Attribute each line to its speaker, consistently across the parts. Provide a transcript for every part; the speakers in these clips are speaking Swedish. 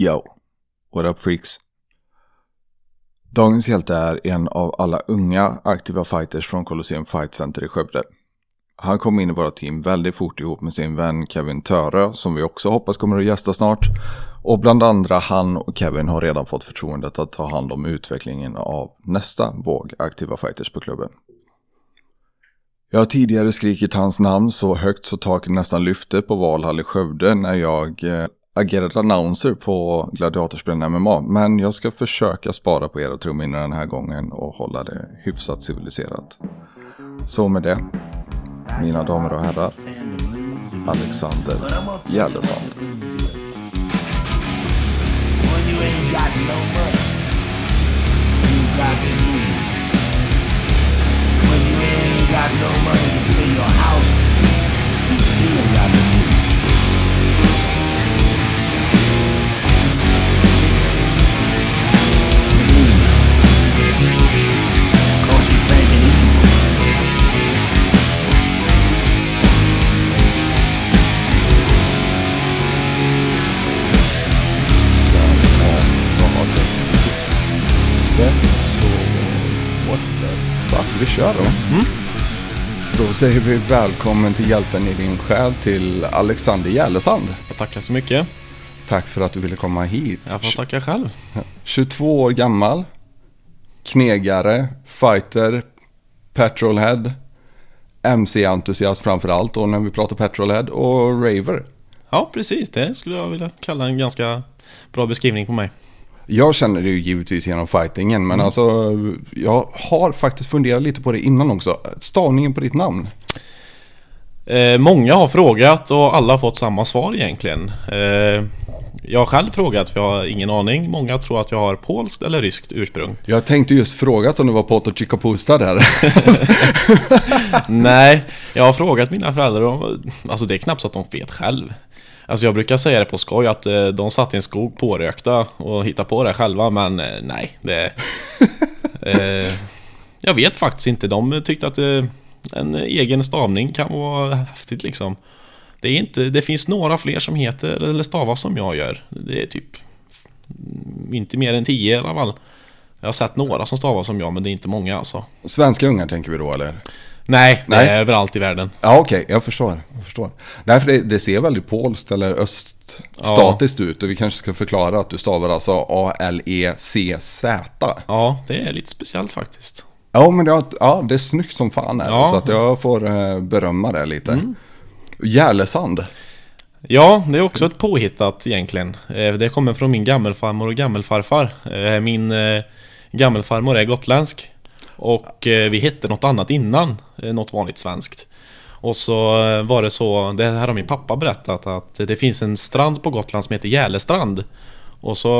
Speaker 1: Yo, what up freaks? Dagens hjälte är en av alla unga aktiva fighters från Colosseum Fight Center i Skövde. Han kom in i våra team väldigt fort ihop med sin vän Kevin Töre som vi också hoppas kommer att gästa snart. Och bland andra han och Kevin har redan fått förtroendet att ta hand om utvecklingen av nästa våg aktiva fighters på klubben. Jag har tidigare skrikit hans namn så högt så taket nästan lyfte på Valhall i Skövde när jag eh, agerat annonser announcer på Gladiatorspelen MMA. Men jag ska försöka spara på era trumminnen den här gången och hålla det hyfsat civiliserat. Så med det, mina damer och herrar, Alexander Gällesand.
Speaker 2: When you ain't got no money, to got no money to pay your house, you still got
Speaker 1: Så, what the fuck, vi kör då. Då säger vi välkommen till hjälten i din själ till Alexander Gällesand.
Speaker 3: Jag tackar så mycket.
Speaker 1: Tack för att du ville komma hit.
Speaker 3: Jag får tacka själv.
Speaker 1: 22 år gammal, knegare, fighter, petrolhead, MC-entusiast framförallt och när vi pratar petrolhead och raver.
Speaker 3: Ja, precis. Det skulle jag vilja kalla en ganska bra beskrivning på mig.
Speaker 1: Jag känner det ju givetvis genom fightingen men alltså jag har faktiskt funderat lite på det innan också. Stavningen på ditt namn.
Speaker 3: Eh, många har frågat och alla har fått samma svar egentligen. Eh, jag har själv frågat för jag har ingen aning. Många tror att jag har polskt eller ryskt ursprung.
Speaker 1: Jag tänkte just frågat om det var Poto Chicapusta där.
Speaker 3: Nej, jag har frågat mina föräldrar om... Alltså det är knappt så att de vet själv. Alltså jag brukar säga det på skoj att eh, de satt i en skog pårökta och hittade på det själva men eh, nej, det... eh, jag vet faktiskt inte. De tyckte att eh, en egen stavning kan vara häftigt liksom. Det, är inte, det finns några fler som heter eller stavas som jag gör. Det är typ mm, inte mer än tio i alla fall. Jag har sett några som stavas som jag men det är inte många alltså.
Speaker 1: Svenska ungar tänker vi då eller?
Speaker 3: Nej, det
Speaker 1: Nej.
Speaker 3: är överallt i världen.
Speaker 1: Ja okej, jag förstår. Jag förstår. Nej för det, det ser väldigt polskt eller öststatiskt ut och vi kanske ska förklara att du stavar alltså A-L-E-C-Z.
Speaker 3: Ja, det är lite speciellt faktiskt.
Speaker 1: Ja men det, ja, det är snyggt som fan är det,
Speaker 3: Ja. Mm.
Speaker 1: så att jag får eh, berömma det lite. Järlesand.
Speaker 3: Ja, det är också ett påhittat egentligen. Eh, Det kommer från min gammelfarmor och gammelfarfar. Eh, Min gammelfarmor är gotländsk. Och eh, vi hette något annat innan, eh, något vanligt svenskt. Och så eh, var det så, det här har min pappa berättat, att det finns en strand på Gotland som heter Gälestrand. Och så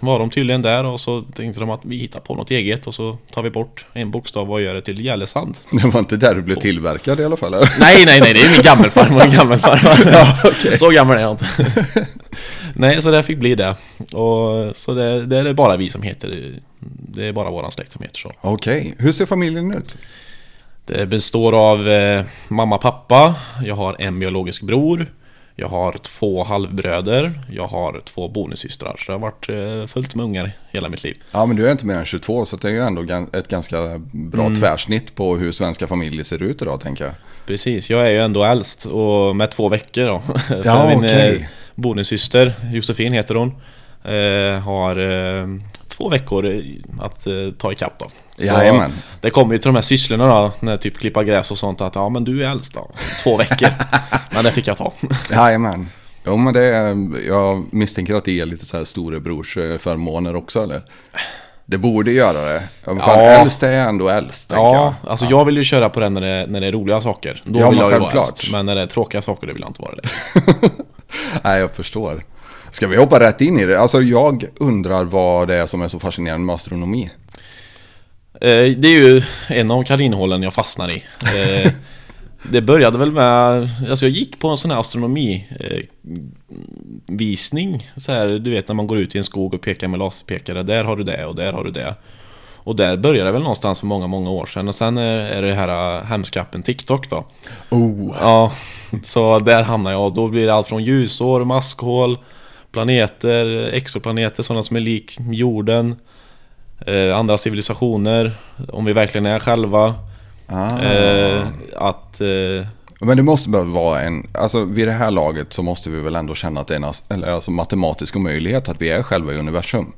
Speaker 3: var de tydligen där och så tänkte de att vi hittar på något eget och så tar vi bort en bokstav och gör det till Gälesand.
Speaker 1: Det var inte där du blev tillverkad i alla fall. eller?
Speaker 3: Nej, nej, nej, det är min gammelfarmor och gammelfarfar.
Speaker 1: Ja, okej.
Speaker 3: Så gammal är jag inte. nej, så det fick bli det. Och så det, det är det bara vi som heter. Det är bara våran släkt som heter så.
Speaker 1: Okej, hur ser familjen ut?
Speaker 3: Det består av eh, mamma, pappa. Jag har en biologisk bror. Jag har två halvbröder. Jag har två bonussystrar. Så det har varit eh, fullt med ungar hela mitt liv.
Speaker 1: Ja men du är inte mer än 22 så det är ju ändå ett ganska bra
Speaker 3: Mm.
Speaker 1: tvärsnitt på hur svenska familjer ser ut idag tänker jag.
Speaker 3: Precis, jag är ju ändå äldst och med två veckor då.
Speaker 1: Ja,
Speaker 3: min eh, bonussyster, Josefin heter hon, eh, har eh, två veckor att eh, ta ikapp då.
Speaker 1: Jajamän.
Speaker 3: det kommer ju till de här sysslorna då, när typ klippa gräs och sånt att ja men du är äldst då, två veckor. men det fick jag ta.
Speaker 1: Jajamän. Jo men det är, jag misstänker att det är lite så här storebrorsförmåner också eller? Det borde göra det. Fan,
Speaker 3: Ja.
Speaker 1: äldst är ändå äldst
Speaker 3: Ja,
Speaker 1: jag.
Speaker 3: alltså jag vill ju köra på den när det, när det är roliga saker. Då
Speaker 1: Ja,
Speaker 3: vill jag ju vara äldst. Men när det är tråkiga saker, då vill jag inte vara det.
Speaker 1: Nej jag förstår. Ska vi hoppa rätt in i det? Alltså jag undrar vad det är som är så fascinerande med astronomi.
Speaker 3: Eh, Det är ju en av kaninhålen jag fastnar i. Eh, Det började väl med, alltså jag gick på en sån här astronomi eh, visning så här, Du vet när man går ut i en skog och pekar med laserpekare, där har du det och där har du det. Och där började det väl någonstans för många, många år sedan. Och sen eh, är det här hemska appen TikTok då.
Speaker 1: Oh.
Speaker 3: Ja, så där hamnar jag och då blir det allt från ljusår, maskhål, planeter, exoplaneter, sådana som är lik jorden. Eh, andra civilisationer, om vi verkligen är själva.
Speaker 1: Ah.
Speaker 3: Eh, att... Eh,
Speaker 1: Men det måste bara vara en, alltså vid det här laget så måste vi väl ändå känna att det är en eller, alltså, matematisk omöjlighet att vi är själva i universum.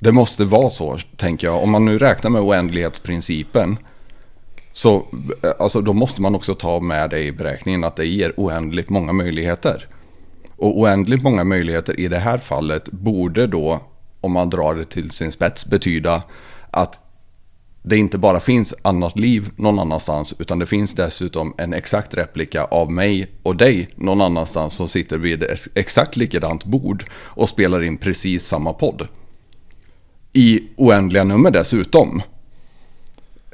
Speaker 1: Det måste vara så, tänker jag. Om man nu räknar med oändlighetsprincipen så eh, alltså, då måste man också ta med det i beräkningen att det ger oändligt många möjligheter. Och oändligt många möjligheter i det här fallet borde då, om man drar det till sin spets, betyda att det inte bara finns annat liv någon annanstans utan det finns dessutom en exakt replika av mig och dig någon annanstans som sitter vid ett exakt likadant bord och spelar in precis samma podd. I oändliga nummer dessutom.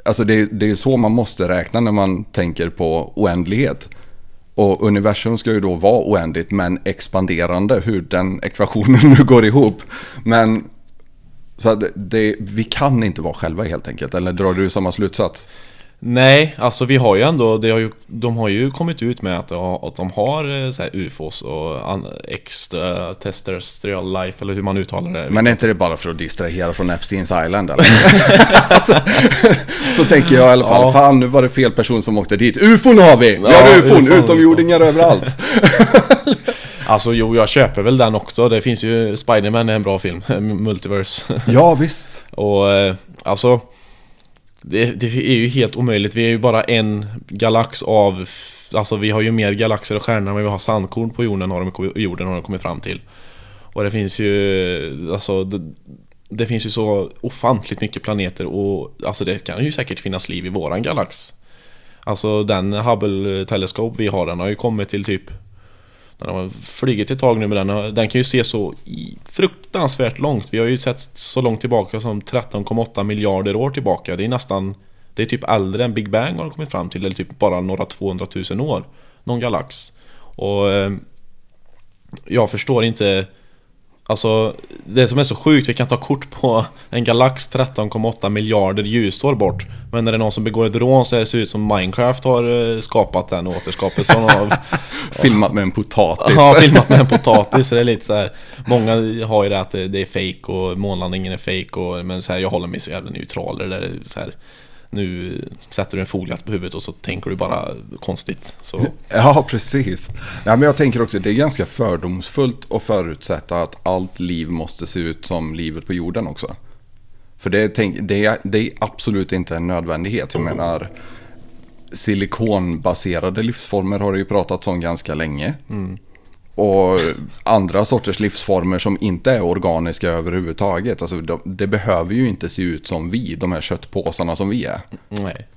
Speaker 1: Alltså det, det är så man måste räkna när man tänker på oändlighet. Och universum ska ju då vara oändligt men expanderande hur den ekvationen nu går ihop. Men så att det, vi kan inte vara själva helt enkelt. Eller drar du samma slutsats?
Speaker 3: Nej, alltså vi har ju ändå, det har ju, de har ju kommit ut med att, att de har eh, så här UFOs och an, extra terrestrial life, eller hur man uttalar det.
Speaker 1: Men är inte det bara för att distrahera från Epsteins Island eller? alltså, så tänker jag i alla fall.
Speaker 3: Ja.
Speaker 1: Fan, nu var det fel person som åkte dit. Ufon har vi! Vi
Speaker 3: Ja,
Speaker 1: har ufon,
Speaker 3: ufon.
Speaker 1: utomjordingar överallt.
Speaker 3: Alltså jo, jag köper väl den också. Det finns ju, Spiderman är en bra film, Multiverse.
Speaker 1: ja, visst.
Speaker 3: Och eh, alltså det, det är ju helt omöjligt. Vi är ju bara en galax av Alltså vi har ju mer galaxer och stjärnor än vi har sandkorn på jorden har de, jorden har de kommit fram till. Och det finns ju Alltså det, det finns ju så ofantligt mycket planeter och Alltså det kan ju säkert finnas liv i våran galax. Alltså den Hubble-teleskop vi har den har ju kommit till typ den har flugit ett tag nu med den. Den kan ju se så fruktansvärt långt. Vi har ju sett så långt tillbaka som 13,8 miljarder år tillbaka. Det är nästan... Det är typ äldre än Big Bang har de kommit fram till. Eller typ bara några 200 000 år. Någon galax. Och... Eh, jag förstår inte... Alltså, det som är så sjukt, vi kan ta kort på en galax 13,8 miljarder ljusår bort. Men när det är någon som begår ett rån så ser det ut som Minecraft har eh, skapat den återskapelsen av...
Speaker 1: Filmat med en potatis.
Speaker 3: Ja, filmat med en potatis. Det är lite så här. Många har ju det att det är fake och månlandningen är fake och, Men så här, jag håller mig så jävla neutral. Där så här, nu sätter du en foliehatt på huvudet och så tänker du bara konstigt. Så,
Speaker 1: Ja, precis. Ja, men jag tänker också det är ganska fördomsfullt att förutsätta att allt liv måste se ut som livet på jorden också. För det, är- tänk, det, är, det är absolut inte en nödvändighet. Jag menar, silikonbaserade livsformer har det ju pratats om ganska länge. Och andra sorters livsformer som inte är organiska överhuvudtaget. Alltså, de, det behöver ju inte se ut som vi, de här köttpåsarna som vi är.
Speaker 3: nej.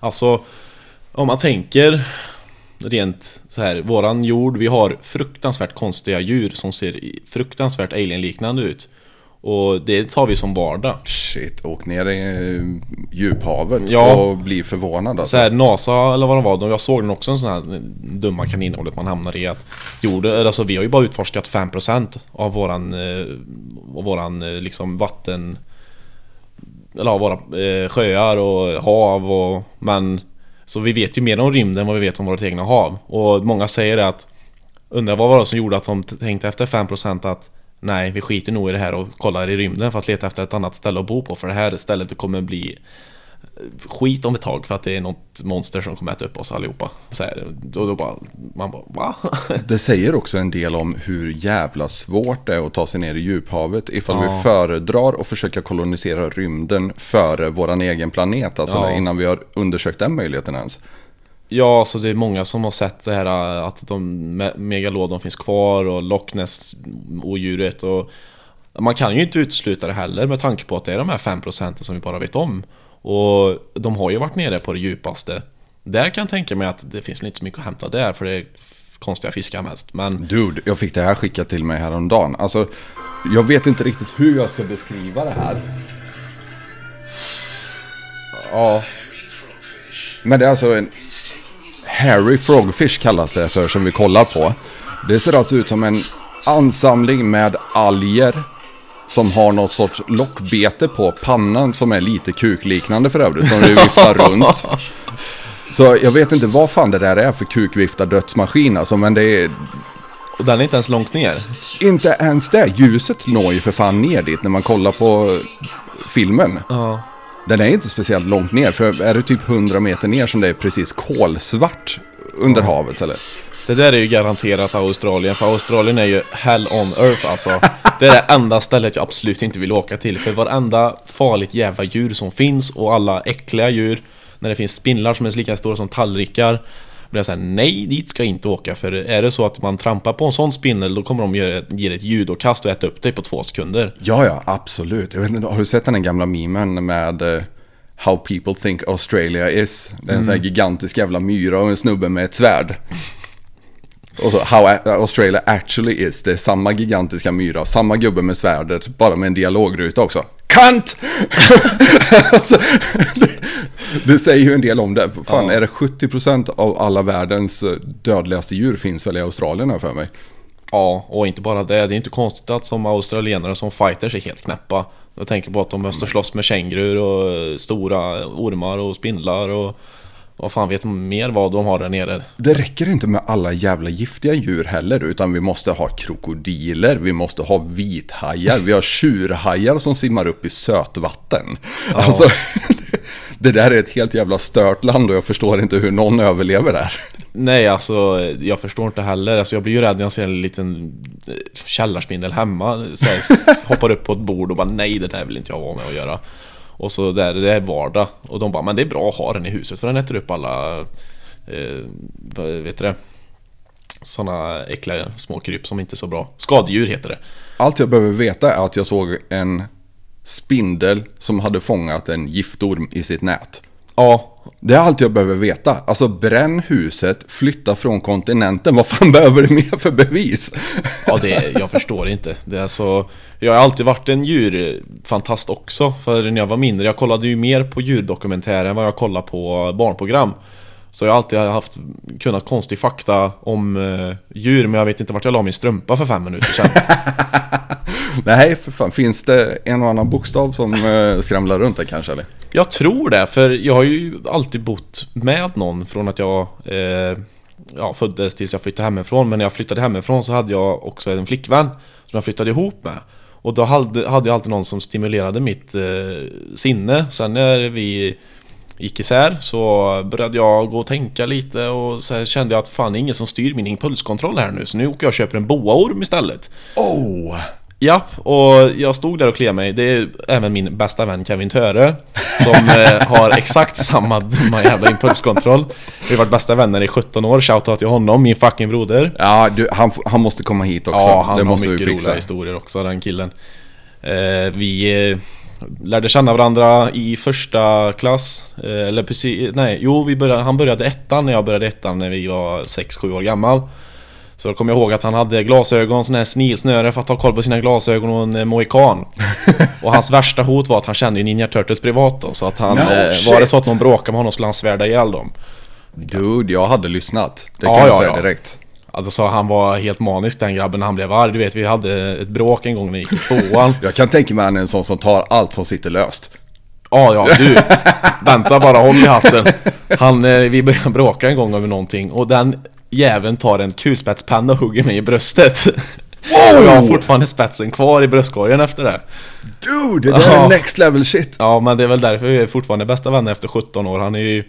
Speaker 3: Alltså, om man tänker rent så här. Våran jord, vi har fruktansvärt konstiga djur som ser fruktansvärt alienliknande ut. Och det tar vi som vardag.
Speaker 1: Shit, åk ner i eh, djuphavet
Speaker 3: Ja.
Speaker 1: och bli förvånad alltså.
Speaker 3: Så här, NASA eller vad det var, de- jag såg den också en sån här dumma kaninhålet man hamnar i att jorden, alltså vi har ju bara utforskat 5% av våran, eh, av våran eh, liksom vatten eller av våra eh, sjöar och hav och men så vi vet ju mer om rymden än vad vi vet om vårt egna hav och många säger det att undrar vad var det som gjorde att de tänkte efter 5% att nej vi skiter nog i det här och kollar i rymden för att leta efter ett annat ställe att bo på för det här stället kommer bli skit om ett tag för att det är något monster som kommer äta upp oss allihopa. Så här, då, då bara, man bara va?
Speaker 1: Det säger också en del om hur jävla svårt det är att ta sig ner i djuphavet ifall
Speaker 3: Ja.
Speaker 1: vi föredrar att försöka kolonisera rymden före våran egen planet. Alltså
Speaker 3: Ja.
Speaker 1: innan vi har undersökt den möjligheten ens.
Speaker 3: Ja, alltså det är många som har sett det här äh, att de megalodon finns kvar och Loch Ness odjuret och man kan ju inte utesluta det heller med tanke på att det är de här 5% som vi bara vet om. Och de har ju varit nere på det djupaste. Där kan jag tänka mig att det finns väl inte så mycket att hämta där för det är konstiga fiskar mest. Men
Speaker 1: Dude, jag fick det här skickat till mig häromdagen. Alltså, jag vet inte riktigt hur jag ska beskriva det här.
Speaker 3: ja,
Speaker 1: Men det är alltså en Harry Frogfish kallas det för som vi kollar på. Det ser alltså ut som en ansamling med alger som har något sorts lockbete på pannan som är lite kukliknande för övrigt som det viftar runt. Så jag vet inte vad fan det där är för kukviftar dödsmaskin alltså men det är...
Speaker 3: Och den är inte ens långt ner.
Speaker 1: Inte ens det. Ljuset når ju för fan ner dit när man kollar på filmen.
Speaker 3: Ja.
Speaker 1: Den är inte speciellt långt ner, för är det typ 100 meter ner som det är precis kolsvart under havet eller?
Speaker 3: Det där är ju garanterat Australien, för Australien är ju hell on earth alltså. Det är det enda stället jag absolut inte vill åka till, för varenda farligt jävla djur som finns och alla äckliga djur, när det finns spindlar som är lika stora som tallrikar, blir jag såhär, nej dit ska jag inte åka, för är det så att man trampar på en sån spindel, då kommer de göra, ge ett ljudåkast och äta upp dig på två sekunder.
Speaker 1: Ja, ja, absolut. Jag vet inte, har du sett den här gamla memen med eh, How people think Australia is? Det är en sån här gigantisk jävla myra och en snubbe med ett svärd. Och så How Australia actually is. Det är samma gigantiska myra, samma gubbe med svärdet, bara med en dialogruta också. Kant! alltså, det, det säger ju en del om det. Fan,
Speaker 3: Ja.
Speaker 1: är det 70% av alla världens eh, dödligaste djur finns väl i Australien här för mig?
Speaker 3: Ja, och inte bara det. Det är inte konstigt att som australienare som fighters är helt knäppa. Jag tänker på att de måste slåss med kängurur och stora ormar och spindlar och vad fan vet de mer vad de har där nere.
Speaker 1: Det räcker inte med alla jävla giftiga djur heller, utan vi måste ha krokodiler, vi måste ha vithajar, vi har tjurhajar som simmar upp i sötvatten. Alltså, det där är ett helt jävla stört land och jag förstår inte hur någon överlever där.
Speaker 3: Nej, alltså jag förstår inte heller. Alltså, jag blir ju rädd när jag ser en liten eh, källarspindel hemma. Så hoppar upp på ett bord och bara nej, det där vill inte jag vara med och göra. Och så där, det är vardag. Och de bara, men det är bra att ha den i huset för den äter upp alla, eh, vad vet du det? Sådana äckliga små kryp som inte är så bra. Skadedjur heter det.
Speaker 1: Allt jag behöver veta är att jag såg en spindel som hade fångat en giftorm i sitt nät.
Speaker 3: Ja,
Speaker 1: Det är allt jag behöver veta. Alltså bränn huset, flytta från kontinenten. Vad fan behöver du mer för bevis?
Speaker 3: Ja, det, jag förstår inte. Det är så, jag har alltid varit en djurfantast också. För när jag var mindre, jag kollade ju mer på djurdokumentärer än vad jag kollade på barnprogram. Så jag har alltid haft, kunnat konstig fakta om eh, djur, men jag vet inte vart jag la min strumpa för fem minuter sedan.
Speaker 1: Nej, för fan. Finns det en och annan bokstav som eh, skramlar runt där kanske? Eller?
Speaker 3: Jag tror det, för jag har ju alltid bott med någon från att jag eh, ja, föddes tills jag flyttade hemifrån. Men när jag flyttade hemifrån så hade jag också en flickvän som jag flyttade ihop med. Och då hade, hade jag alltid någon som stimulerade mitt eh, sinne. Sen när vi gick isär så började jag gå och tänka lite och så här kände jag att fan det är ingen som styr min impulskontroll här nu. Så nu åker jag och köper en boaorm istället.
Speaker 1: Oh!
Speaker 3: Ja, och jag stod där och kliade mig. Det är även min bästa vän Kevin Töre Som eh, har exakt samma dumma jävla impulskontroll. Vi har varit bästa vänner i 17 år, shoutout till honom, min fucking broder.
Speaker 1: Ja, du, han, han måste komma hit också.
Speaker 3: Ja, han
Speaker 1: det
Speaker 3: har mycket roliga historier också, den killen. Eh, Vi eh, lärde känna varandra i första klass Eller precis, nej, jo vi började, han började ettan när jag började ettan när vi var 6-7 år gammal Så kommer jag ihåg att han hade glasögon, sån här snilsnöre för att ha koll på sina glasögon och en eh, mohikan Och hans värsta hot var att han kände ju Ninja Turtles privat då, så att han,
Speaker 1: No
Speaker 3: eh, var det så att någon bråkade med honom skulle han svärda ihjäl dem
Speaker 1: Dude, jag hade lyssnat. Det
Speaker 3: Ja,
Speaker 1: kan jag
Speaker 3: ja,
Speaker 1: säga
Speaker 3: ja.
Speaker 1: direkt.
Speaker 3: Alltså han var helt manisk den grabben när han blev arg, du vet vi hade ett bråk en gång när vi gick i tvåan
Speaker 1: Jag kan tänka mig han är en sån som tar allt som sitter löst.
Speaker 3: Ja, ja, du. Vänta bara, håll i hatten. Han, eh, vi började bråka en gång över någonting och den jäveln tar en kulspetspenna och hugger mig i bröstet. Och jag har fortfarande spetsen kvar i bröstkorgen efter det.
Speaker 1: Dude, det där
Speaker 3: Ja.
Speaker 1: är next level shit.
Speaker 3: Ja, men det är väl därför vi är fortfarande bästa vänner efter 17 år. Han är ju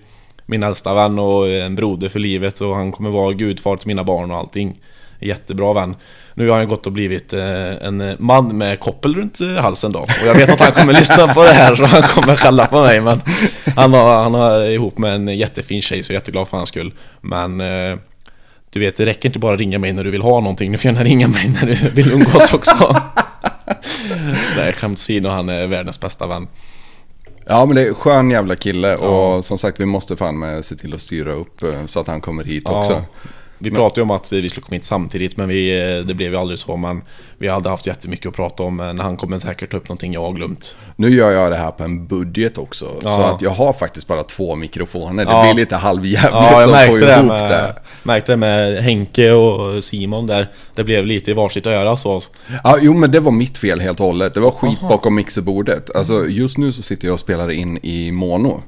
Speaker 3: min äldsta vän och en broder för livet och han kommer vara gudfar till mina barn och allting. Jättebra vän. Nu har han gått och blivit eh, en man med koppel runt eh, halsen då. Och jag vet att han kommer lyssna på det här så han kommer skälla på mig. Men han har, han har ihop med en jättefin tjej så jag är jätteglad för hans skull. Men eh, du vet, det räcker inte bara att ringa mig när du vill ha någonting. Du får gärna ringa mig när du vill umgås också. Nej, skämt åsido, han är världens bästa vän.
Speaker 1: Ja, men det är en skön jävla kille och som sagt vi måste fan med se till att styra upp eh, så att han kommer hit också.
Speaker 3: Vi pratade ju om att vi skulle komma hit samtidigt men vi, eh, det blev ju aldrig så. Men vi hade haft jättemycket att prata om men han kommer säkert ta upp någonting jag har glömt.
Speaker 1: Nu gör jag det här på en budget också. Så
Speaker 3: Ja.
Speaker 1: att jag har faktiskt bara två mikrofoner. Det
Speaker 3: Ja.
Speaker 1: blir lite halvjävligt
Speaker 3: Ja, jag
Speaker 1: att få
Speaker 3: det,
Speaker 1: ihop
Speaker 3: med,
Speaker 1: det.
Speaker 3: märkte det med Henke och Simon där. Det blev lite i varsitt öra så.
Speaker 1: Ja, jo men det var mitt fel helt och hållet. Det var skit bakom mixerbordet. Alltså just nu så sitter jag och spelar in i mono.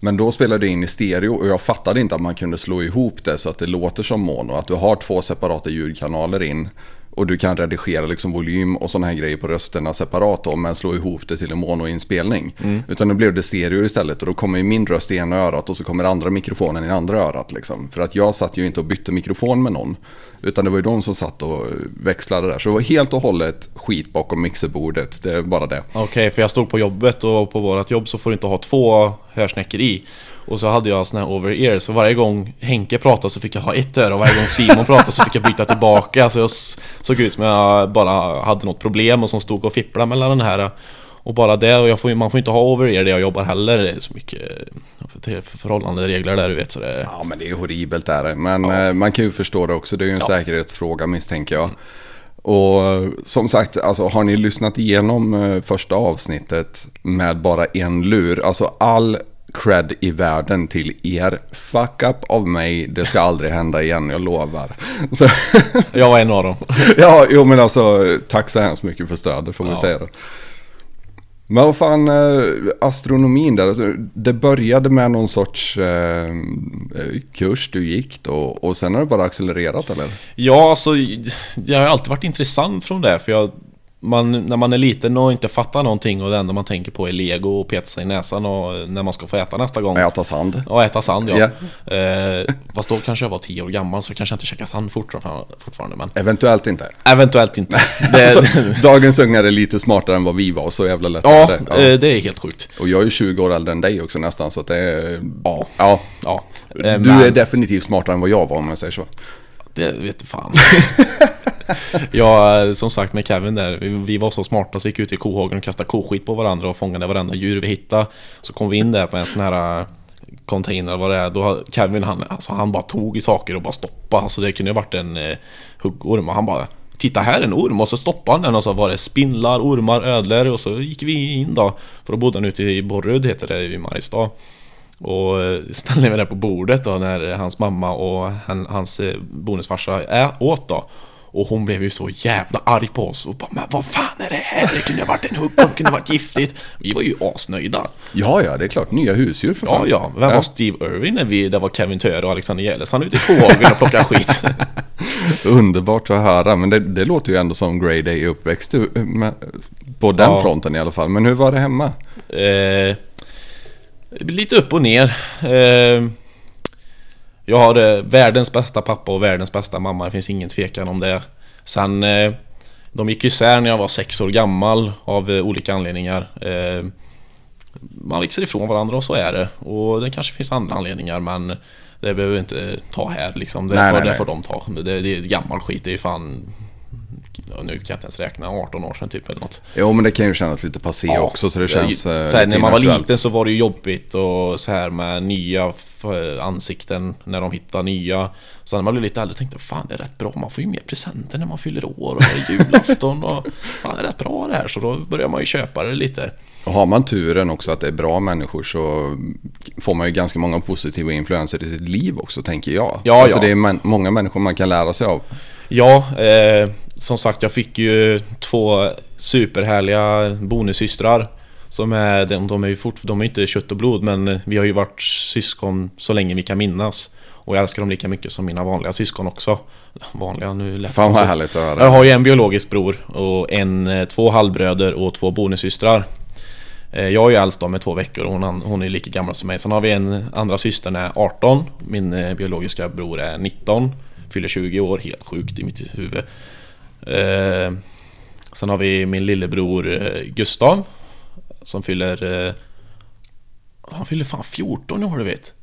Speaker 1: Men då spelade det in i stereo och jag fattade inte att man kunde slå ihop det så att det låter som mono. Att du har två separata ljudkanaler in. Och du kan redigera liksom volym och sådana här grejer på rösterna separat då, men slå ihop det till en monoinspelning. Utan nu blev det stereo istället och då kommer min röst i ena örat och så kommer andra mikrofonen i andra örat. Liksom. För att jag satt ju inte och bytte mikrofon med någon. Utan det var ju de som satt och växlade där. Så det var helt och hållet skit bakom mixerbordet. Det är bara det.
Speaker 3: Okej, för jag stod på jobbet och på vårt jobb så får du inte ha två hörsnäckor i. Och så hade jag sån här over-ear, så varje gång Henke pratade så fick jag ha ett öra och varje gång Simon pratade så fick jag byta tillbaka. Så jag såg ut som jag bara hade något problem och som stod och fipplade mellan den här. Och bara det, och får, man får inte ha over-ear där jag jobbar heller. Det är så mycket förhållande regler där du vet. Så det,
Speaker 1: Ja men det är horribelt där. Men eh, man kan ju förstå det också. Det är ju en säkerhetsfråga misstänker jag. Och som sagt, alltså, har ni lyssnat igenom eh, första avsnittet med bara en lur, alltså all cred i världen till er. Fuck up av mig, det ska aldrig hända igen, jag lovar. Så,
Speaker 3: jag var en av dem.
Speaker 1: ja, jo men alltså tack så hemskt mycket för stödet får man
Speaker 3: Ja.
Speaker 1: säga det. Men vad fan, eh, astronomin där, alltså, det började med någon sorts eh, kurs du gick då och sen har det bara accelererat eller?
Speaker 3: Ja, alltså det har alltid varit intressant från det för jag man, när man är liten och inte fattar någonting och det enda man tänker på är lego och peta sig i näsan och när man ska få äta nästa gång.
Speaker 1: Äta sand.
Speaker 3: Och äta sand ja.
Speaker 1: Ja.
Speaker 3: Eh, fast då kanske jag var 10 år gammal så kanske jag inte käkar sand fortfarande, men
Speaker 1: Eventuellt inte.
Speaker 3: eventuellt inte. Det,
Speaker 1: Alltså, dagens ungar är lite smartare än vad vi var, så jävla lätt
Speaker 3: ja,
Speaker 1: är det. Ja.
Speaker 3: eh, det är helt sjukt.
Speaker 1: Och jag är ju 20 år äldre än dig också nästan, så att det är...
Speaker 3: Ja.
Speaker 1: ja.
Speaker 3: Ja,
Speaker 1: Du
Speaker 3: eh,
Speaker 1: är
Speaker 3: men-
Speaker 1: definitivt smartare än vad jag var om jag säger så.
Speaker 3: Det vet du fan. ja, som sagt med Kevin där, vi, vi var så smarta så vi gick ut i kohagen och kastade koskit på varandra och fångade varenda djur vi hittade. Så kom vi in där på en sån här eh, container vad det är. Då Kevin han, alltså, han bara tog i saker och bara stoppade. Alltså det kunde ju varit en eh, huggorm och han bara Titta här en orm och så stoppade han den och så var det spindlar, ormar, ödlor och så gick vi in då. För då bodde han ute i Borrud heter det i Mariestad. Och eh, ställde mig där på bordet då när hans mamma och han, hans eh, bonusfarsa ä- åt då. Och hon blev ju så jävla arg på oss och bara Men vad fan är det här? Det kunde ha varit en huggorm, det kunde ha varit giftigt. Vi var ju asnöjda.
Speaker 1: Ja, ja, det är klart. Nya husdjur för
Speaker 3: Ja,
Speaker 1: fan.
Speaker 3: ja. Vem var Steve Irwin när vi, det var Kevin Töre och Alexander Gälesson ute i kohagen och plockade skit.
Speaker 1: Underbart att höra, men det, det låter ju ändå som Grey Day är uppväxt du, med, på den
Speaker 3: Ja.
Speaker 1: fronten i alla fall. Men hur var det hemma?
Speaker 3: Eh, lite upp och ner. Eh, jag har eh, världens bästa pappa och världens bästa mamma, det finns ingen tvekan om det. Sen, eh, de gick isär när jag var sex år gammal av eh, olika anledningar. Eh, man växer ifrån varandra och så är det. Och det kanske finns andra anledningar men det behöver vi inte ta här liksom. Det,
Speaker 1: Nej,
Speaker 3: får,
Speaker 1: nej,
Speaker 3: det får de ta. Det, det är gammal skit, det är fan... Ja, nu kan jag inte ens räkna, 18 år sedan typ eller något.
Speaker 1: Jo, men det kan ju kännas lite passé också, så det känns
Speaker 3: så
Speaker 1: eh,
Speaker 3: här,
Speaker 1: lite
Speaker 3: När man var liten så var det ju jobbigt och så här med nya ansikten när de hittar nya. Sen när man blev lite äldre tänkte fan det är rätt bra, man får ju mer presenter när man fyller år och det är julafton och fan det är rätt bra det här. Så då börjar man ju köpa det lite.
Speaker 1: Och har man turen också att det är bra människor så får man ju ganska många positiva influenser i sitt liv också, tänker jag.
Speaker 3: Ja,
Speaker 1: alltså
Speaker 3: ja.
Speaker 1: det är många människor man kan lära sig av.
Speaker 3: Ja, eh, som sagt jag fick ju två superhärliga bonussystrar. Som är, de, de är ju fort, de är inte kött och blod men vi har ju varit syskon så länge vi kan minnas. Och jag älskar dem lika mycket som mina vanliga syskon också. Vanliga, nu lät
Speaker 1: Fan vad härligt att höra.
Speaker 3: Jag har ju en biologisk bror och en, eh, två halvbröder och två bonussystrar. Eh, Jag är ju äldst med två veckor och hon, hon är lika gammal som mig. Sen har vi en andra systern är 18. Min eh, biologiska bror är 19. Fyller 20 år, helt sjukt i mitt huvud. Eh, Sen har vi min lillebror eh, Gustav. Som fyller... eh, Han fyller fan 14 i år du vet.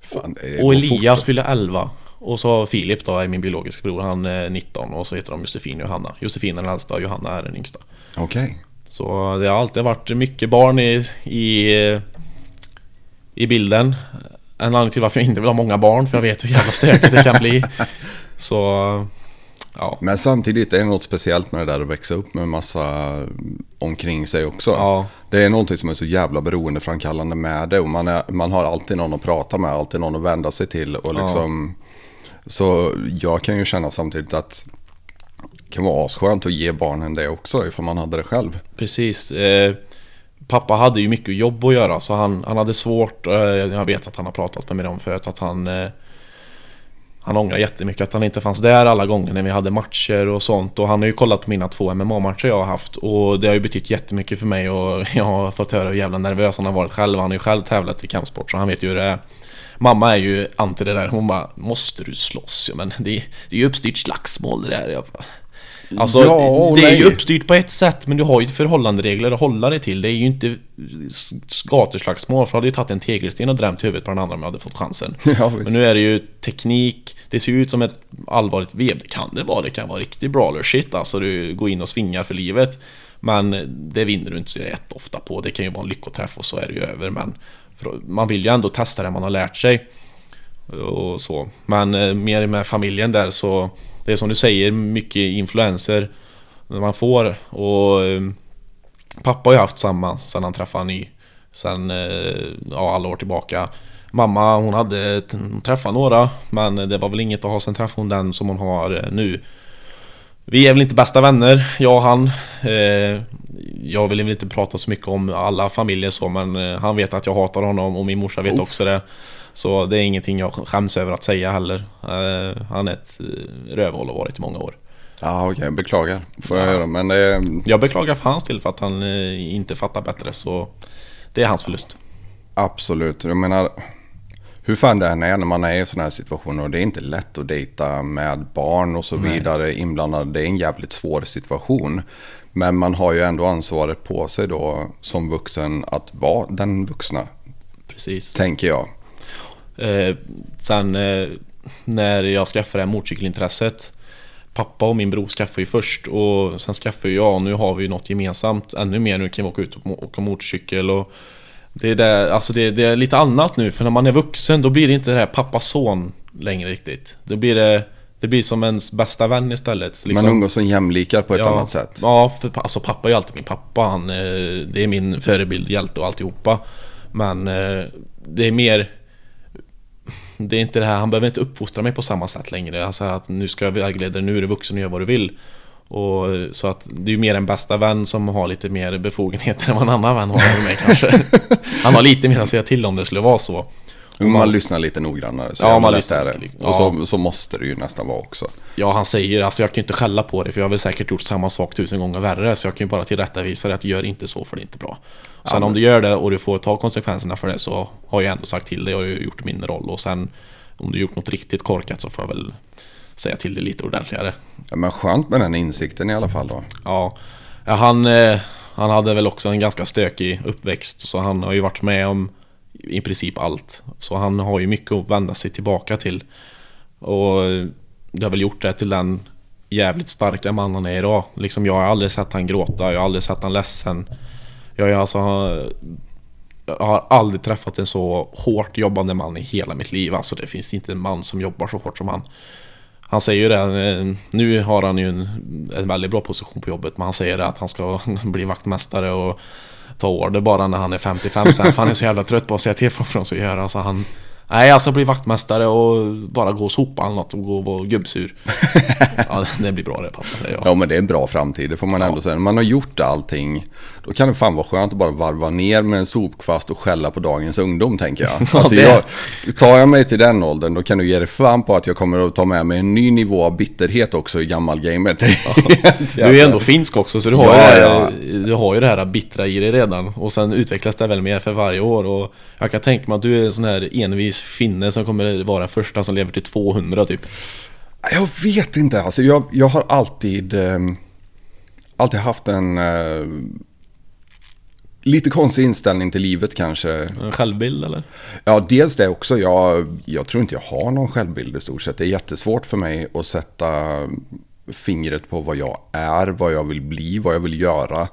Speaker 1: Fan,
Speaker 3: Och Elias
Speaker 1: fort.
Speaker 3: fyller 11. Och så Filip då är min biologiska bror, han är 19 och så heter de Josefin och Johanna. Josefin är den äldsta och Johanna är den yngsta.
Speaker 1: Okej.
Speaker 3: Så det har alltid varit mycket barn i, i, i bilden. En anledning till varför jag inte vill ha många barn, för jag vet hur jävla stökigt det kan bli. Så, ja.
Speaker 1: Men samtidigt är det något speciellt med det där att växa upp med massa omkring sig också.
Speaker 3: Ja.
Speaker 1: Det är någonting som är så jävla beroendeframkallande med det. Och man, är, man har alltid någon att prata med, alltid någon att vända sig till. Och
Speaker 3: Ja.
Speaker 1: liksom, Så jag kan ju känna samtidigt att det kan vara asskönt att ge barnen det också ifall man hade det själv.
Speaker 3: Precis. Eh, Pappa hade ju mycket jobb att göra så han, han hade svårt, eh, jag vet att han har pratat med mig om förut, att han eh, han ångrar jättemycket att han inte fanns där alla gånger när vi hade matcher och sånt och han har ju kollat på mina två MMA-matcher jag har haft och det har ju betytt jättemycket för mig och jag har fått höra hur jävla nervös han har varit själv. Han har ju själv tävlat i kampsport så han vet ju hur det är. Mamma är ju anti det där, hon bara Måste du slåss? Ja, men det, det är ju uppstyrt slagsmål det där. Jag bara, Alltså
Speaker 1: Ja
Speaker 3: det är ju uppstyrt på ett sätt men du har ju förhållanderegler att hålla dig till. Det är ju inte gatuslagsmål för då hade jag tagit en tegelsten och drämt huvudet på den andra om jag hade fått chansen.
Speaker 1: Ja,
Speaker 3: men nu är det ju teknik, det ser ju ut som ett allvarligt vev. Det kan det vara, det kan vara riktig brawler shit alltså. Du går in och svingar för livet. Men det vinner du inte så rätt ofta på. Det kan ju vara en lyckoträff och så är det ju över. Men man vill ju ändå testa det man har lärt sig. Och så. Men eh, mer med familjen där så Det är som du säger, mycket influenser man får. Och eh, Pappa har ju haft samma sen han träffade ny Sen eh, ja, alla år tillbaka. Mamma hon hade träffat några Men det var väl inget att ha. Sen träffade hon den som hon har eh, nu. Vi är väl inte bästa vänner, jag och han. Eh, Jag vill väl inte prata så mycket om alla familjer så men han vet att jag hatar honom och min morsa vet också det Så det är ingenting jag skäms över att säga heller eh, Han är ett eh, rövhål och varit i många år
Speaker 1: Ja okej, beklagar. Får jag göra. Men det.
Speaker 3: Jag beklagar för hans del för att han eh, inte fattar bättre så Det är hans förlust
Speaker 1: Absolut. Jag menar, hur fan det än är när man är i sådana här situationer och det är inte lätt att dejta med barn och så
Speaker 3: Nej.
Speaker 1: vidare inblandade. Det är en jävligt svår situation. Men man har ju ändå ansvaret på sig då som vuxen att vara den vuxna,
Speaker 3: Precis
Speaker 1: tänker jag.
Speaker 3: Eh, sen eh, när jag skaffade det här motorcykelintresset Pappa och min bror skaffade ju först och sen skaffade jag och nu har vi ju något gemensamt ännu mer nu kan vi åka ut och åka motorcykel och det är, det, alltså det, det är lite annat nu för när man är vuxen då blir det inte det här pappa-son längre riktigt. Då blir det, det blir som ens bästa vän istället. liksom.
Speaker 1: Man umgås som jämlikar på ett
Speaker 3: ja,
Speaker 1: annat sätt.
Speaker 3: Ja, för alltså pappa är ju alltid min pappa. Han, eh, det är min förebild, hjälte och alltihopa. Men eh, det är mer... Det är inte det här, han behöver inte uppfostra mig på samma sätt längre. Alltså att nu ska jag vägleda dig, nu är du vuxen och gör vad du vill. Och, så att det är ju mer en bästa vän som har lite mer befogenheter än vad en annan vän har med mig kanske. Han har lite mer att säga till om det skulle vara så.
Speaker 1: Man, man lyssnar lite noggrannare. Så
Speaker 3: Ja, man lyssnar lite li-
Speaker 1: Och så, så måste det ju nästan vara också.
Speaker 3: Ja, han säger, alltså jag kan ju inte skälla på det för jag har väl säkert gjort samma sak tusen gånger värre så jag kan ju bara tillrättavisa det att gör inte så för det är inte bra. Sen om du gör det och du får ta konsekvenserna för det så har jag ändå sagt till dig och gjort min roll och sen om du gjort något riktigt korkat så får jag väl säga till dig lite ordentligare.
Speaker 1: Ja, men skönt med den insikten i alla fall då.
Speaker 3: Ja, ja han, eh, han hade väl också en ganska stökig uppväxt så han har ju varit med om i princip allt. Så han har ju mycket att vända sig tillbaka till. Och det har väl gjort det till den jävligt starka man han är idag. Liksom jag har aldrig sett han gråta, jag har aldrig sett han ledsen. Jag, är alltså, jag har aldrig träffat en så hårt jobbande man i hela mitt liv. Alltså det finns inte en man som jobbar så hårt som han. Han säger ju det, nu har han ju en, en väldigt bra position på jobbet men han säger det att han ska bli vaktmästare och ta order bara när han är 55 sen för han är så jävla trött på att säga till folk vad de ska göra så han Nej ska bli vaktmästare och bara gå och sopa eller något och gå och vara gubbsur Ja det blir bra det pappa säger jag
Speaker 1: Ja men det är en bra framtid, det får man ändå säga. När man har gjort allting, då kan det fan vara skönt att bara varva ner med en sopkvast och skälla på dagens ungdom tänker jag. Alltså, jag tar jag mig till den åldern, då kan du ge dig fan på att jag kommer att ta med mig en ny nivå av bitterhet också i gammalgamet.
Speaker 3: Du är ändå finsk också så du har,
Speaker 1: Ja,
Speaker 3: ju,
Speaker 1: ja.
Speaker 3: du har ju det här bittra i dig redan Och sen utvecklas det väl mer för varje år och Jag kan tänka mig att du är en sån här envis finne som kommer vara första som lever till 200 typ
Speaker 1: Jag vet inte, alltså jag, jag har alltid, eh, alltid haft en eh, lite konstig inställning till livet kanske.
Speaker 3: En självbild eller?
Speaker 1: Ja, dels det också. Jag, jag tror inte jag har någon självbild i stort sett. Det är jättesvårt för mig att sätta fingret på vad jag är, vad jag vill bli, vad jag vill göra.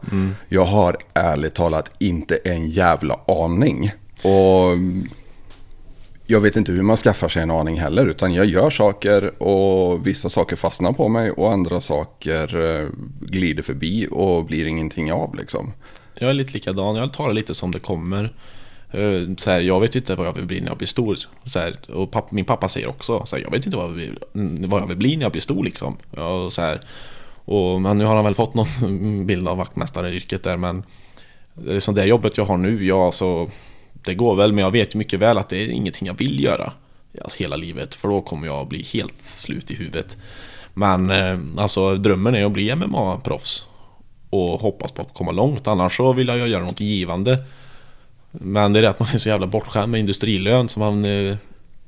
Speaker 1: Jag har ärligt talat inte en jävla aning. Och jag vet inte hur man skaffar sig en aning heller, utan jag gör saker och vissa saker fastnar på mig och andra saker eh, glider förbi och blir ingenting av liksom.
Speaker 3: Jag är lite likadan, jag tar det lite som det kommer. Eh, så här, Jag vet inte vad jag vill bli när jag blir stor. Så här, Och pappa, min pappa säger också så här, Jag vet inte vad jag, vill, vad jag vill bli när jag blir stor liksom. Och så här, och, Men nu har han väl fått någon bild av vaktmästaryrket där men Det är som det jobbet jag har nu, ja alltså det går väl men jag vet ju mycket väl att det är ingenting jag vill göra alltså, Hela livet för då kommer jag bli helt slut i huvudet Men eh, alltså drömmen är att bli MMA-proffs Och hoppas på att komma långt annars så vill jag göra något givande Men det är det att man är så jävla bortskämd med industrilön som man eh,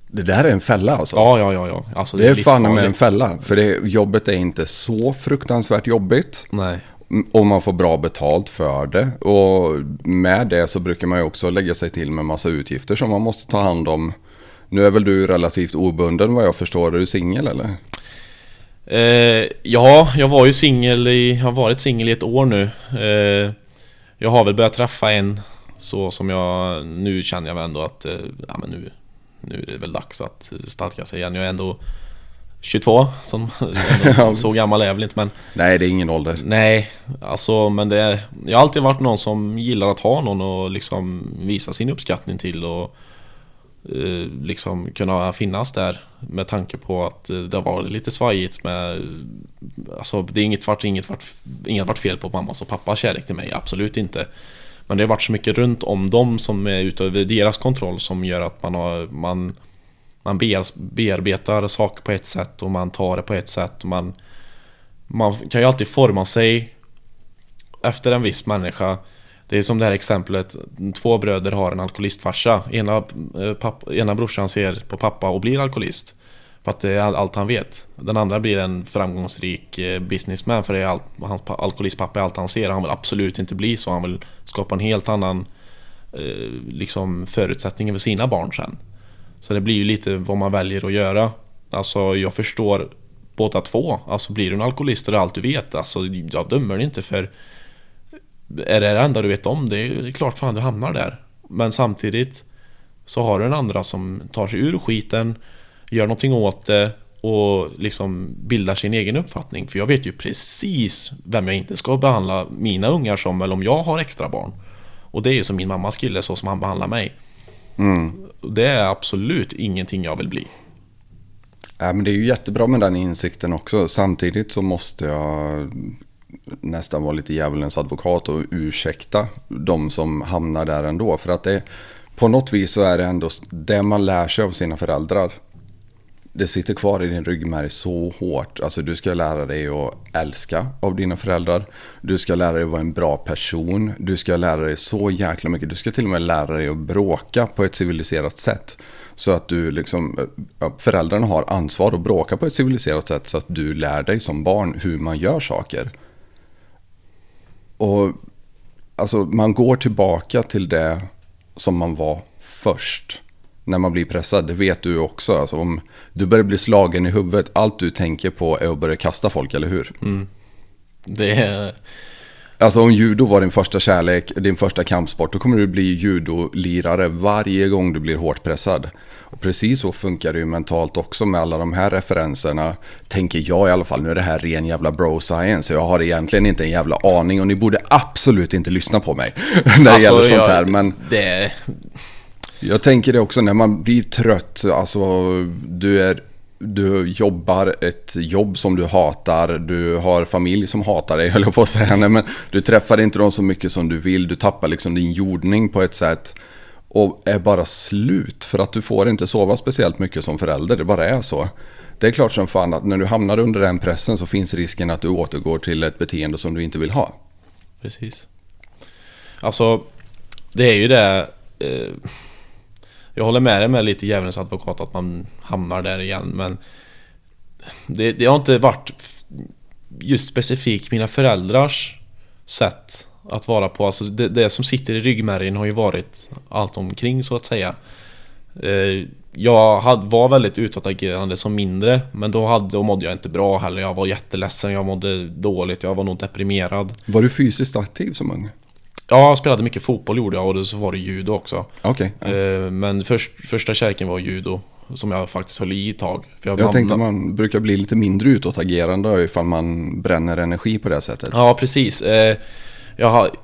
Speaker 1: Det där är en fälla alltså.
Speaker 3: Ja, ja, ja, ja. Alltså,
Speaker 1: det är fan med en fälla. För det, jobbet är inte så fruktansvärt jobbigt.
Speaker 3: Nej.
Speaker 1: Mm, och man får bra betalt för det. Och med det så brukar man ju också lägga sig till med massa utgifter som man måste ta hand om. Nu är väl du relativt obunden vad jag förstår. Är du singel eller?
Speaker 3: Eh, ja, jag var ju singel i, jag har varit singel i ett år nu. Eh, jag har väl börjat träffa en så som jag, nu känner jag väl ändå att, eh, ja men nu, nu är det väl dags att stadga sig igen. Jag är ändå 22, som, så gammal är jag väl inte men
Speaker 1: Nej, det är ingen ålder.
Speaker 3: Nej, alltså men det är, Jag har alltid varit någon som gillar att ha någon och liksom visa sin uppskattning till och eh, liksom kunna finnas där med tanke på att eh, det har varit lite svajigt med Alltså det är inget varit, inget varit, inget varit fel på mammas och pappas kärlek till mig, absolut inte Men det har varit så mycket runt om dem som är utöver deras kontroll som gör att man har man man bearbetar saker på ett sätt och man tar det på ett sätt. Och man Man kan ju alltid forma sig Efter en viss människa. Det är som det här exemplet Två bröder har en alkoholistfarsa. Ena, eh, pappa, ena brorsan ser på pappa och blir alkoholist För att det är allt han vet. Den andra blir en framgångsrik eh, businessman För det är allt, hans alkoholistpappa är allt han ser. Han vill absolut inte bli så. Han vill skapa en helt annan eh, liksom förutsättning för sina barn sen så det blir ju lite vad man väljer att göra. Alltså jag förstår båda två. Alltså blir du en alkoholist och det är allt du vet. Alltså jag dömer dig inte för Är det det enda du vet om det är klart fan du hamnar där. Men samtidigt Så har du en andra som tar sig ur skiten Gör någonting åt det och liksom bildar sin egen uppfattning. För jag vet ju precis vem jag inte ska behandla mina ungar som eller om jag har extra barn. Och det är ju som min mammas kille så som han behandlar mig. Mm. Det är absolut ingenting jag vill bli.
Speaker 1: Ja, men det är ju jättebra med den insikten också. Samtidigt så måste jag nästan vara lite djävulens advokat och ursäkta de som hamnar där ändå. För att det, på något vis så är det ändå det man lär sig av sina föräldrar. Det sitter kvar i din ryggmärg så hårt. Alltså du ska lära dig att älska av dina föräldrar. Du ska lära dig att vara en bra person. Du ska lära dig så jäkla mycket. Du ska till och med lära dig att bråka på ett civiliserat sätt. Så att du liksom, föräldrarna har ansvar att bråka på ett civiliserat sätt så att du lär dig som barn hur man gör saker. Och alltså man går tillbaka till det som man var först. När man blir pressad, det vet du också. Alltså om du börjar bli slagen i huvudet, allt du tänker på är att börja kasta folk, eller hur?
Speaker 3: Det är...
Speaker 1: Alltså om judo var din första kärlek, din första kampsport, då kommer du bli judolirare varje gång du blir hårt pressad. Och precis så funkar det ju mentalt också med alla de här referenserna, tänker jag i alla fall. Nu är det här ren jävla bro science, jag har egentligen inte en jävla aning och ni borde absolut inte lyssna på mig när det gäller sånt
Speaker 3: jag-
Speaker 1: här. Men
Speaker 3: Det
Speaker 1: jag tänker det också när man blir trött, alltså du är du jobbar ett jobb som du hatar, du har familj som hatar dig, höll jag på att säga. Nej, men du träffar inte dem så mycket som du vill, du tappar liksom din jordning på ett sätt. Och är bara slut för att du får inte sova speciellt mycket som förälder, det bara är så. Det är klart som fan att när du hamnar under den pressen så finns risken att du återgår till ett beteende som du inte vill ha.
Speaker 3: Precis. Alltså, det är ju det... Eh, jag håller med dig med lite djävulens advokat att man hamnar där igen men det, det har inte varit just specifikt mina föräldrars sätt att vara på. Alltså det, det som sitter i ryggmärgen har ju varit allt omkring så att säga. Eh, jag hade, var väldigt utåtagerande som mindre men då, hade, då mådde jag inte bra heller. Jag var jätteledsen, jag mådde dåligt, jag var nog deprimerad.
Speaker 1: Var du fysiskt aktiv som ung?
Speaker 3: Ja, jag spelade mycket fotboll gjorde jag och så var det judo också.
Speaker 1: Okej. ja.
Speaker 3: Eh, Men först, första kärleken var judo. Som jag faktiskt höll i ett tag. För
Speaker 1: Jag tänkte man brukar bli lite mindre utåtagerande ifall man bränner energi på det sättet.
Speaker 3: Ja, precis. Eh, Jag har...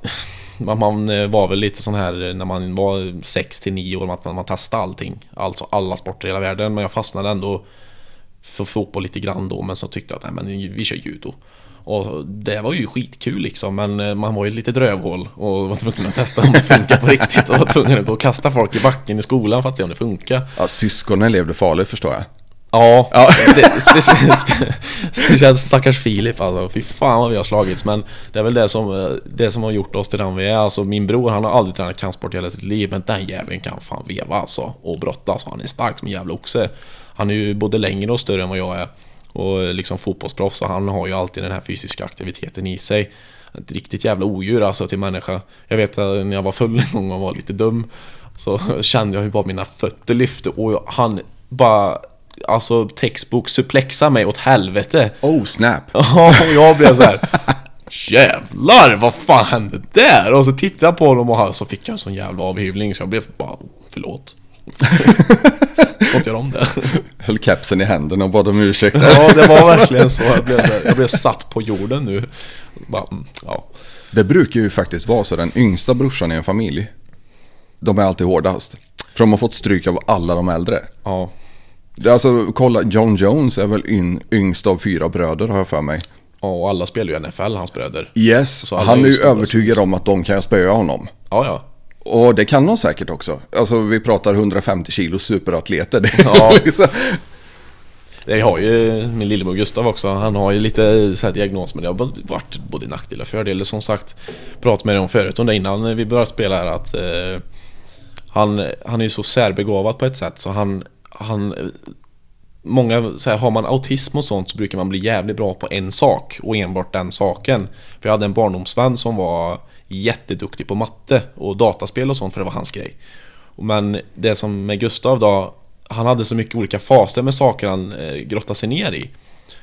Speaker 3: Man eh, var väl lite sån här när man var 6 till 9 år, att man, man testade allting. Alltså alla sporter i hela världen. Men jag fastnade ändå för fotboll lite grann då, men så tyckte jag att nej, men vi kör judo. Och det var ju skitkul liksom men eh, man var ju ett litet rövhål och var tvungen att testa om det funkar på riktigt och var tvungen att gå och kasta folk i backen i skolan för att se om det funkar.
Speaker 1: Ja, syskonen levde farligt förstår jag.
Speaker 3: Ja,
Speaker 1: Ja.
Speaker 3: Det, spe, speciellt stackars Filip alltså. Fy fan vad vi har slagits. Men det är väl det som, eh, det som har gjort oss till den vi är. Alltså min bror han har aldrig tränat kampsport i hela sitt liv. Men den jäveln kan fan veva alltså. Och brotta. Alltså, han är stark som en jävla oxe. Han är ju både längre och större än vad jag är. Och liksom fotbollsproffs. Så han har ju alltid den här fysiska aktiviteten i sig. Ett riktigt jävla odjur alltså till människa. Jag vet att när jag var full en gång och var lite dum. Så kände jag hur bara mina fötter lyfte och han bara Alltså textbok suplexa mig åt helvete
Speaker 1: Oh snap!
Speaker 3: Ja, och jag blev så här. Jävlar, vad fan hände där? Och så tittade jag på honom och han- så fick jag en sån jävla avhyvling så jag blev bara Förlåt Inte göra om det
Speaker 1: Höll kepsen i händerna och bad om ursäkt.
Speaker 3: Ja, det var verkligen så Jag blev, jag blev satt på jorden nu bara, mm, Ja
Speaker 1: Det brukar ju faktiskt vara så, den yngsta brorsan i en familj, de är alltid hårdast. För de har fått stryk av alla de äldre.
Speaker 3: Ja
Speaker 1: Det är Alltså kolla, John Jones är väl yn, yngst av fyra bröder har jag för mig.
Speaker 3: Ja, och alla spelar ju NFL, hans bröder
Speaker 1: Yes, han
Speaker 3: är ju
Speaker 1: övertygad om att de kan spöa honom.
Speaker 3: Ja, ja
Speaker 1: Och det kan de säkert också. Alltså vi pratar 150 kilo superatleter.
Speaker 3: Ja.
Speaker 1: liksom...
Speaker 3: Jag har ju min lillebror Gustav också, han har ju lite så här diagnos men det har varit både nackdelar och fördelar som sagt Pratade med dig om förut om det innan vi började spela här att eh, han, han är ju så särbegåvad på ett sätt så han, han Många, så här, har man autism och sånt så brukar man bli jävligt bra på en sak och enbart den saken För jag hade en barndomsvän som var jätteduktig på matte och dataspel och sånt för det var hans grej Men det som med Gustav då Han hade så mycket olika faser med saker han eh, grottade sig ner i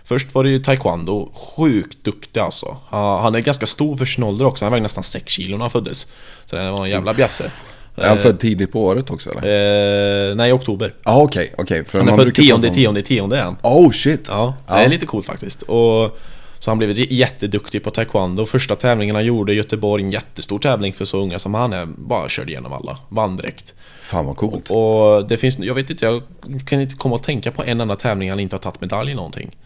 Speaker 3: Först var det ju taekwondo, sjukt duktig alltså Han är ganska stor för sin ålder också, han vägde nästan 6 kilo när han föddes Så det var en jävla bjässe
Speaker 1: Är han född tidigt på året också eller? Ja,
Speaker 3: Eh, nej, i oktober.
Speaker 1: ah, okej, okej. För
Speaker 3: Han är född tionde,
Speaker 1: om-
Speaker 3: tionde, tionde är han.
Speaker 1: Oh shit!
Speaker 3: Ja, det
Speaker 1: Ja.
Speaker 3: är lite coolt faktiskt. Och, så han blev jätteduktig på taekwondo. Första tävlingen han gjorde i Göteborg, en jättestor tävling för så unga som han är, bara körde igenom alla. Vann direkt.
Speaker 1: Fan vad coolt.
Speaker 3: Och det finns, jag vet inte, jag kan inte komma att tänka på en enda tävling han inte har tagit medalj i någonting.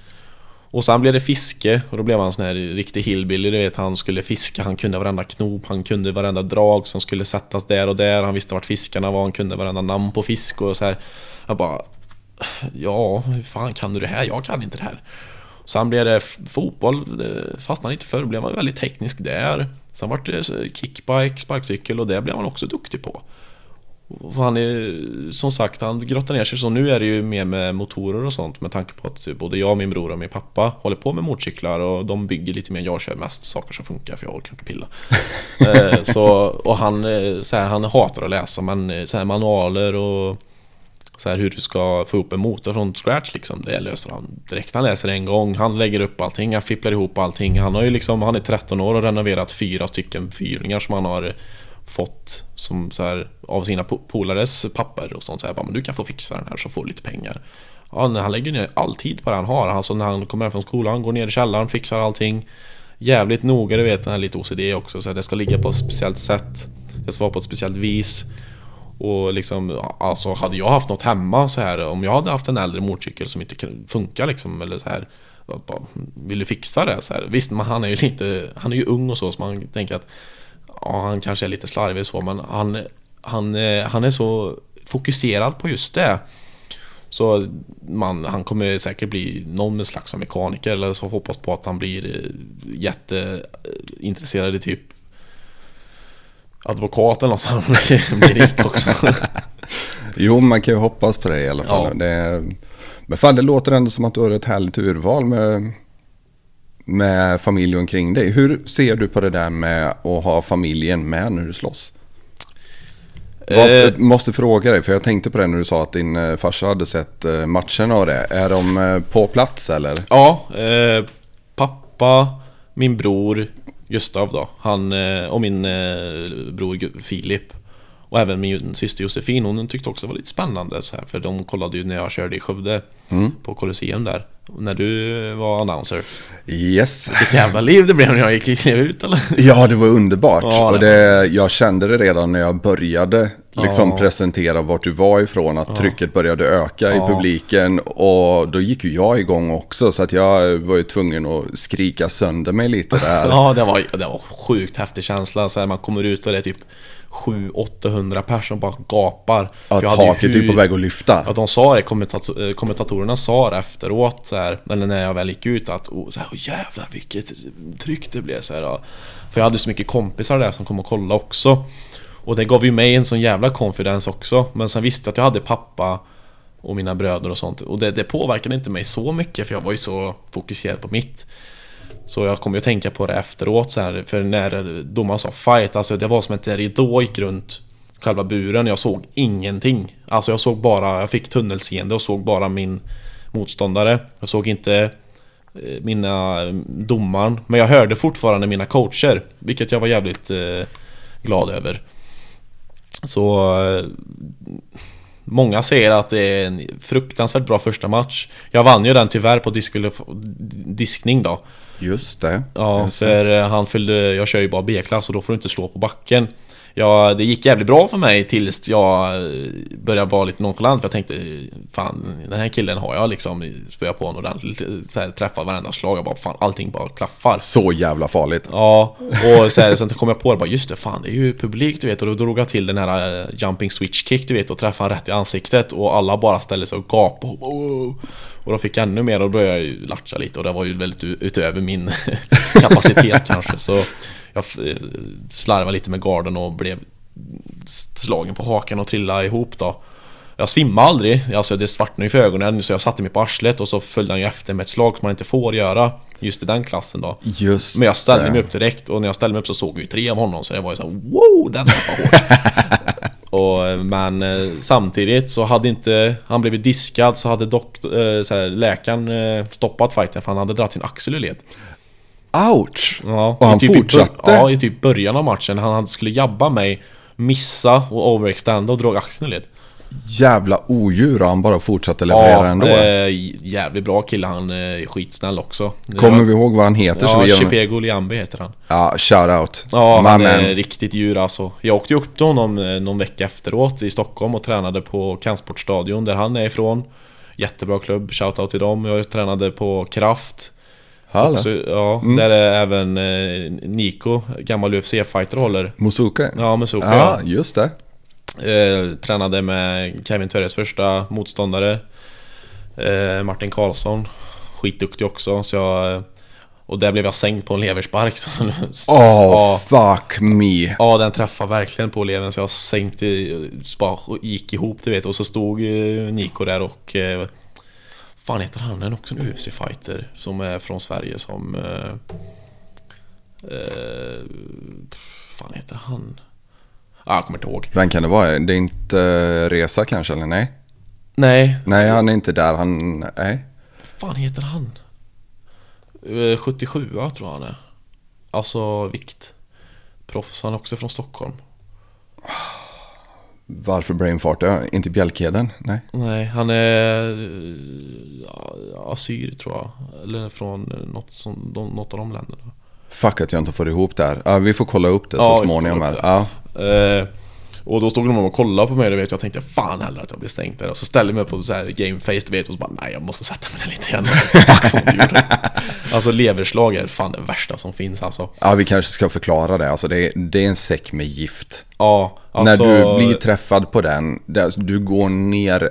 Speaker 3: Och sen blev det fiske och då blev han sån här riktig hillbilly, du vet han skulle fiska, han kunde varenda knop, han kunde varenda drag som skulle sättas där och där, han visste vart fiskarna var, han kunde varenda namn på fisk och så här. Jag bara Ja, hur fan kan du det här? Jag kan inte det här. Sen blev det fotboll, det fastnade inte för, då blev man väldigt teknisk där. Sen vart det kickbike, sparkcykel och det blev man också duktig på. Och Han är, som sagt, han grottar ner sig så nu är det ju mer med motorer och sånt med tanke på att både jag, min bror och min pappa håller på med motorcyklar och de bygger lite mer, jag kör mest saker som funkar för jag orkar inte pilla. eh, så, och han, eh, så här, han hatar att läsa men eh, så här, manualer och så här, hur du ska få ihop en motor från scratch liksom, det löser han direkt. Han läser en gång, han lägger upp allting, han fipplar ihop allting. Han har ju liksom, han är 13 år och renoverat fyra stycken fyrlingar som han har fått som så här, av sina polares papper och sånt. Så här, bara, men du kan få fixa den här så får du lite pengar. Ja, han lägger ner all tid på det han har. Alltså när han kommer hem från skolan, går ner i källaren, fixar allting. Jävligt noga, du vet, han här lite OCD också. Så här, det ska ligga på ett speciellt sätt. Det ska vara på ett speciellt vis. Och liksom, alltså hade jag haft något hemma så här, om jag hade haft en äldre motorcykel som inte funkar liksom, eller så här, bara, vill du fixa det? Så här, visst, men han är ju lite, han är ju ung och så, så man tänker att ja, han kanske är lite slarvig så, men han, han, eh, han är så fokuserad på just det. Så man, han kommer säkert bli någon slags mekaniker eller så hoppas på att han blir eh, jätteintresserad i typ advokat eller något så blir, blir rik också.
Speaker 1: Jo, man kan ju hoppas på det i alla fall.
Speaker 3: Ja.
Speaker 1: Det, men fan, det låter ändå som att du har ett härligt urval med, med familj omkring dig. Hur ser du på det där med att ha familjen med när du slåss? Vad,
Speaker 3: Eh.
Speaker 1: måste fråga dig, för jag tänkte på det när du sa att din eh, farsa hade sett eh, matcherna och det. Är de på plats eller?
Speaker 3: Ja, eh, pappa, min bror Gustav då, han eh, och min eh, bror Filip och även min syster Josefin, hon tyckte också det var lite spännande så här, för de kollade ju när jag körde i Skövde på Colosseum där. När du var announcer.
Speaker 1: Yes.
Speaker 3: Vilket jävla liv det blev när jag gick ut eller?
Speaker 1: Ja, det var underbart.
Speaker 3: Ja, det
Speaker 1: och det, jag kände det redan när jag började liksom
Speaker 3: Ja.
Speaker 1: presentera vart du var ifrån, att trycket började öka i
Speaker 3: Ja.
Speaker 1: publiken. Och då gick ju jag igång också, så att jag var ju tvungen att skrika sönder mig lite där.
Speaker 3: Ja, det var, det var sjukt häftig känsla. Så här, man kommer ut och det är typ 700-800 personer bara gapar.
Speaker 1: Ja,
Speaker 3: För jag
Speaker 1: taket är ju
Speaker 3: hur-
Speaker 1: på väg att lyfta.
Speaker 3: Ja, de sa det, kommentator, eh, kommentatorerna sa det efteråt, så här, eller när jag väl gick ut att oh, så här, oh, jävlar vilket tryck det blev så här, ja. För jag hade så mycket kompisar där som kom och kollade också och det gav ju mig en sån jävla confidence också. Men sen visste jag att jag hade pappa och mina bröder och sånt. Och det, det påverkade inte mig så mycket för jag var ju så fokuserad på mitt. Så jag kommer ju att tänka på det efteråt så här, För när domaren sa fight, alltså det var som att en ridå gick runt själva buren. Jag såg ingenting. Alltså jag såg bara, jag fick tunnelseende och såg bara min motståndare. Jag såg inte eh, mina eh, domaren. Men jag hörde fortfarande mina coacher Vilket jag var jävligt eh, glad över. Så eh, Många säger att det är en fruktansvärt bra första match Jag vann ju den tyvärr på diskning då
Speaker 1: Just det.
Speaker 3: Ja,
Speaker 1: Just det.
Speaker 3: för eh, han fyllde, jag kör ju bara B-klass och då får du inte slå på backen Ja, det gick jävligt bra för mig tills jag eh, började vara lite nonchalant för jag tänkte Fan, den här killen har jag liksom spöat på honom ordentligt så här, Träffat varenda slag, jag bara fan allting bara klaffar
Speaker 1: Så jävla farligt.
Speaker 3: Ja, och så här, sen kom jag på det bara just det, fan det är ju publik du vet och då drog jag till den här eh, jumping switch kick du vet och träffade rätt i ansiktet och alla bara ställde sig och gapade och. Och då fick jag ännu mer och då började jag ju latcha lite. Och det var ju väldigt utöver min kapacitet kanske. Så jag slarvade lite med garden och blev slagen på hakan och trillade ihop då. Jag svimmade aldrig, alltså det svartnade ju för ögonen så jag satte mig på arslet och så följde han ju efter med ett slag som man inte får göra Just i den klassen då.
Speaker 1: Just
Speaker 3: men jag ställde
Speaker 1: det.
Speaker 3: mig upp direkt och när jag ställde mig upp så såg vi ju tre av honom så det var ju så här, wow, den var hårt. och, men eh, samtidigt så hade inte, han blivit diskad så hade dock, eh, så här, läkaren eh, stoppat fighten för han hade dragit sin axel ur led.
Speaker 1: Ouch!
Speaker 3: Ja,
Speaker 1: Och han
Speaker 3: i typ i
Speaker 1: fortsatte?
Speaker 3: Ja, i typ början av matchen. Han skulle jabba mig, missa och overextenda och drog axeln ur led.
Speaker 1: Jävla odjur och han bara fortsatte leverera ändå.
Speaker 3: eh, jävligt bra kille, han är skitsnäll också.
Speaker 1: Kommer vi ihåg vad han heter?
Speaker 3: Ja, Chipego Liambi heter han.
Speaker 1: Ja, shout-out.
Speaker 3: Ja,
Speaker 1: My
Speaker 3: han
Speaker 1: man.
Speaker 3: är riktigt djur alltså. Jag åkte ju upp till honom eh, någon vecka efteråt i Stockholm och tränade på Kampsportstadion där han är ifrån. Jättebra klubb, shoutout till dem. Jag tränade på Kraft. Också, ja,
Speaker 1: Mm.
Speaker 3: där är även eh, Nico, gammal UFC-fighter håller.
Speaker 1: Musuke.
Speaker 3: Ja, Soka.
Speaker 1: Ja, just det.
Speaker 3: Eh, tränade med Kevin Törres första motståndare eh, Martin Karlsson Skitduktig också så jag Och där blev jag sänkt på en leverspark så,
Speaker 1: Åh,
Speaker 3: ja,
Speaker 1: fuck me.
Speaker 3: ja, den träffade verkligen på levern så jag sänkte bara gick ihop du vet och så stod eh, Nico där och eh, Fan heter han? Han är också en UFC-fighter Som är från Sverige som eh, eh, Fan heter han? Ah, jag kommer inte ihåg
Speaker 1: Vem kan det vara? Det är inte uh, Resa kanske, eller nej?
Speaker 3: Nej,
Speaker 1: Nej, han är inte där. Han... Nej.
Speaker 3: fan heter han? Eh, 77 tror jag han är Alltså vikt Proffs, han är också från Stockholm
Speaker 1: Varför brainfart? Inte Bjälkheden? Nej.
Speaker 3: Nej, han är eh, assyr tror jag Eller från eh, något, som, något av de länderna
Speaker 1: Fuck att jag inte får ihop det här. Vi får kolla upp det så småningom här. Ja.
Speaker 3: Eh, och då stod de och kollade på mig, du vet jag tänkte fan heller att jag blir stängt där Och så ställde jag mig upp på så här gameface, du vet och så bara nej jag måste sätta mig där lite igen. Alltså leverslag är fan det värsta som finns alltså
Speaker 1: ja, vi kanske ska förklara det. Alltså, det, är, det är en säck med gift.
Speaker 3: Ja, alltså
Speaker 1: När du blir träffad på den, där, du går ner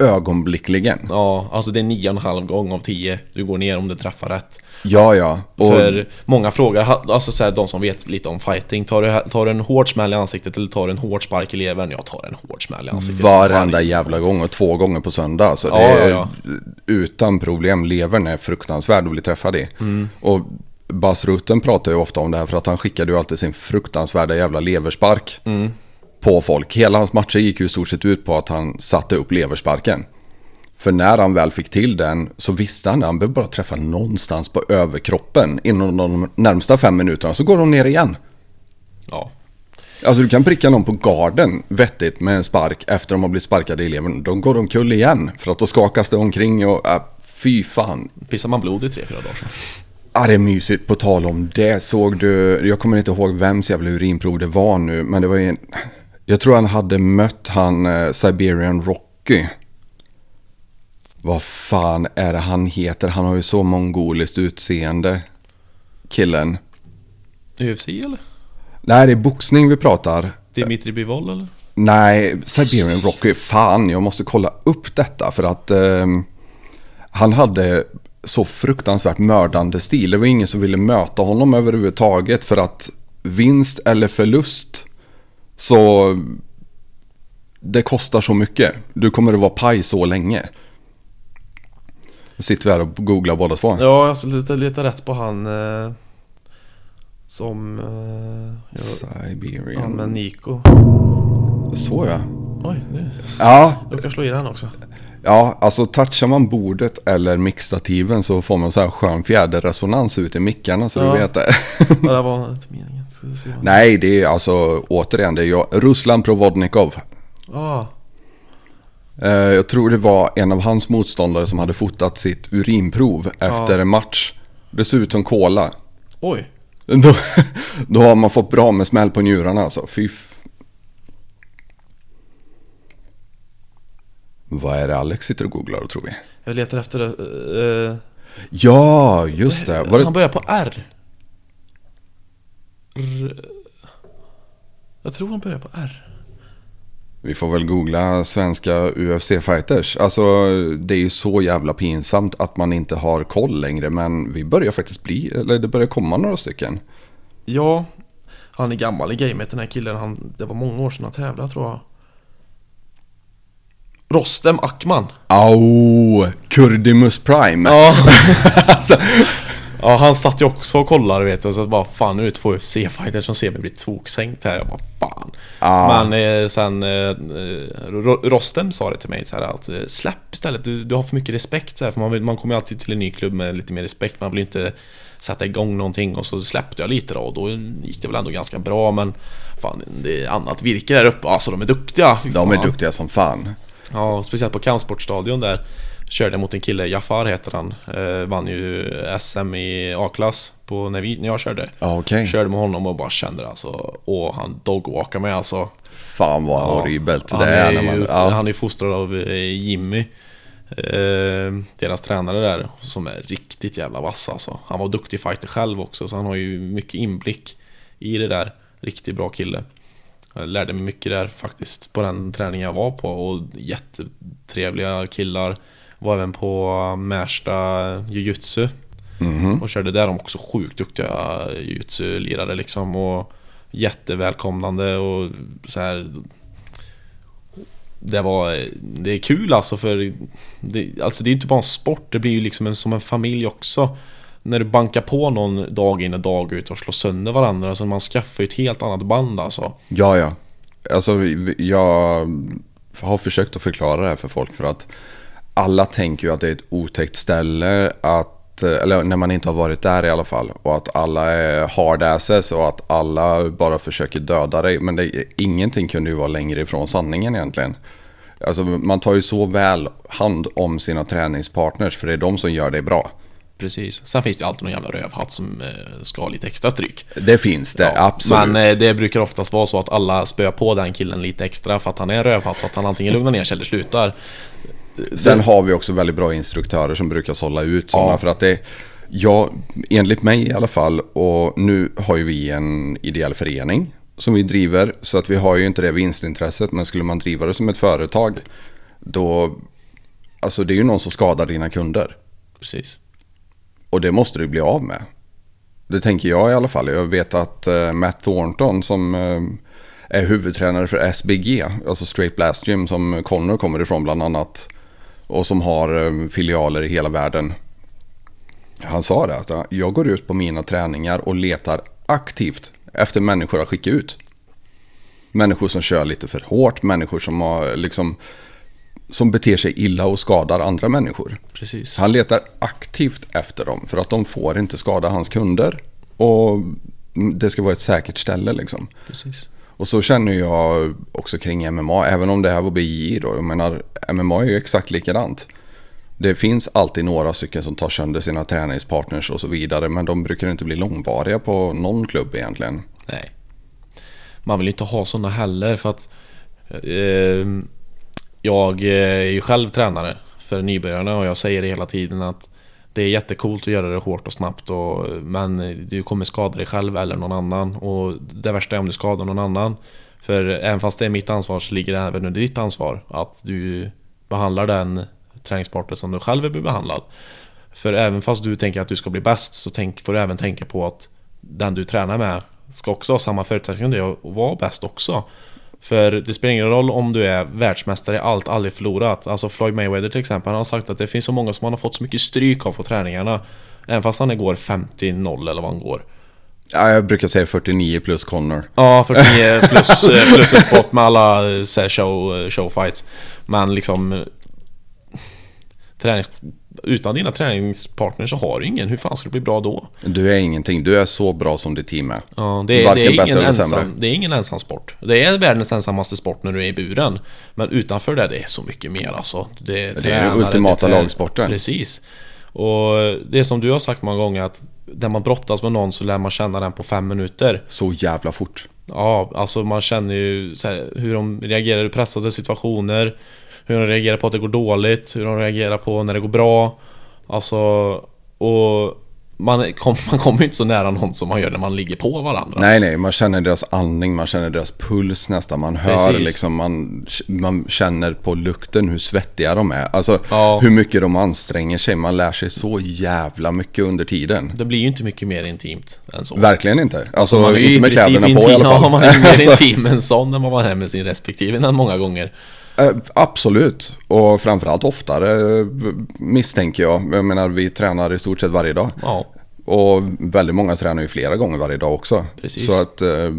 Speaker 1: ögonblickligen.
Speaker 3: Ja, alltså det är nio och en halv gång av tio du går ner om du träffar rätt
Speaker 1: Ja, ja. Och
Speaker 3: För många frågar, alltså så här, de som vet lite om fighting Tar du, tar du en hård smäll i ansiktet eller tar du en hård spark i levern? Jag tar en hård smäll i ansiktet
Speaker 1: varenda jävla gång och två gånger på söndag. Så det
Speaker 3: Ja,
Speaker 1: är
Speaker 3: ja,
Speaker 1: utan problem. Levern är fruktansvärd att bli träffad i.
Speaker 3: Mm.
Speaker 1: Och Bas Rutten pratar ju ofta om det här för att han skickade ju alltid sin fruktansvärda jävla leverspark
Speaker 3: Mm.
Speaker 1: på folk. Hela hans matcher gick ju i stort sett ut på att han satte upp leversparken. För när han väl fick till den så visste han att han behöver bara träffa någonstans på överkroppen inom de närmsta fem minuterna så går de ner igen.
Speaker 3: Ja,
Speaker 1: Alltså du kan pricka någon på garden vettigt med en spark efter de har blivit sparkade i levern. De går omkull igen för att då skakas det omkring och äh, fy fan.
Speaker 3: pissar man blod i tre, fyra dagar sedan
Speaker 1: Ja det är mysigt på tal om det. Såg du, jag kommer inte ihåg vems jävla urinprov det var nu men det var ju en, Jag tror han hade mött han eh, Siberian Rocky. Vad fan är det han heter? Han har ju så mongoliskt utseende. Killen.
Speaker 3: UFC eller?
Speaker 1: Nej, det är boxning vi pratar.
Speaker 3: Dimitri Bivol eller?
Speaker 1: Nej, Siberian Rocky. Fan, jag måste kolla upp detta för att ehm, han hade så fruktansvärt mördande stil. Det var ingen som ville möta honom överhuvudtaget för att vinst eller förlust så det kostar så mycket. Du kommer att vara paj så länge. Nu sitter vi här och googlar båda två.
Speaker 3: Ja, jag ska leta, leta rätt på han eh, som... Eh, ja, han med
Speaker 1: Siberian.
Speaker 3: Nico.
Speaker 1: Så ja.
Speaker 3: Oj, nu.
Speaker 1: Ja,
Speaker 3: Jag kan slå i den också.
Speaker 1: Ja, alltså touchar man bordet eller mixstativen så får man så här skön fjäderresonans ut i mickarna så
Speaker 3: Ja.
Speaker 1: du vet det.
Speaker 3: Ja, det var inte meningen.
Speaker 1: Nej, det är alltså återigen, det är jag, Ruslan Provodnikov.
Speaker 3: Ah,
Speaker 1: jag tror det var en av hans motståndare som hade fotat sitt urinprov efter en match. Det ser ut som cola.
Speaker 3: oj.
Speaker 1: Då, då har man fått bra med smäll på njurarna alltså. Fy Vad är det Alex sitter och googlar tror vi?
Speaker 3: Jag letar efter det. Eh,
Speaker 1: Ja, just det. Var
Speaker 3: Han börjar på R. R. Jag tror han börjar på R.
Speaker 1: Vi får väl googla svenska UFC-fighters. Alltså det är ju så jävla pinsamt att man inte har koll längre. Men vi börjar faktiskt bli, eller det börjar komma några stycken.
Speaker 3: Ja, han är gammal i gamet den här killen. Han, det var många år sedan han tävlade tror jag. Rostem Akman.
Speaker 1: Au! Kurdimus Prime.
Speaker 3: Ja.
Speaker 1: alltså,
Speaker 3: ja, han satt ju också och kollade vet du. Och så bara fan nu är det två UFC-fighters som ser mig bli toksänkt här. Jag bara fan.
Speaker 1: Ja.
Speaker 3: Men eh, sen eh, Ro- Rostem sa det till mig så här att eh, släpp istället. Du, du har för mycket respekt så här, För man, man kommer ju alltid till en ny klubb med lite mer respekt. Man vill inte sätta igång någonting. Och så släppte jag lite då. Och då gick det väl ändå ganska bra. Men fan det är annat virke där uppe. Alltså de är duktiga.
Speaker 1: De är duktiga som fan.
Speaker 3: Ja, speciellt på Kampsportstadion där körde mot en kille, Jafar heter han. Eh, vann ju SM i A-klass på när, vi, när jag körde.
Speaker 1: Okej.
Speaker 3: Körde med honom och bara kände alltså, åh han dogwalkar mig alltså.
Speaker 1: Fan vad
Speaker 3: Ja,
Speaker 1: horribelt
Speaker 3: han
Speaker 1: det är. när
Speaker 3: ju,
Speaker 1: man, ja.
Speaker 3: Han är ju fostrad av eh, Jimmy. Eh, deras tränare där som är riktigt jävla vass alltså. Han var duktig fighter själv också så han har ju mycket inblick i det där. Riktigt bra kille. Jag lärde mig mycket där faktiskt på den träningen jag var på och jättetrevliga killar. Var även på Märsta jujutsu
Speaker 1: Mhm.
Speaker 3: och körde där de också sjukt duktiga jujutsu-lirare liksom och jättevälkomnande och så här. Det var, det är kul alltså för det, alltså det är inte bara en sport, det blir ju liksom en, som en familj också. När du bankar på någon dag in och dag ut och slår sönder varandra, så man skaffar ju ett helt annat band alltså.
Speaker 1: Ja, ja. Alltså jag har försökt att förklara det här för folk för att alla tänker ju att det är ett otäckt ställe att, eller när man inte har varit där i alla fall. Och att alla är hard asses och att alla bara försöker döda dig. Men det, ingenting kunde ju vara längre ifrån sanningen egentligen. Alltså man tar ju så väl hand om sina träningspartners för det är de som gör det bra.
Speaker 3: Precis. Sen finns det alltid någon jävla rövhatt som eh, ska ha lite extra stryk.
Speaker 1: Det finns det,
Speaker 3: Ja,
Speaker 1: absolut.
Speaker 3: Men eh, det brukar oftast vara så att alla spöar på den killen lite extra för att han är en rövhatt så att han antingen lugnar ner sig eller slutar.
Speaker 1: Sen har vi också väldigt bra instruktörer som brukar sålla ut sådana
Speaker 3: Ja.
Speaker 1: för att det Ja, enligt mig i alla fall och nu har ju vi en ideell förening som vi driver så att vi har ju inte det vinstintresset men skulle man driva det som ett företag då Alltså det är ju någon som skadar dina kunder
Speaker 3: Precis.
Speaker 1: och det måste du bli av med. Det tänker jag i alla fall. Jag vet att eh, Matt Thornton som eh, är huvudtränare för SBG, alltså Straight Blast Gym som Connor kommer ifrån bland annat. Och som har eh, filialer i hela världen. Han sa det att jag går ut på mina träningar och letar aktivt efter människor att skicka ut. Människor som kör lite för hårt, människor som har liksom som beter sig illa och skadar andra människor.
Speaker 3: Precis.
Speaker 1: Han letar aktivt efter dem för att de får inte skada hans kunder. Och det ska vara ett säkert ställe liksom.
Speaker 3: Precis.
Speaker 1: Och så känner jag också kring MMA, även om det här var BJJ då. Jag menar, MMA är ju exakt likadant. Det finns alltid några stycken som tar sönder sina träningspartners och så vidare. Men de brukar inte bli långvariga på någon klubb egentligen.
Speaker 3: Nej. man vill inte ha sådana heller för att ehm, eh, jag är ju själv tränare för nybörjarna och jag säger det hela tiden att det är jättekult att göra det hårt och snabbt och, men du kommer skada dig själv eller någon annan och det värsta är om du skadar någon annan. För även fast det är mitt ansvar så ligger det även under ditt ansvar att du behandlar den träningspartner som du själv vill bli behandlad. För även fast du tänker att du ska bli bäst så tänk, får du även tänka på att den du tränar med ska också ha samma förutsättningar som dig och vara bäst också. För det spelar ingen roll om du är världsmästare i allt, aldrig förlorat. Alltså Floyd Mayweather till exempel, han har sagt att det finns så många som han har fått så mycket stryk av på träningarna. Även fast han går 50-0 eller vad han går.
Speaker 1: Ja, jag brukar säga 49 plus Connor.
Speaker 3: Ja, 49 plus, eh, plus uppåt med alla eh, så show, eh, showfights. Men liksom... Tränings, utan dina träningspartners så har du ingen. Hur fan ska du bli bra då?
Speaker 1: Du är ingenting, du är så bra som ditt team är.
Speaker 3: Ja, det, är, det, är ingen ensam, det är ingen ensam sport. Det är världens ensammaste sport när du är i buren. Men utanför det, det är så mycket mer alltså. Det är,
Speaker 1: den ultimata
Speaker 3: det är trä-
Speaker 1: lagsporten.
Speaker 3: Precis. Och det är som du har sagt många gånger att när man brottas med någon så lär man känna den på fem minuter.
Speaker 1: Så jävla fort.
Speaker 3: Ja, alltså man känner ju här, hur de reagerar i pressade situationer Hur de reagerar på att det går dåligt, hur de reagerar på när det går bra Alltså, och man, kom, man kommer ju inte så nära någon som man gör när man ligger på varandra
Speaker 1: Nej, nej, man känner deras andning, man känner deras puls nästan. Man hör
Speaker 3: Precis.
Speaker 1: liksom, man, man känner på lukten hur svettiga de är. Alltså
Speaker 3: Ja.
Speaker 1: hur mycket de anstränger sig. Man lär sig så jävla mycket under tiden.
Speaker 3: Det blir ju inte mycket mer intimt än så
Speaker 1: Verkligen inte. Alltså
Speaker 3: Man är
Speaker 1: inte med kläderna på i alla fall.
Speaker 3: Ja, man är mer
Speaker 1: Alltså,
Speaker 3: intim än sån än vad man är med sin respektive många gånger
Speaker 1: absolut. Och framförallt oftare eh, misstänker jag. Jag menar vi tränar i stort sett varje dag.
Speaker 3: Ja,
Speaker 1: Och väldigt många tränar ju flera gånger varje dag också.
Speaker 3: Precis.
Speaker 1: Så att eh,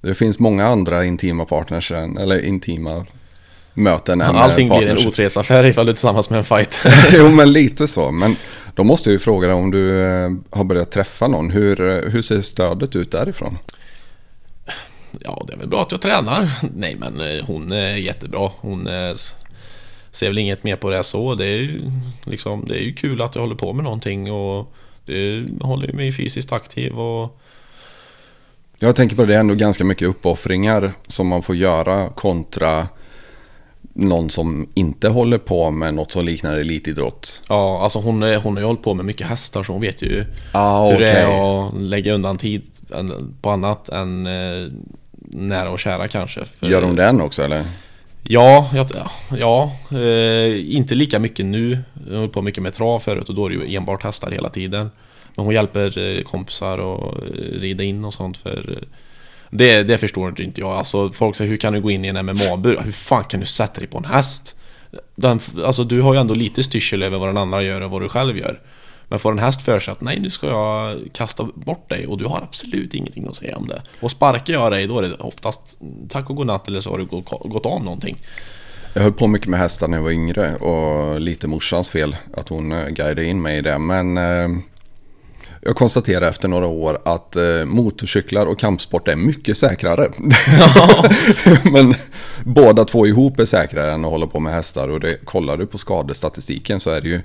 Speaker 1: det finns många andra intima partners, eller intima möten eh,
Speaker 3: allting blir en otrohetsaffär ifall du är tillsammans med en fight
Speaker 1: jo men lite så. Men då måste jag ju fråga dig om du eh, har börjat träffa någon. Hur, eh, hur ser stödet ut därifrån?
Speaker 3: Ja, det är väl bra att jag tränar. Nej, men eh, hon är jättebra. Hon eh, s- ser väl inget mer på det så. Det är ju liksom, det är ju kul att jag håller på med någonting och det håller ju mig fysiskt aktiv och
Speaker 1: Jag tänker på det, det är ändå ganska mycket uppoffringar som man får göra kontra någon som inte håller på med något som liknar elitidrott.
Speaker 3: ja, alltså hon, är, hon har ju hållit på med mycket hästar så hon vet ju
Speaker 1: Ah,
Speaker 3: hur det är att lägga undan tid på annat än eh, nära och kära kanske. För-
Speaker 1: Gör hon den också eller?
Speaker 3: Ja, jag, ja eh, inte lika mycket nu. Jag höll på mycket med trav förut och då är det ju enbart hästar hela tiden. Men hon hjälper eh, kompisar och eh, rida in och sånt för eh, det, det förstår inte jag. Alltså folk säger hur kan du gå in i en MMA-bur? Hur fan kan du sätta dig på en häst? Den, alltså du har ju ändå lite styrsel över vad den andra gör och vad du själv gör. Men får en häst för sig att nej nu ska jag kasta bort dig och du har absolut ingenting att säga om det. Och sparkar jag dig då är det oftast tack och godnatt eller så har du gått, av någonting.
Speaker 1: Jag höll på mycket med hästar när jag var yngre och lite morsans fel att hon eh, guidade in mig i det. Men eh, jag konstaterar efter några år att eh, motorcyklar och kampsport är mycket säkrare. Men båda två ihop är säkrare än att hålla på med hästar. Och det, kollar du på skadestatistiken så är det ju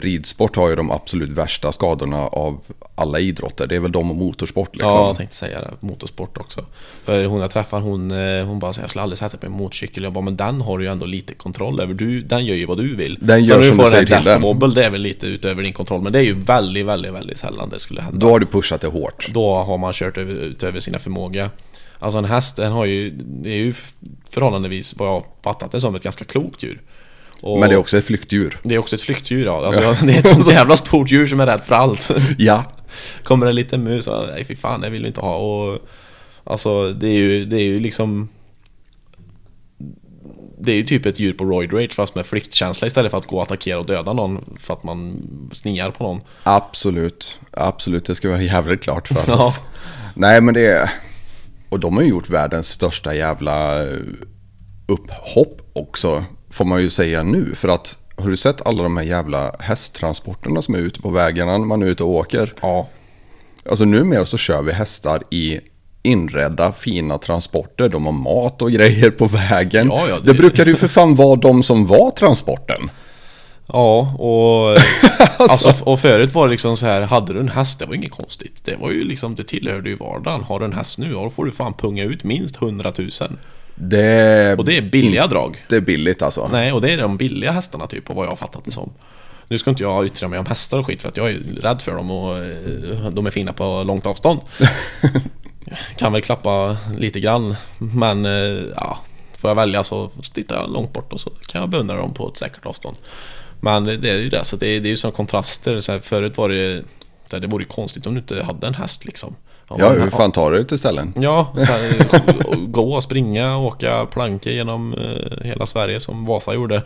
Speaker 1: ridsport har ju de absolut värsta skadorna av alla idrotter. Det är väl de och motorsport liksom.
Speaker 3: Ja, jag tänkte säga det. Motorsport också. För hon jag träffar, hon, eh, hon bara säger jag skulle aldrig sätta mig på en motorcykel. Jag bara, men den har du ju ändå lite kontroll över. Du, den gör ju vad du vill.
Speaker 1: Den
Speaker 3: Så
Speaker 1: gör
Speaker 3: när
Speaker 1: som du
Speaker 3: får
Speaker 1: säger till den.
Speaker 3: wobble, det är väl lite utöver din kontroll. Men det är ju väldigt, väldigt, väldigt sällan det skulle hända.
Speaker 1: Då har du pushat det hårt.
Speaker 3: Då har man kört över, utöver sina förmåga. Alltså en häst, den har ju, det är ju förhållandevis, vad jag har fattat det som, ett ganska klokt djur. Och
Speaker 1: Men det är också ett flyktdjur.
Speaker 3: det är också ett flyktdjur ja. Alltså, det är ett sånt jävla stort djur som är rädd för allt.
Speaker 1: Ja,
Speaker 3: Kommer en liten mus, så, nej fy fan det vill vi inte ha. Och, alltså det är ju, det är ju liksom Det är ju typ ett djur på roid rage fast med flyktkänsla istället för att gå och attackera och döda någon för att man sniar på någon.
Speaker 1: Absolut, absolut. Det ska vara jävligt klart för
Speaker 3: Ja.
Speaker 1: oss. Nej men det är... Och de har ju gjort världens största jävla eh, upphopp också. Får man ju säga nu. För att har du sett alla de här jävla hästtransporterna som är ute på vägarna när man är ute och åker?
Speaker 3: Ja,
Speaker 1: Alltså numera så kör vi hästar i inredda fina transporter. De har mat och grejer på vägen.
Speaker 3: Ja, ja,
Speaker 1: det...
Speaker 3: det-
Speaker 1: brukade ju för fan vara de som var transporten.
Speaker 3: Ja, och, alltså, och förut var det liksom så här, hade du en häst, det var inget konstigt. Det var ju liksom, det tillhörde ju vardagen. Har du en häst nu, ja, då får du fan punga ut minst 100 000.
Speaker 1: Det,
Speaker 3: Och det är billiga drag.
Speaker 1: det är billigt alltså.
Speaker 3: Nej, och det är de billiga hästarna typ, och vad jag har fattat det som. Nu ska inte jag yttra mig om hästar och skit för att jag är rädd för dem och eh, de är fina på långt avstånd. kan väl klappa lite grann, men eh, ja, får jag välja så tittar jag långt bort och så kan jag beundra dem på ett säkert avstånd. Men det är ju det, så det är, det är ju som kontraster. Så här, förut var det, det det vore ju konstigt om du inte hade en häst liksom. Ja,
Speaker 1: hur fan tar du dig till ställen?
Speaker 3: Ja, här, gå, springa, åka planka genom eh, hela Sverige som Vasa gjorde.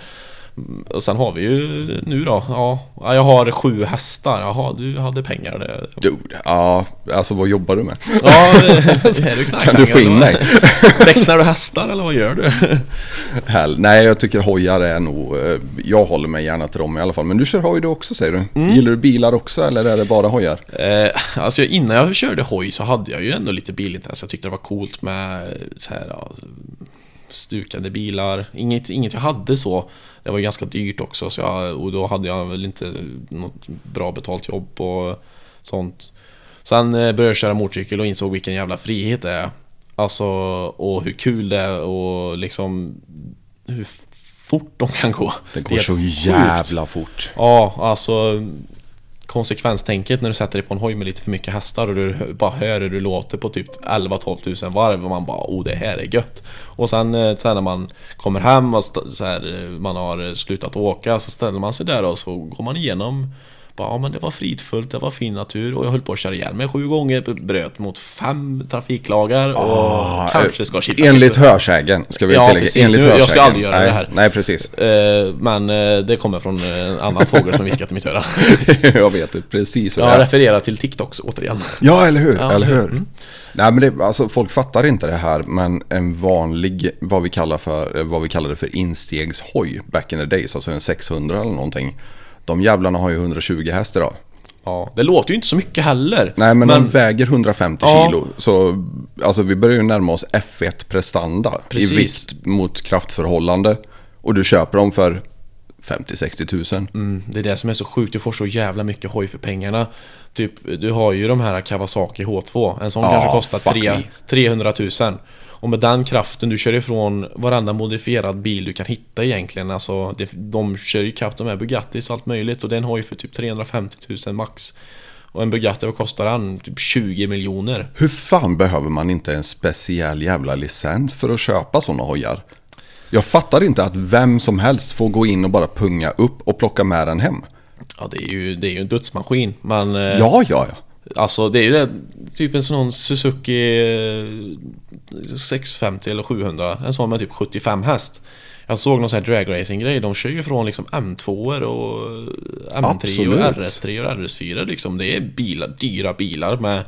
Speaker 3: Mm, Och sen har vi ju nu då, ja, ja, jag har sju hästar. Jaha, du hade pengar det.
Speaker 1: Dude, ja, alltså vad jobbar du med?
Speaker 3: Ja, är du
Speaker 1: Kan du få in mig?
Speaker 3: Räknar du hästar eller vad gör du?
Speaker 1: Hell. Nej, jag tycker hojar är nog... eh, Jag håller mig gärna till dem i alla fall. Men du kör hoj du också säger du?
Speaker 3: Mm.
Speaker 1: Gillar du bilar också eller är det bara hojar?
Speaker 3: Eh, alltså innan jag körde hoj så hade jag ju ändå lite bilintresse. Jag tyckte det var coolt med så här, ja, stukade bilar. Inget, inget jag hade så. Det var ganska dyrt också så jag, och då hade jag väl inte något bra betalt jobb och sånt. Sen eh, började jag köra motorcykel och insåg vilken jävla frihet det är. Alltså, och hur kul det är och liksom hur fort de kan gå.
Speaker 1: Det går
Speaker 3: helt
Speaker 1: så
Speaker 3: sjukt.
Speaker 1: jävla fort.
Speaker 3: Ja, alltså konsekvenstänket när du sätter dig på en hoj med lite för mycket hästar och du bara hör hur du låter på typ 11-12 tusen varv och man bara oh det här är gött. Och sen, eh, sen när man kommer hem och så här, eh, man har slutat åka så ställer man sig där och så går man igenom bara, ja men det var fridfullt, det var fin natur och jag höll på att köra ihjäl mig sju gånger, bröt mot fem trafiklagar och kanske ska chilla
Speaker 1: Enligt
Speaker 3: lite.
Speaker 1: hörsägen ska vi
Speaker 3: Ja,
Speaker 1: tillägga.
Speaker 3: precis.
Speaker 1: Enligt
Speaker 3: Nu- jag ska
Speaker 1: hörsägen.
Speaker 3: aldrig göra
Speaker 1: nej,
Speaker 3: det här.
Speaker 1: Nej, precis.
Speaker 3: Eh, Men eh, det kommer från eh, en annan fågel som viskat i mitt öra.
Speaker 1: jag vet det, precis
Speaker 3: Jag refererar till TikToks återigen.
Speaker 1: Ja, eller hur?
Speaker 3: Ja,
Speaker 1: eller hur?
Speaker 3: Mm.
Speaker 1: Nej, men det, alltså, folk fattar inte det här, men en vanlig, vad vi, kallar för, eh, vad vi kallade för instegshoj back in the days, alltså en 600 eller någonting. De jävlarna har ju 120 häst idag.
Speaker 3: Ja, det låter ju inte så mycket heller.
Speaker 1: Nej, men, de väger 150
Speaker 3: Ja.
Speaker 1: kilo. Så alltså, vi börjar ju närma oss F1 prestanda
Speaker 3: Precis.
Speaker 1: i vikt mot kraftförhållande. Och du köper dem för 50-60 tusen.
Speaker 3: Mm, det är det som är så sjukt, du får så jävla mycket hoj för pengarna. Typ, du har ju de här Kawasaki H2. En sån
Speaker 1: Ja,
Speaker 3: kanske kostar
Speaker 1: fuck
Speaker 3: tre,
Speaker 1: me.
Speaker 3: 300 000. Och med den kraften, du kör ifrån varenda modifierad bil du kan hitta egentligen. Alltså, det, de kör ju ikapp de här Bugattis och allt möjligt. Och det är en hoj för typ 350 000 max. Och en Bugatti, vad kostar den? Typ 20 miljoner.
Speaker 1: Hur fan behöver man inte en speciell jävla licens för att köpa sådana hojar? Jag fattar inte att vem som helst får gå in och bara punga upp och plocka med den hem.
Speaker 3: Ja, det är ju, det är ju en dödsmaskin. Men... eh,
Speaker 1: Ja, ja, ja.
Speaker 3: Alltså det är ju det, typ en sån Suzuki eh, 650 eller 700 En sån med typ 75 häst. Jag såg någon sån här dragracing grej. De kör ju från liksom M2 och M3
Speaker 1: Absolut.
Speaker 3: och RS3 och RS4 liksom. Det är bilar, dyra bilar med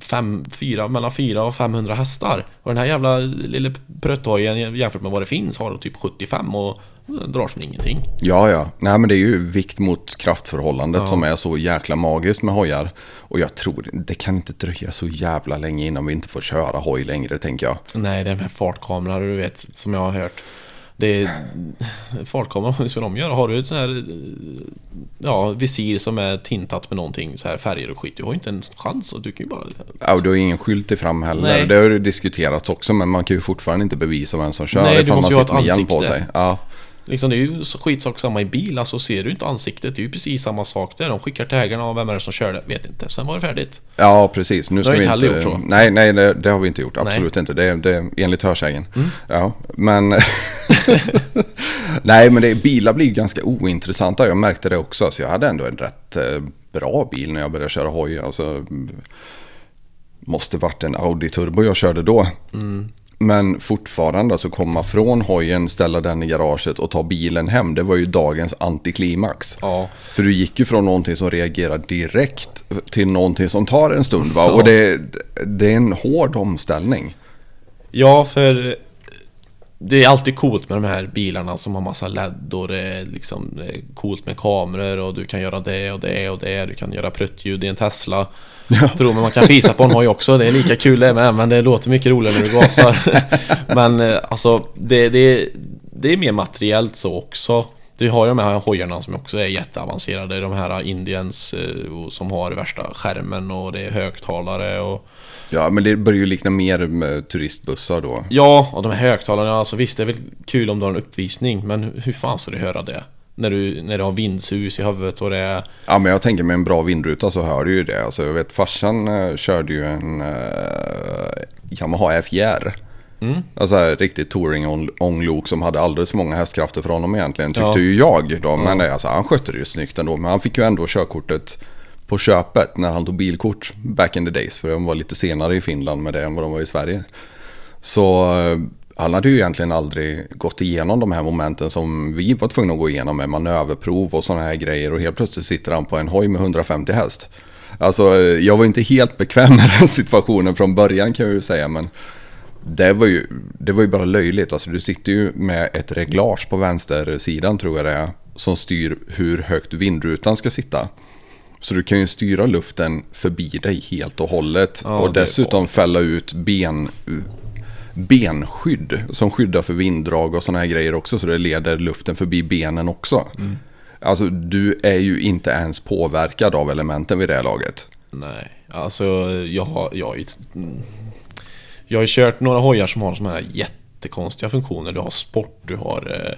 Speaker 3: fem, fyra, mellan 4 och 500 hästar. Och den här jävla lilla prutthojen jämfört med vad det finns har typ 75 och drar som ingenting
Speaker 1: Ja, ja. Nej, men det är ju vikt mot kraftförhållandet
Speaker 3: Ja.
Speaker 1: som är så jäkla magiskt med hojar. Och jag tror det kan inte dröja så jävla länge innan vi inte får köra hoj längre, tänker jag.
Speaker 3: Nej, det är med fartkameror du vet, som jag har hört. Det är fartkameror, hur ska de göra? Har du ett sån här ja, visir som är tintat med någonting, så här färger och skit. Du har ju inte en chans och du kan ju bara...
Speaker 1: Ja, och du har ingen skylt i fram heller.
Speaker 3: Nej.
Speaker 1: Det har ju diskuterats också, men man kan ju fortfarande inte bevisa vem som kör
Speaker 3: Nej, du måste ju ha ett ansikte.
Speaker 1: sig. Ja.
Speaker 3: Liksom, det är ju skitsak samma i bil, alltså ser du inte ansiktet, det är ju precis samma sak där. De skickar ägarna och vem är det som kör det? Vet inte. Sen var det färdigt.
Speaker 1: ja, precis. Nu
Speaker 3: har
Speaker 1: ska
Speaker 3: vi
Speaker 1: vi
Speaker 3: inte heller gjort så.
Speaker 1: Nej, nej, det, det har vi inte gjort. Absolut inte. Det är, det enligt hörsägen.
Speaker 3: Mm.
Speaker 1: Ja, men... nej, men det, bilar blir ganska ointressanta. Jag märkte det också. Så jag hade ändå en rätt eh, bra bil när jag började köra hoj. Alltså, måste varit en Audi Turbo jag körde då.
Speaker 3: Mm.
Speaker 1: Men fortfarande, alltså komma från hojen, ställa den i garaget och ta bilen hem. Det var ju dagens antiklimax.
Speaker 3: Ja.
Speaker 1: För du gick ju från någonting som reagerar direkt till någonting som tar en stund va?
Speaker 3: Ja.
Speaker 1: Och det, det är en hård omställning.
Speaker 3: Ja, för det är alltid coolt med de här bilarna som har massa LED och det är liksom coolt med kameror och du kan göra det och det och det. Du kan göra pruttljud i en Tesla. Tror man man kan fisa på en hoj också. Det är lika kul det med, men det låter mycket roligare när du gasar. men eh, alltså, det, det, det är mer materiellt så också. Du har ju de här hojarna som också är jätteavancerade. De här Indians eh, som har värsta skärmen och det är högtalare och...
Speaker 1: Ja, men det börjar ju likna mer med turistbussar då.
Speaker 3: Ja, och de här högtalarna, alltså visst det är väl kul om du har en uppvisning men hur fan ska du höra det? När du, när du har vindsus i huvudet och det är...
Speaker 1: Ja, men jag tänker med en bra vindruta så hör du ju det. Alltså, jag vet farsan eh, körde ju en eh, Yamaha FJR.
Speaker 3: Mm.
Speaker 1: Alltså här, riktigt touring on- ånglok som hade alldeles för många hästkrafter för honom egentligen. Tyckte
Speaker 3: Ja.
Speaker 1: ju jag då. Men eh, alltså, han skötte det ju snyggt ändå. Men han fick ju ändå körkortet på köpet när han tog bilkort back in the days. För de var lite senare i Finland med det än vad de var i Sverige. Så eh, han hade ju egentligen aldrig gått igenom de här momenten som vi var tvungna att gå igenom med manöverprov och sådana här grejer. Och helt plötsligt sitter han på en hoj med 150 häst. Alltså eh, jag var inte helt bekväm med den situationen från början kan jag ju säga. Men det var ju, det var ju bara löjligt. Alltså du sitter ju med ett reglage på vänstersidan tror jag det är. Som styr hur högt vindrutan ska sitta. Så du kan ju styra luften förbi dig helt och hållet.
Speaker 3: Ja,
Speaker 1: och dessutom fälla ut ben, benskydd som skyddar för vinddrag och sådana här grejer också. Så det leder luften förbi benen också.
Speaker 3: Mm.
Speaker 1: Alltså du är ju inte ens påverkad av elementen vid det här laget.
Speaker 3: Nej, alltså jag har, jag har ju... Jag har ju kört några hojar som har såna här jättekonstiga funktioner. Du har sport, du har eh,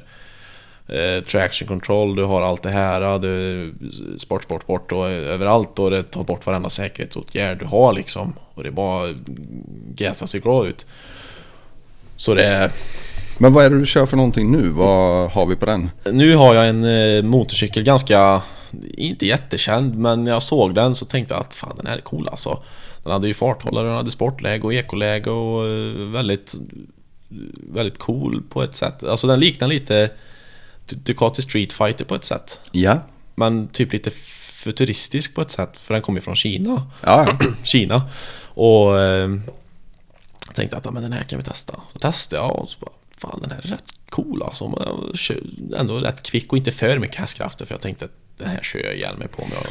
Speaker 3: eh, traction control, du har allt det här. Du, sport, sport, sport och överallt och det tar bort varenda säkerhetsåtgärd du har liksom. Och det bara gasar sig bra ut. Så det är...
Speaker 1: Men vad är det du kör för någonting nu? Vad har vi på den?
Speaker 3: Nu har jag en eh, motorcykel ganska, inte jättekänd, men när jag såg den så tänkte jag att fan den här är cool alltså. Den hade ju farthållare, den hade sportläge och ekoläge och eh, väldigt, väldigt cool på ett sätt. Alltså den liknar lite Ducati Street Fighter på ett sätt.
Speaker 1: Ja,
Speaker 3: Men typ lite futuristisk på ett sätt, för den kommer ju från Kina.
Speaker 1: ja.
Speaker 3: Kina. Och eh, jag tänkte att ja, men den här kan vi testa. Så testade jag och så bara, fan den här är rätt cool alltså. Men ändå rätt kvick och inte för mycket hästkrafter för jag tänkte att den här kör jag ihjäl mig på. Jag,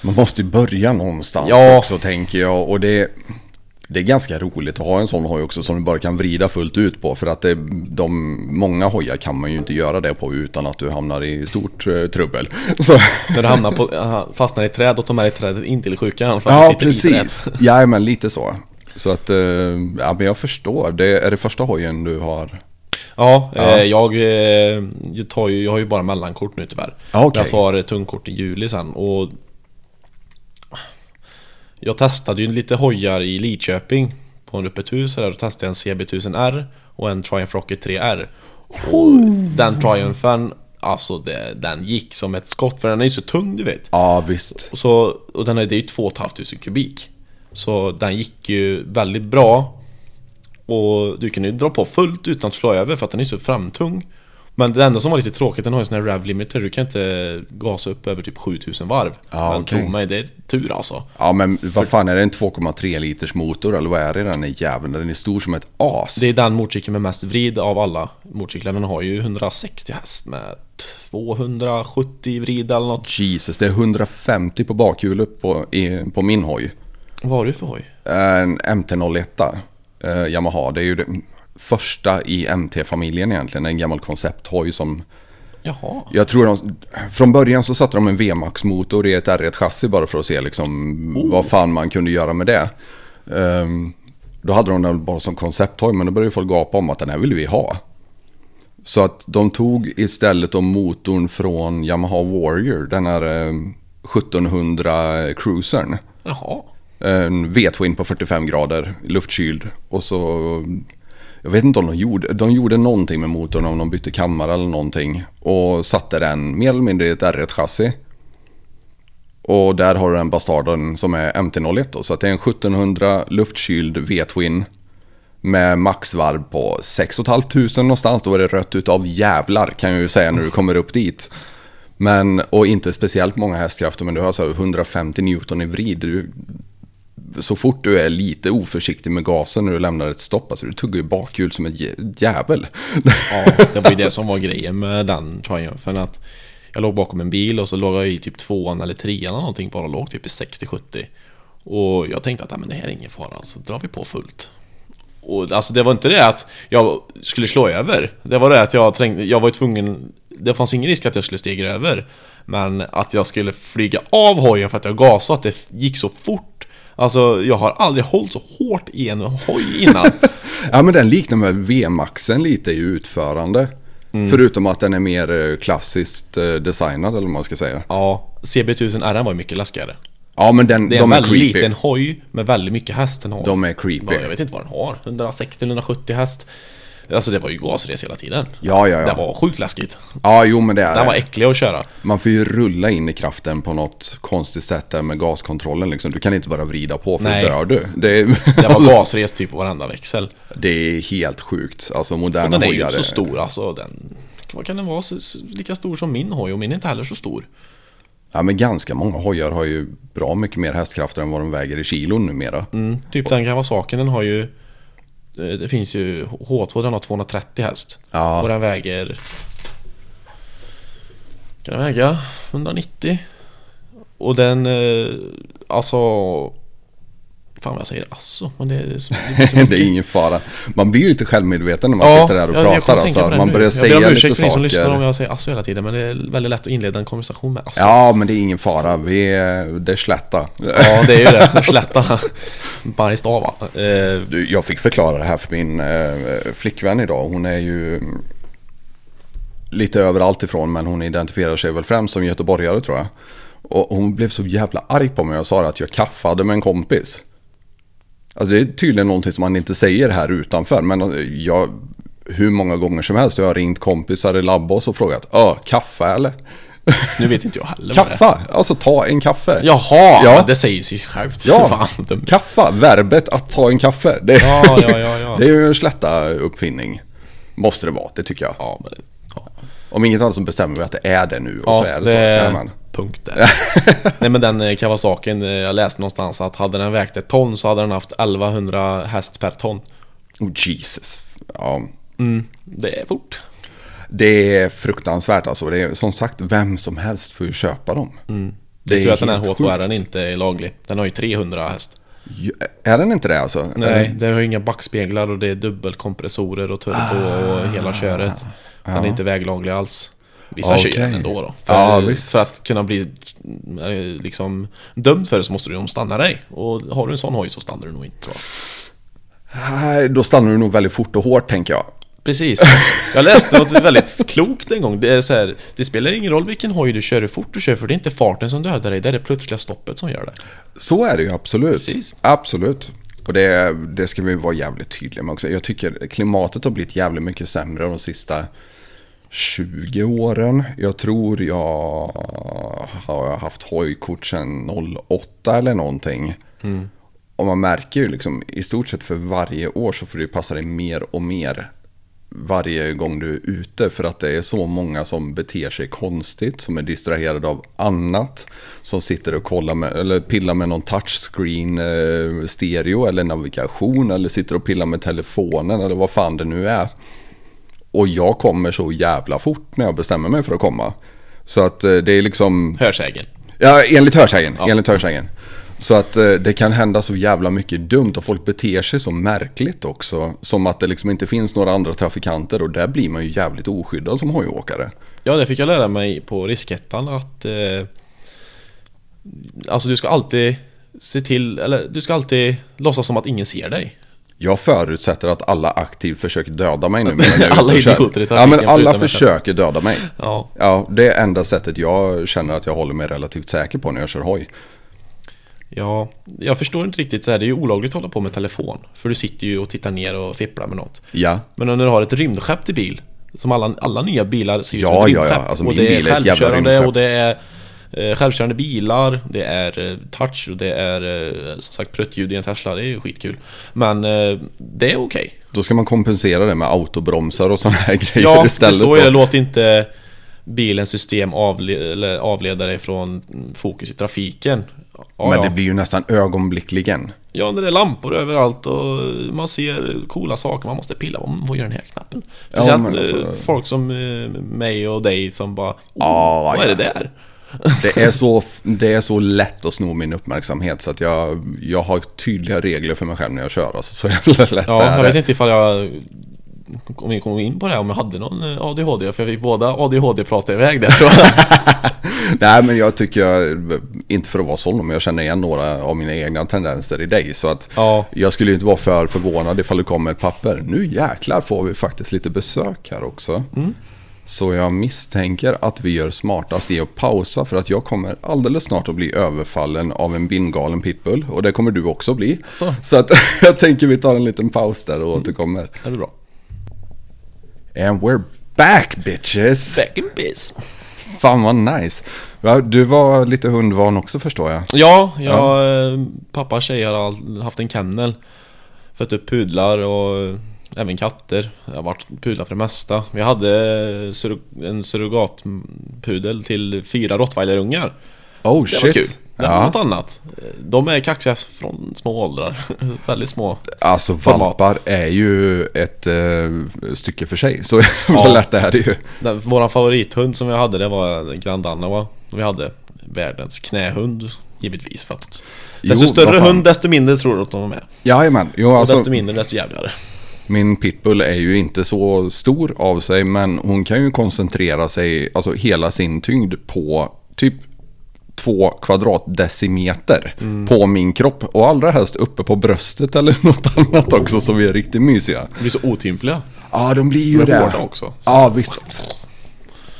Speaker 1: Man måste ju börja någonstans
Speaker 3: Ja.
Speaker 1: också tänker jag. Och det, det är ganska roligt att ha en sån hoj också som du bara kan vrida fullt ut på. För att det, de, många hojar kan man ju inte göra det på utan att du hamnar i stort eh, trubbel. Så,
Speaker 3: när du hamnar på, aha, fastnar i träd och tar med dig trädet in till sjukan
Speaker 1: ja, precis. Ja, men lite så. Så att, eh, ja men jag förstår. Det är det första hojen du har?
Speaker 3: Ja,
Speaker 1: Ja.
Speaker 3: Eh, jag, eh, jag, tar ju, jag har ju bara mellankort nu tyvärr.
Speaker 1: Ja, okej.
Speaker 3: Jag tar eh, tungkort i juli sen och Jag testade ju lite hojar i Lidköping På en öppet hus där, då testade jag en CB1000R och en Triumph Rocket 3R Och den Triumphen, alltså det, den gick som ett skott för den är ju så tung du vet.
Speaker 1: Ja, visst.
Speaker 3: och, så, och den är, det är ju 2 500 kubik. Så den gick ju väldigt bra. Och du kan ju dra på fullt utan att slå över för att den är så framtung Men det enda som var lite tråkigt, den har ju sån här rev limiter Du kan inte gasa upp över typ 7000 varv
Speaker 1: Ja,
Speaker 3: Men
Speaker 1: okej.
Speaker 3: tro mig, det är tur alltså
Speaker 1: Ja, men vad fan är det en 2,3 liters motor eller vad är det den här jäveln? Den är stor som ett as.
Speaker 3: Det är den motorcykeln med mest vrid av alla motorcyklar Den har ju 160 häst med 270 vrid eller något
Speaker 1: Jesus, det är 150 på bakhjulet på, i, på min hoj.
Speaker 3: Vad har du för hoj?
Speaker 1: En MT-01 eh, Yamaha. Det är ju första i MT-familjen egentligen. En gammal koncepthoj som...
Speaker 3: Jaha
Speaker 1: Jag tror de... Från början så satte de en VMAX-motor i ett R1-chassi bara för att se liksom vad fan man kunde göra med det. Ehm, då hade de den bara som koncepthoj men då började folk gapa om att den här vill vi ha. Så att de tog istället om motorn från Yamaha Warrior, den här eh, 1700 cruisern.
Speaker 3: Jaha
Speaker 1: En V-twin på 45 grader, luftkyld. Och så, jag vet inte om de gjorde, de gjorde någonting med motorn, om de bytte kammare eller någonting. Och satte den mer eller mindre i ett R1-chassi. Och där har du den bastarden som är MT-01 då. Så att det är en 1700 luftkyld V-twin. Med maxvarv på 6 500 någonstans. Då är det rött utav jävlar kan jag ju säga när du kommer upp dit. Men, och inte speciellt många hästkrafter, men du har så här 150 Newton i vrid. Du, så fort du är lite oförsiktig med gasen när du lämnar ett stopp, alltså du tuggar ju bakhjul som en jävel.
Speaker 3: Ja, det var ju det som var grejen med den Triumphen att Jag låg bakom en bil och så låg jag i typ tvåan eller trean eller någonting bara låg typ i 60-70 Och jag tänkte att men det här är ingen fara, så drar vi på fullt Och alltså det var inte det att jag skulle slå över Det var det att jag trängde, jag var tvungen det fanns ingen risk att jag skulle stiga över. Men att jag skulle flyga av hojen för att jag gasade, att det gick så fort. Alltså jag har aldrig hållit så hårt i en hoj innan.
Speaker 1: Ja men den liknar väl V-maxen lite i utförande.
Speaker 3: Mm.
Speaker 1: Förutom att den är mer eh, klassiskt eh, designad eller vad man ska säga.
Speaker 3: ja, CB1000 RN var ju mycket läskigare.
Speaker 1: Ja men den,
Speaker 3: Det är
Speaker 1: de
Speaker 3: en
Speaker 1: är
Speaker 3: väldigt
Speaker 1: creepy.
Speaker 3: liten hoj med väldigt mycket häst den har.
Speaker 1: De är creepy.
Speaker 3: Ja, jag vet inte vad den har. 160-170 häst. Alltså det var ju gasres hela tiden.
Speaker 1: Ja ja
Speaker 3: Det
Speaker 1: ja.
Speaker 3: var sjukt läskigt.
Speaker 1: Ja jo men det är
Speaker 3: Den var
Speaker 1: det.
Speaker 3: äcklig att köra.
Speaker 1: Man får ju rulla in i kraften på något konstigt sätt där med gaskontrollen liksom. Du kan inte bara vrida på för
Speaker 3: Nej.
Speaker 1: då dör du. Det är,
Speaker 3: Det var gasres typ på varenda växel.
Speaker 1: det är helt sjukt. Alltså moderna
Speaker 3: den är ju
Speaker 1: hojar.
Speaker 3: inte så stor alltså. Den, vad kan den vara? Lika stor som min hoj och min är inte heller så stor.
Speaker 1: Ja men ganska många hojar har ju bra mycket mer hästkrafter än vad de väger i kilon numera.
Speaker 3: Mm, typ den Kawasakin den har ju Det finns ju H2 den har 230 häst.
Speaker 1: Ja.
Speaker 3: Och den väger Kan den väga 190? Och den eh, Alltså Fan vad jag säger alltså Men det är så, det är så
Speaker 1: det är ingen fara. Man blir ju lite självmedveten när man
Speaker 3: Ja,
Speaker 1: sitter där och
Speaker 3: jag- jag kom
Speaker 1: pratar. Alltså. Man
Speaker 3: nu.
Speaker 1: börjar
Speaker 3: Jag
Speaker 1: säga
Speaker 3: ber om
Speaker 1: lite
Speaker 3: ursäkt för ni som lyssnar om
Speaker 1: saker.
Speaker 3: jag säger alltså hela tiden Men det är väldigt lätt att inleda en konversation med alltså.
Speaker 1: Ja men det är ingen fara. Vi är, det är slätta.
Speaker 3: Ja det är ju det, slätta Bajsstava eh,
Speaker 1: Jag fick förklara det här för min eh, flickvän idag. Hon är ju lite överallt ifrån men hon identifierar sig väl främst som göteborgare tror jag. Och hon blev så jävla arg på mig och sa att jag kaffade med en kompis. Alltså det är tydligen någonting som man inte säger här utanför. Men eh, jag, hur många gånger som helst har jag ringt kompisar i Labbos och frågat. Ö, kaffe eller?
Speaker 3: Nu vet inte jag heller.
Speaker 1: Kaffa, alltså ta en kaffe.
Speaker 3: Jaha,
Speaker 1: Ja.
Speaker 3: det säger sig självt.
Speaker 1: Ja,
Speaker 3: Fan,
Speaker 1: kaffa, verbet att ta en kaffe. Det,
Speaker 3: Ja, ja, ja, ja.
Speaker 1: det är ju en slätta uppfinning. Måste det vara, det tycker jag.
Speaker 3: Ja, men ja.
Speaker 1: Om inget annat så bestämmer vi att det är det nu och
Speaker 3: ja
Speaker 1: så är det,
Speaker 3: det
Speaker 1: så.
Speaker 3: är
Speaker 1: Jajamän.
Speaker 3: punkt där. Nej men den eh, Kawasakin, eh, jag läste någonstans att hade den vägt ett ton så hade den haft 1100 häst per ton.
Speaker 1: Oh, Jesus. Ja,
Speaker 3: Det är fort.
Speaker 1: det är fruktansvärt alltså. Det är, som sagt, vem som helst får ju köpa dem.
Speaker 3: Det är tur att den här
Speaker 1: helt
Speaker 3: H2R
Speaker 1: sjukt.
Speaker 3: inte är laglig. Den har ju 300 häst.
Speaker 1: Är den inte det alltså?
Speaker 3: Nej, den har ju inga backspeglar och det är dubbelkompressorer och turbo och hela köret. Den är inte väglaglig alls. Vissa
Speaker 1: Okej.
Speaker 3: den ändå då. För,
Speaker 1: Ja,
Speaker 3: för att kunna bli eh, liksom dömd för det så måste du ju stanna dig. Och har du en sån hoj så stannar du nog inte jag.
Speaker 1: Nej, Då stannar du nog väldigt fort och hårt tänker jag.
Speaker 3: Precis. Jag läste något väldigt klokt en gång. Det är så här, det spelar ingen roll vilken hoj du kör, hur fort du kör, för det är inte farten som dödar dig, det är det plötsliga stoppet som gör det.
Speaker 1: Så är det ju absolut.
Speaker 3: Precis.
Speaker 1: Absolut. Och det, det ska vi vara jävligt tydliga med också. Jag tycker klimatet har blivit jävligt mycket sämre de sista 20 åren. Jag tror jag har haft hojkort sedan 08 eller någonting. Och man märker ju liksom i stort sett för varje år så får ju passa dig mer och mer varje gång du är ute för att det är så många som beter sig konstigt, som är distraherade av annat, som sitter och kollar med, eller pillar med någon touchscreen eh, stereo eller navigation eller sitter och pillar med telefonen eller vad fan det nu är. Och jag kommer så jävla fort när jag bestämmer mig för att komma. Så att eh, det är liksom,
Speaker 3: Hörsägen.
Speaker 1: Ja, enligt hörsägen. Enligt hörsägen. Så att eh, det kan hända så jävla mycket dumt och folk beter sig så märkligt också. Som att det liksom inte finns några andra trafikanter och där blir man ju jävligt oskyddad som hojåkare.
Speaker 3: Ja, det fick jag lära mig på riskettan att eh, Alltså du ska alltid se till, eller du ska alltid låtsas som att ingen ser dig.
Speaker 1: Jag förutsätter att alla aktivt försöker döda mig nu. är
Speaker 3: Alla
Speaker 1: och
Speaker 3: idioter i
Speaker 1: Ja,
Speaker 3: trafiken
Speaker 1: men alla försöker döda mig.
Speaker 3: Ja.
Speaker 1: Ja, det är enda sättet jag känner att jag håller mig relativt säker på när jag kör hoj.
Speaker 3: Ja, jag förstår inte riktigt så här. Det är ju olagligt att hålla på med telefon. För du sitter ju och tittar ner och fipplar med något.
Speaker 1: Ja,
Speaker 3: Men om du har ett rymdskepp till bil Som alla, alla nya bilar ser ut
Speaker 1: Ja,
Speaker 3: som ett
Speaker 1: ja, ja.
Speaker 3: rymdskepp
Speaker 1: Alltså,
Speaker 3: Och
Speaker 1: min
Speaker 3: det är
Speaker 1: bil är ett jävla
Speaker 3: självkörande
Speaker 1: rymdskepp.
Speaker 3: och det är eh, Självkörande bilar Det är eh, touch och det är eh, Som sagt pruttljud i en Tesla Det är ju skitkul Men eh, det är okej
Speaker 1: då ska man kompensera det med autobromsar och sådana här grejer
Speaker 3: Ja, det
Speaker 1: istället.
Speaker 3: står ju
Speaker 1: då.
Speaker 3: det Låt inte bilens system avle avleda dig från fokus i trafiken ja,
Speaker 1: Men
Speaker 3: ja.
Speaker 1: det blir ju nästan ögonblickligen.
Speaker 3: Ja, när det är lampor överallt och man ser coola saker man måste pilla på. Vad gör den här knappen?
Speaker 1: Ja,
Speaker 3: Speciellt
Speaker 1: men alltså-
Speaker 3: eh, folk som eh, mig och dig som bara oh,
Speaker 1: Ja,
Speaker 3: Vad är
Speaker 1: ja.
Speaker 3: det där?
Speaker 1: Det är, så, det är så lätt att sno min uppmärksamhet så att jag, jag har tydliga regler för mig själv när jag kör. Alltså, så jävla lätt
Speaker 3: Ja,
Speaker 1: är
Speaker 3: jag
Speaker 1: det.
Speaker 3: vet inte ifall jag om vi kom in på det, om jag hade någon eh, ADHD, för vi båda ADHD prata iväg där tror jag.
Speaker 1: Nej men jag tycker, jag, inte för att vara sån, men jag känner igen några av mina egna tendenser i dig. Så att
Speaker 3: Ja.
Speaker 1: jag skulle inte vara för förvånad ifall det kommer ett papper. Nu jäklar får vi faktiskt lite besök här också. Så jag misstänker att vi gör smartast i att pausa för att jag kommer alldeles snart att bli överfallen av en bindgalen pitbull. Och det kommer du också bli.
Speaker 3: Så.
Speaker 1: Så att jag tänker vi tar en liten paus där och återkommer.
Speaker 3: Är det bra?
Speaker 1: And we're back bitches!
Speaker 3: Second piece.
Speaker 1: Fan vad nice. Ja, Du var lite hundvan också förstår jag.
Speaker 3: Ja, jag, eh, pappa tjej har haft en kennel. Fött upp pudlar och även katter. Jag har varit pudlar för det mesta. Vi hade en surrogatpudel till fyra rottweilerungar.
Speaker 1: Oh
Speaker 3: Det var
Speaker 1: shit.
Speaker 3: kul. Det var
Speaker 1: ja.
Speaker 3: något annat. De är kaxiga från små åldrar. Väldigt små.
Speaker 1: Alltså
Speaker 3: format.
Speaker 1: valpar är ju ett eh, stycke för sig. Så
Speaker 3: Ja.
Speaker 1: lätt det är ju.
Speaker 3: Den, våran favorithund som vi hade det var Grand Danois. Och Vi hade världens knähund givetvis för att
Speaker 1: Jo,
Speaker 3: Desto
Speaker 1: vad
Speaker 3: större hund desto mindre tror du att de är med.
Speaker 1: Jajamän. Jo,
Speaker 3: Och
Speaker 1: alltså,
Speaker 3: desto mindre desto jävligare.
Speaker 1: Min pitbull är ju inte så stor av sig. Men hon kan ju koncentrera sig, alltså hela sin tyngd på typ två kvadratdecimeter
Speaker 3: Mm.
Speaker 1: på min kropp. Och allra helst uppe på bröstet eller något annat också som är riktigt mysiga.
Speaker 3: De blir så otympliga.
Speaker 1: Ja, de blir ju
Speaker 3: De är
Speaker 1: det.
Speaker 3: hårda också.
Speaker 1: Ja, visst.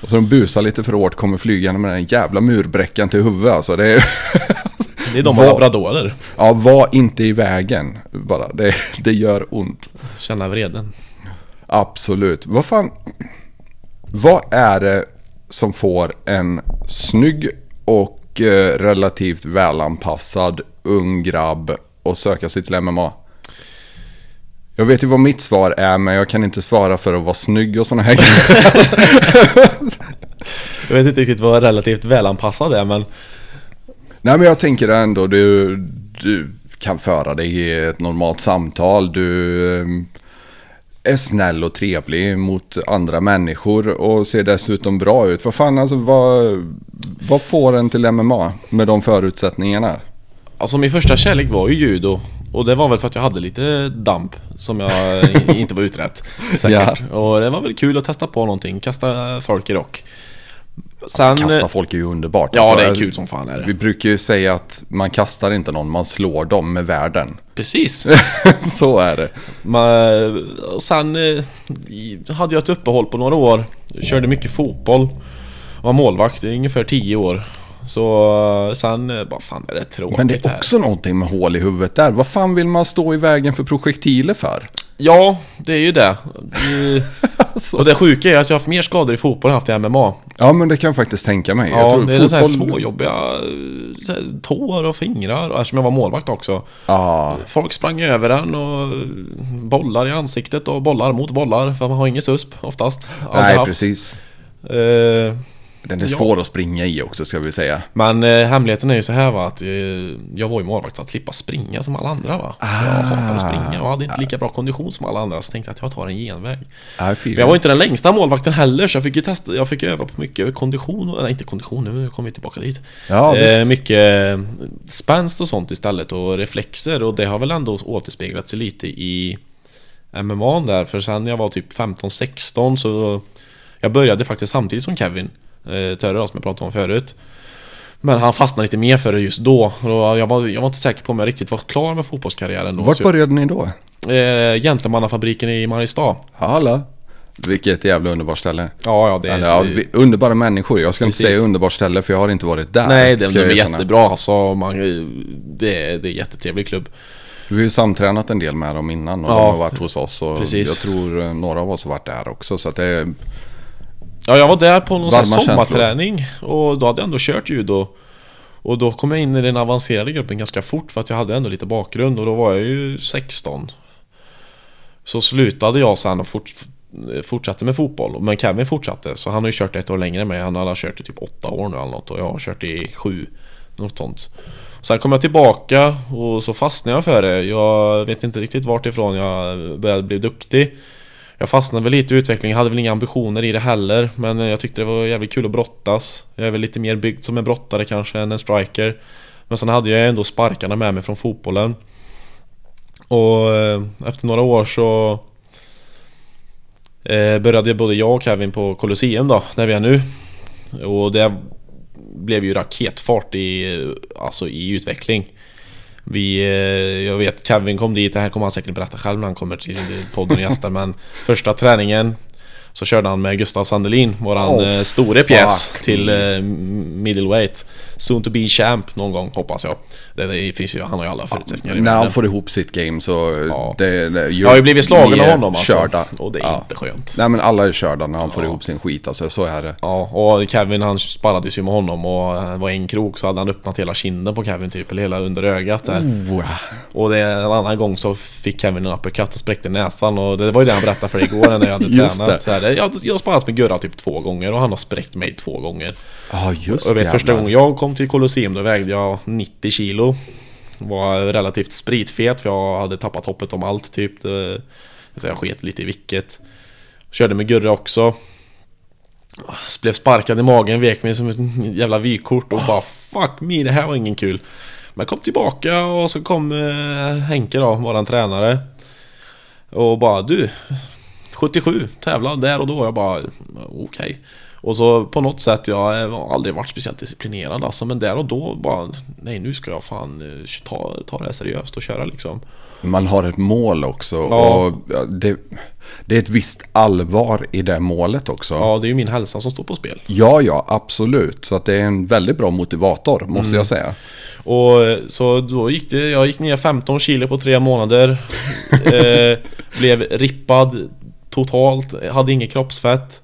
Speaker 1: Och så de busar lite för hårt, kommer flygande med den jävla murbräckan till huvudet. Alltså, det är...
Speaker 3: Det är de och labradorer.
Speaker 1: Ja, var inte i vägen bara. Det, det gör ont.
Speaker 3: Känna vreden.
Speaker 1: Absolut. Vad fan... Vad är det som får en snygg och eh, relativt välanpassad ung grabb att söka sig till MMA? Jag vet ju vad mitt svar är, men jag kan inte svara för att vara snygg och sådana här grejer.
Speaker 3: Jag vet inte riktigt vad relativt välanpassad är men
Speaker 1: Nej men jag tänker ändå du, du kan föra dig i ett normalt samtal. Du eh, är snäll och trevlig mot andra människor och ser dessutom bra ut. Vad fan alltså vad, vad får en till MMA med de förutsättningarna?
Speaker 3: Alltså min första kärlek var ju judo Och det var väl för att jag hade lite damp Som jag inte var utrett Säkert Och det var väl kul att testa på någonting Kasta folk i rock Sen
Speaker 1: Kasta folk är ju underbart.
Speaker 3: Ja
Speaker 1: Alltså,
Speaker 3: det är kul som fan är
Speaker 1: Vi
Speaker 3: det
Speaker 1: brukar ju säga att man kastar inte någon, man slår dem med världen.
Speaker 3: Precis
Speaker 1: Så är det.
Speaker 3: Men, och sen eh, hade jag ett uppehåll på några år Körde mycket fotboll Var målvakt i ungefär 10 år Så eh, sen eh, bara fan är det tråkigt
Speaker 1: Men det är
Speaker 3: här.
Speaker 1: också någonting med hål i huvudet där. Vad fan vill man stå i vägen för projektiler för?
Speaker 3: Ja, det är ju det Eh,
Speaker 1: Alltså.
Speaker 3: Och det sjuka är att jag har haft mer skador i fotboll än jag haft i MMA
Speaker 1: Ja men det kan jag faktiskt tänka mig.
Speaker 3: Ja, det är så här
Speaker 1: fotboll-
Speaker 3: småjobbiga eh, här tår och fingrar och eftersom jag var målvakt också
Speaker 1: Ja,
Speaker 3: Folk sprang över den och bollar i ansiktet och bollar mot bollar för man har ingen susp oftast Aldrig
Speaker 1: nej
Speaker 3: haft.
Speaker 1: precis.
Speaker 3: Eh,
Speaker 1: Den är
Speaker 3: Ja.
Speaker 1: svår att springa i också ska vi säga.
Speaker 3: Men eh, hemligheten är ju så här va att eh, jag var ju målvakt för att slippa springa som alla andra va För Jag hatar att springa och hade inte lika bra kondition som alla andra så tänkte jag att jag tar en genväg
Speaker 1: fy.
Speaker 3: Men jag var inte den längsta målvakten heller så jag fick ju testa, jag fick öva på mycket kondition, nej inte kondition nu kommer vi tillbaka dit
Speaker 1: Ja,
Speaker 3: eh. Mycket eh, spänst och sånt istället och reflexer och det har väl ändå återspeglat sig lite i MMA där för sen när jag var typ 15-16 så Jag började faktiskt samtidigt som Kevin eh, Törre då, som jag pratade om förut Men han fastnade lite mer för det just då och jag var, jag var inte säker på om jag riktigt var klar med fotbollskarriären då
Speaker 1: Vart började ni då?
Speaker 3: eh, Gentlemannafabriken i Mariestad
Speaker 1: Hallå? Vilket jävla underbart ställe.
Speaker 3: Ja, ja det,
Speaker 1: Eller, ja, underbara människor. Jag ska
Speaker 3: Precis.
Speaker 1: inte säga underbart ställe för jag har inte varit där.
Speaker 3: Nej, det, de är jättebra alltså. Man, det, är- det är jättetrevlig klubb.
Speaker 1: Vi har ju samtränat en del med dem innan och
Speaker 3: Ja,
Speaker 1: de har varit hos oss. Och
Speaker 3: precis.
Speaker 1: jag tror eh, några av oss har varit där också. Så att det är...
Speaker 3: Ja, jag var där på någon sån
Speaker 1: Varma känslor.
Speaker 3: sommarträning och då hade jag ändå kört judo. Och då kom jag in i den avancerade gruppen ganska fort för att jag hade ändå lite bakgrund och då var jag ju 16. Så slutade jag sen och fort, fortsatte med fotboll. Men Kevin fortsatte så han har ju kört ett år längre än mig. Han har kört i typ åtta år nu eller något och jag har kört i sju. Något sånt. Sen kom jag tillbaka och så fastnade jag för det. Jag vet inte riktigt vart ifrån jag började bli duktig. Jag fastnade väl lite i utvecklingen, hade väl inga ambitioner i det heller Men jag tyckte det var jävligt kul att brottas Jag är väl lite mer byggd som en brottare kanske än en striker Men sen hade jag ändå sparkarna med mig från fotbollen Och eh, efter några år så eh, började både jag och Kevin på Colosseum då, där vi är nu. Och det blev ju raketfart i, eh, alltså i utveckling. Vi, eh, jag vet Kevin kom dit, det här kommer han säkert berätta själv när han kommer till podden och gästar men Första träningen så körde han med Gustav Sandelin, våran
Speaker 1: Oh,
Speaker 3: store pjäs till eh, middleweight Soon to be champ någon gång hoppas jag det, det finns ju, Han har ju alla förutsättningar i
Speaker 1: När han får ihop sitt game så...
Speaker 3: Ja.
Speaker 1: Det, det,
Speaker 3: Jag har ju blivit slagen av honom alltså
Speaker 1: Körda.
Speaker 3: Och det är
Speaker 1: Ja.
Speaker 3: inte skönt
Speaker 1: Nej men alla är körda när han får
Speaker 3: Ja.
Speaker 1: ihop sin skit alltså, så är det.
Speaker 3: Ja, och Kevin han sparrades ju med honom och det var en krok så hade han öppnat hela kinden på Kevin typ, eller hela under ögat där.
Speaker 1: Oh.
Speaker 3: Och det, en annan gång så fick Kevin en uppercut och spräckte näsan och det var ju det han berättade för igår när jag hade tränat.
Speaker 1: Det.
Speaker 3: Här, jag, jag har sparrat med Gurra typ två gånger och han har spräckt mig två gånger.
Speaker 1: Ja just
Speaker 3: Och jag vet första
Speaker 1: jävlar.
Speaker 3: gången jag kom till Colosseum då vägde jag 90 kilo. Var relativt spritfet för jag hade tappat hoppet om allt typ. Det, så jag sket lite i vilket. Körde med Gurra också. Blev sparkad i magen, vek mig som ett jävla vykort och bara Fuck me, det här var ingen kul. Men kom tillbaka och så kom eh, Henke då, våran tränare. Och bara du 77, tävla där och då. Jag bara okej. Och så på något sätt, jag har aldrig varit speciellt disciplinerad alltså. Men där och då bara nej nu ska jag fan eh, ta, ta det här seriöst och köra liksom.
Speaker 1: Man har ett mål också
Speaker 3: Ja.
Speaker 1: och det, det är ett visst allvar i det målet också.
Speaker 3: Ja, det är ju min hälsa som står på spel.
Speaker 1: Ja, ja, absolut. Så att det är en väldigt bra motivator, måste
Speaker 3: Mm.
Speaker 1: jag säga.
Speaker 3: Och så då gick det, jag gick ner 15 kilo på tre månader eh, Blev rippad totalt, hade inget kroppsfett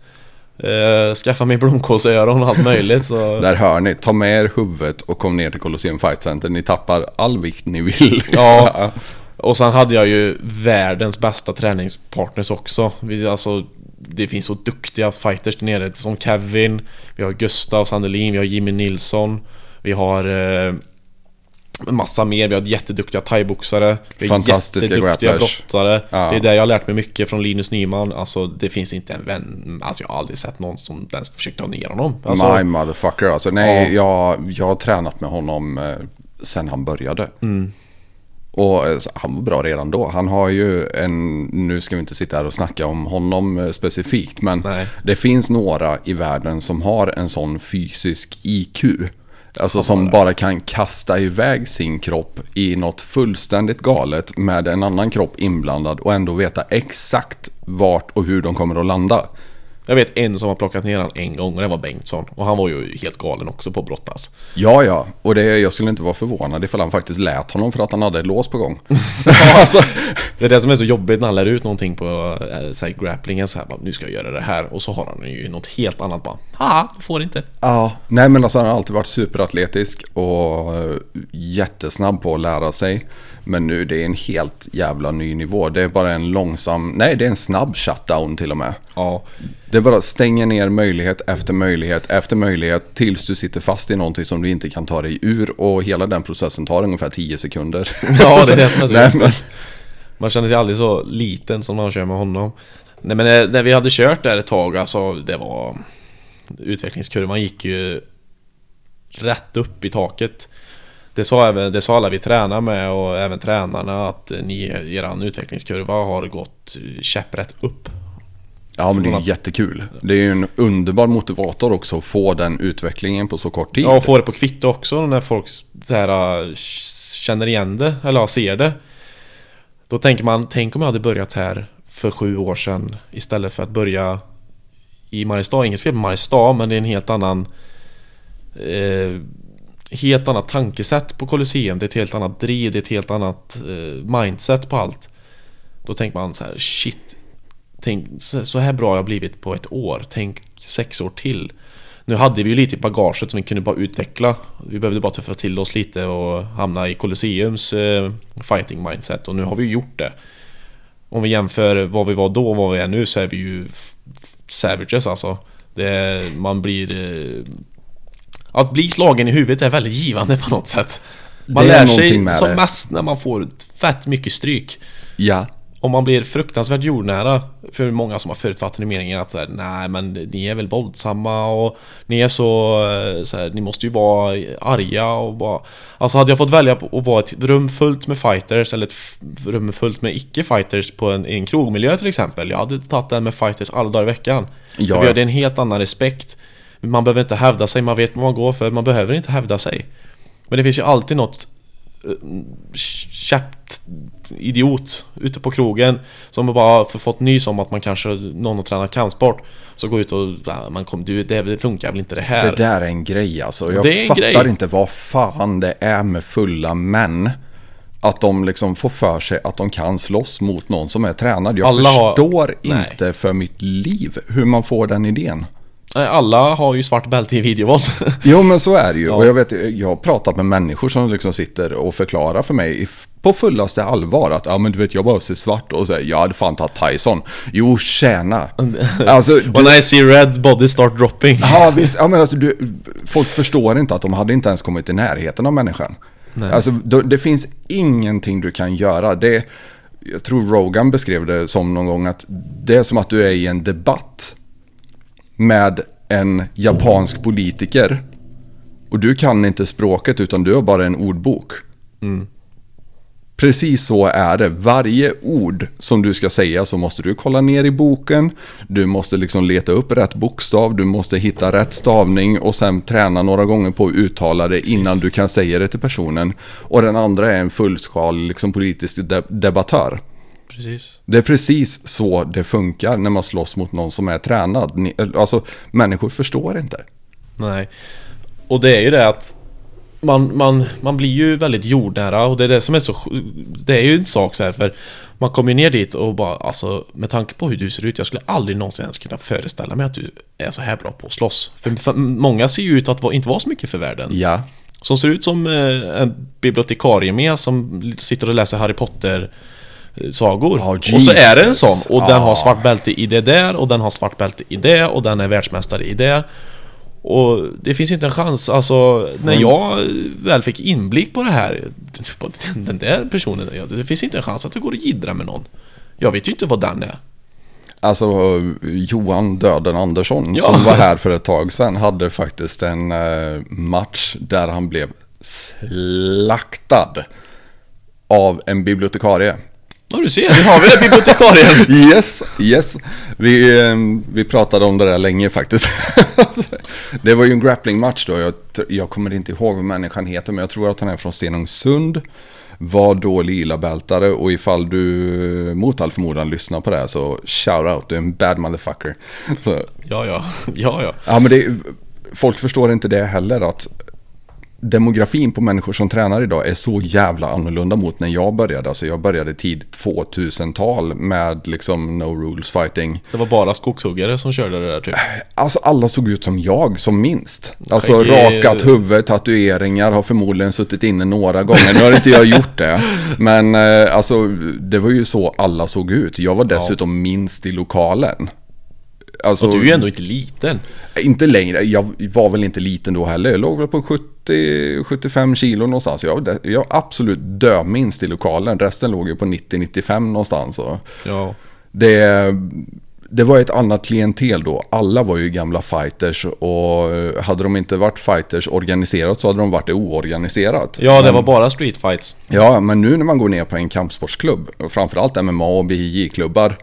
Speaker 3: eh, Skaffade mig blomkålsöron och allt möjligt så
Speaker 1: Där hör ni, ta med er huvudet och kom ner till Colosseum Fight Center. Ni tappar all vikt ni vill.
Speaker 3: Ja. Och sen hade jag ju världens bästa träningspartners också vi, alltså, Det finns så duktiga fighters där nere som Kevin Vi har Gustav Sandelin, vi har Jimmy Nilsson Vi har eh, massa mer, vi har jätteduktiga thaiboxare Vi har jätteduktiga brottare
Speaker 1: Ja.
Speaker 3: Det är där jag har lärt mig mycket från Linus Nyman Alltså det finns inte en vän Alltså jag har aldrig sett någon som ens försökt ta ner honom alltså,
Speaker 1: My motherfucker alltså. Nej, jag, jag har tränat med honom eh, sen han började.
Speaker 3: Mm.
Speaker 1: Och eh, han var bra redan då. Han har ju en, nu ska vi inte sitta här och snacka om honom eh, specifikt. Men
Speaker 3: Nej.
Speaker 1: det finns några i världen som har en sån fysisk IQ. Alltså som bara kan kasta iväg sin kropp i något fullständigt galet med en annan kropp inblandad och ändå veta exakt vart och hur de kommer att landa.
Speaker 3: Jag vet en som har plockat ner han en gång och det var Bengtsson Och han var ju helt galen också på att brottas
Speaker 1: Ja, ja. Och det, jag skulle inte vara förvånad ifall han faktiskt lät honom för att han hade ett lås på gång. alltså,
Speaker 3: Det är det som är så jobbigt när han lär ut någonting på äh, så här, grapplingen så här, bara, Nu ska jag göra det här och så har han ju något helt annat bara Haha, får inte
Speaker 1: ja, nej men alltså han har alltid varit superatletisk och eh, jättesnabb på att lära sig. Men nu det är en helt jävla ny nivå. Det är bara en långsam, nej det är en snabb shutdown till och med.
Speaker 3: Ja,
Speaker 1: Det bara stänger ner möjlighet efter möjlighet efter möjlighet tills du sitter fast i någonting som du inte kan ta dig ur. Och hela den processen tar ungefär 10 sekunder.
Speaker 3: Ja, det är det som är så
Speaker 1: Nej, men,
Speaker 3: man känner sig aldrig så liten som när man kör med honom Nej men eh, när vi hade kört där ett tag alltså det var Utvecklingskurvan gick ju Rätt upp i taket Det sa, även, det sa alla vi tränar med och även tränarna att ni, eran utvecklingskurva har gått käpprätt upp
Speaker 1: Ja men det är ju jättekul. Det är ju en underbar motivator också att få den utvecklingen på så kort tid.
Speaker 3: Ja, och få det på kvitto också när folk så här, äh, känner igen det, eller ja, ser det. Då tänker man, tänk om jag hade börjat här för sju år sedan istället för att börja i Mariestad. Inget fel med Mariestad, men det är en helt annan... Eh, helt annat tankesätt på Colosseum. Det är ett helt annat driv, det är ett helt annat eh, mindset på allt. Då tänker man så här, shit. Tänk, så här bra har jag blivit på ett år. Tänk sex år till. Nu hade vi ju lite i bagaget som vi kunde bara utveckla. Vi behövde bara tuffa till oss lite och hamna i Colosseums eh, fighting mindset. Och nu har vi ju gjort det. Om vi jämför vad vi var då och vad vi är nu så är vi ju savages alltså. Det, man blir... Eh, att bli slagen i huvudet är väldigt givande på något sätt. Man lär sig som
Speaker 1: det.
Speaker 3: mest när man får fett mycket stryk.
Speaker 1: Ja.
Speaker 3: Om man blir fruktansvärt jordnära för många som har förutfattade meningar att så här, nej men ni är väl våldsamma och ni är så, eh, så här, ni måste ju vara arga och bara Alltså hade jag fått välja att vara ett rum fullt med fighters eller ett rum fullt med icke-fighters på en, en krogmiljö till exempel Jag hade tagit den med fighters alla dagar i veckan
Speaker 1: Ja.
Speaker 3: För vi hade en helt annan respekt Man behöver inte hävda sig, man vet vad man går för, man behöver inte hävda sig Men det finns ju alltid något eh, käppt idiot ute på krogen som bara har fått nys om att man kanske någon har tränat kampsport så går ut och "Ja, man kom, du, det, det funkar väl inte det här.
Speaker 1: Det där är en grej alltså. Jag
Speaker 3: Det är en
Speaker 1: fattar
Speaker 3: grej.
Speaker 1: inte vad fan det är med fulla män. Att de liksom får för sig att de kan slåss mot någon som är tränad. Jag
Speaker 3: Alla har-
Speaker 1: förstår
Speaker 3: Nej.
Speaker 1: inte för mitt liv hur man får den idén.
Speaker 3: Nej, Alla har ju svart bälte i videovåld.
Speaker 1: Jo men så är det ju. Och jag, vet, jag har pratat med människor som liksom sitter och förklarar för mig på fullaste allvar att ja men du vet jag bara ser svart och säger jag hade fan tagit Tyson. Jo tjäna. Alltså,
Speaker 3: When I see red body start dropping.
Speaker 1: Ja visst, ja, men alltså, du, folk förstår inte att de hade inte ens kommit i närheten av människan. Alltså det, det finns ingenting du kan göra. Det, jag tror Rogan beskrev det som någon gång att det är som att du är i en debatt med en japansk politiker. Och du kan inte språket utan du har bara en ordbok. Precis så är det. Varje ord som du ska säga så måste du kolla ner i boken. Du måste liksom leta upp rätt bokstav. Du måste hitta rätt stavning och sen träna några gånger på att uttala det innan du kan säga det till personen. Och den andra är en fullskalig liksom, politisk de- debattör.
Speaker 3: Precis.
Speaker 1: Det är precis så det funkar när man slåss mot någon som är tränad. Ni- Alltså, människor förstår inte.
Speaker 3: Nej. Och det är ju det att man, man, man blir ju väldigt jordnära och det är det som är så Det är ju en sak så här för Man kommer ju ner dit och bara alltså Med tanke på hur du ser ut Jag skulle aldrig någonsin ens kunna föreställa mig att du är så här bra på att slåss För, för många ser ju ut att inte vara så mycket för världen
Speaker 1: Ja,
Speaker 3: Som ser ut som eh, en bibliotekarie med som sitter och läser Harry Potter sagor.
Speaker 1: Ja,
Speaker 3: och så är det en sån. Och den
Speaker 1: Ah.
Speaker 3: har svart bälte i det där och den har svart bälte i det och den är världsmästare i det. Och det finns inte en chans, alltså när
Speaker 1: Mm.
Speaker 3: jag väl fick inblick på det här Den där personen, det finns inte en chans att det går att jiddra med någon Jag vet ju inte vad den är
Speaker 1: Alltså Johan Döden Andersson
Speaker 3: Ja.
Speaker 1: som var här för ett tag sedan hade faktiskt en eh, match där han blev slaktad av en bibliotekarie.
Speaker 3: Ja du ser, nu har vi det bibliotekarien!
Speaker 1: Yes, yes. Vi, eh, vi pratade om det där länge faktiskt. det var ju en grappling-match då. Jag, jag kommer inte ihåg vad människan heter, men jag tror att han är från Stenungsund. Var då lila bältare och ifall du mot all förmodan lyssnar på det här så shout out, du är en bad motherfucker. Så,
Speaker 3: Ja, ja, ja, ja
Speaker 1: ja men det, folk förstår inte det heller att demografin på människor som tränar idag är så jävla annorlunda mot när jag började. Alltså jag började tidigt 2000-tal med liksom no rules fighting.
Speaker 3: Det var bara skogshuggare som körde det där typ
Speaker 1: Alltså alla såg ut som jag som minst. Alltså
Speaker 3: Skäggig-
Speaker 1: rakat huvud, tatueringar, har förmodligen suttit inne några gånger. Nu har inte jag gjort det. Men eh, alltså det var ju så alla såg ut. Jag var dessutom minst i lokalen. Alltså,
Speaker 3: Och du är ju ändå inte liten
Speaker 1: Inte längre, jag var väl inte liten då heller. Jag låg väl på 70-75 kilo någonstans. Jag var, jag absolut döminst i lokalen. Resten låg ju på 90-95 någonstans. Och
Speaker 3: Ja
Speaker 1: det, det var ett annat klientel då. Alla var ju gamla fighters och hade de inte varit fighters organiserat så hade de varit det oorganiserat.
Speaker 3: Ja, det
Speaker 1: Men-
Speaker 3: var bara street fights
Speaker 1: Ja, men nu när man går ner på en kampsportsklubb, framförallt MMA och BJJ-klubbar,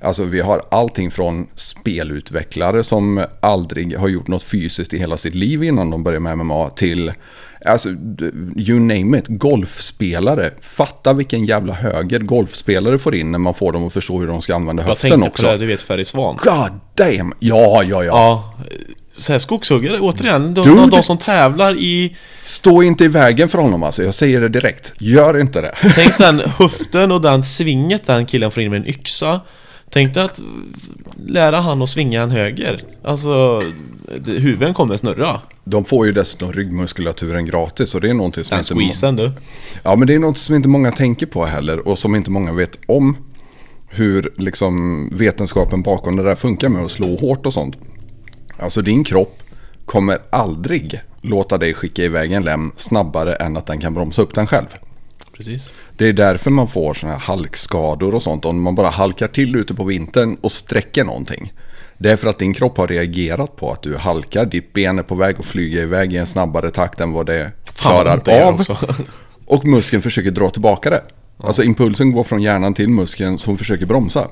Speaker 1: alltså vi har allting från spelutvecklare som aldrig har gjort något fysiskt i hela sitt liv innan de börjar med MMA till, alltså you name it, golfspelare. Fatta vilken jävla höger golfspelare får in när man får dem att förstå hur de ska använda
Speaker 3: Jag
Speaker 1: höften
Speaker 3: tänkte
Speaker 1: också.
Speaker 3: på det, du vet Ferry Svan
Speaker 1: God damn! Ja, ja, ja.
Speaker 3: Ja så här, skogshuggare, återigen, de,
Speaker 1: Dude.
Speaker 3: de som tävlar i
Speaker 1: Stå inte i vägen för honom alltså, jag säger det direkt. Gör inte det.
Speaker 3: Tänk den höften och den svinget den killen får in med en yxa Tänk dig att lära han att svinga en höger Alltså, huvuden kommer snurra
Speaker 1: De får ju dessutom ryggmuskulaturen gratis och det är någonting som
Speaker 3: Den
Speaker 1: inte...
Speaker 3: squeezen du
Speaker 1: Ja, men det är något som inte många tänker på heller och som inte många vet om. Hur liksom vetenskapen bakom det där funkar med att slå hårt och sånt. Alltså din kropp kommer aldrig låta dig skicka iväg en lem snabbare än att den kan bromsa upp den själv.
Speaker 3: Precis.
Speaker 1: Det är därför man får sådana här halkskador och sånt. Om man bara halkar till ute på vintern och sträcker någonting. Det är för att din kropp har reagerat på att du halkar. Ditt ben är på väg att flyga iväg i en snabbare takt än vad det
Speaker 3: Fan,
Speaker 1: klarar
Speaker 3: är
Speaker 1: av.
Speaker 3: också.
Speaker 1: Och muskeln försöker dra tillbaka det. Alltså impulsen går från hjärnan till muskeln som försöker bromsa.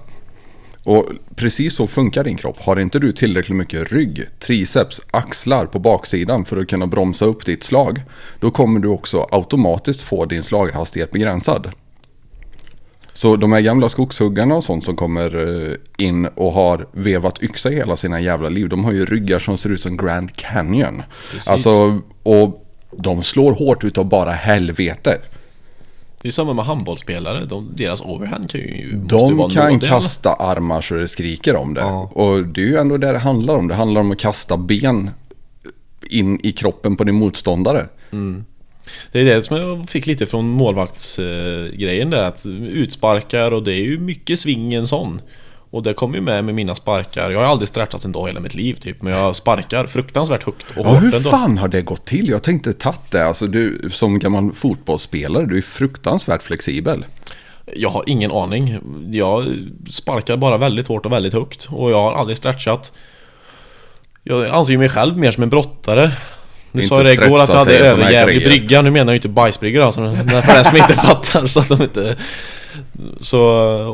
Speaker 1: Och precis så funkar din kropp. Har inte du tillräckligt mycket rygg, triceps, axlar på baksidan för att kunna bromsa upp ditt slag. Då kommer du också automatiskt få din slaghastighet begränsad. Så de här gamla skogshuggarna och sånt som kommer eh, in och har vevat yxa i hela sina jävla liv. De har ju ryggar som ser ut som Grand Canyon.
Speaker 3: Precis.
Speaker 1: Alltså, och de slår hårt utav bara helvete.
Speaker 3: Det är samma med handbollsspelare. De, deras overhand kan ju...
Speaker 1: De
Speaker 3: vara
Speaker 1: kan
Speaker 3: nådig, eller?
Speaker 1: kasta armar så det skriker om det.
Speaker 3: Ja.
Speaker 1: Och det är ju ändå det det handlar om. Det handlar om att kasta ben in i kroppen på din motståndare.
Speaker 3: Det är det som jag fick lite från målvaktsgrejen där. Att utsparkar och det är ju mycket sving en sån. Och det kommer ju med med mina sparkar. Jag har aldrig stretchat en dag hela mitt liv typ. Men jag sparkar fruktansvärt högt och
Speaker 1: Ja,
Speaker 3: hårt
Speaker 1: hur
Speaker 3: ändå.
Speaker 1: fan har det gått till? Jag tänkte tatt det. Alltså du som gammal fotbollsspelare, du är fruktansvärt flexibel.
Speaker 3: Jag har ingen aning. Jag sparkar bara väldigt hårt och väldigt högt. Och jag har aldrig stretchat. Jag anser mig själv mer som en brottare. Du sa ju det igår att jag hade överjävlig brygga. Nu menar jag inte bajsbrygga alltså. För den som inte fattar så att de inte... Så,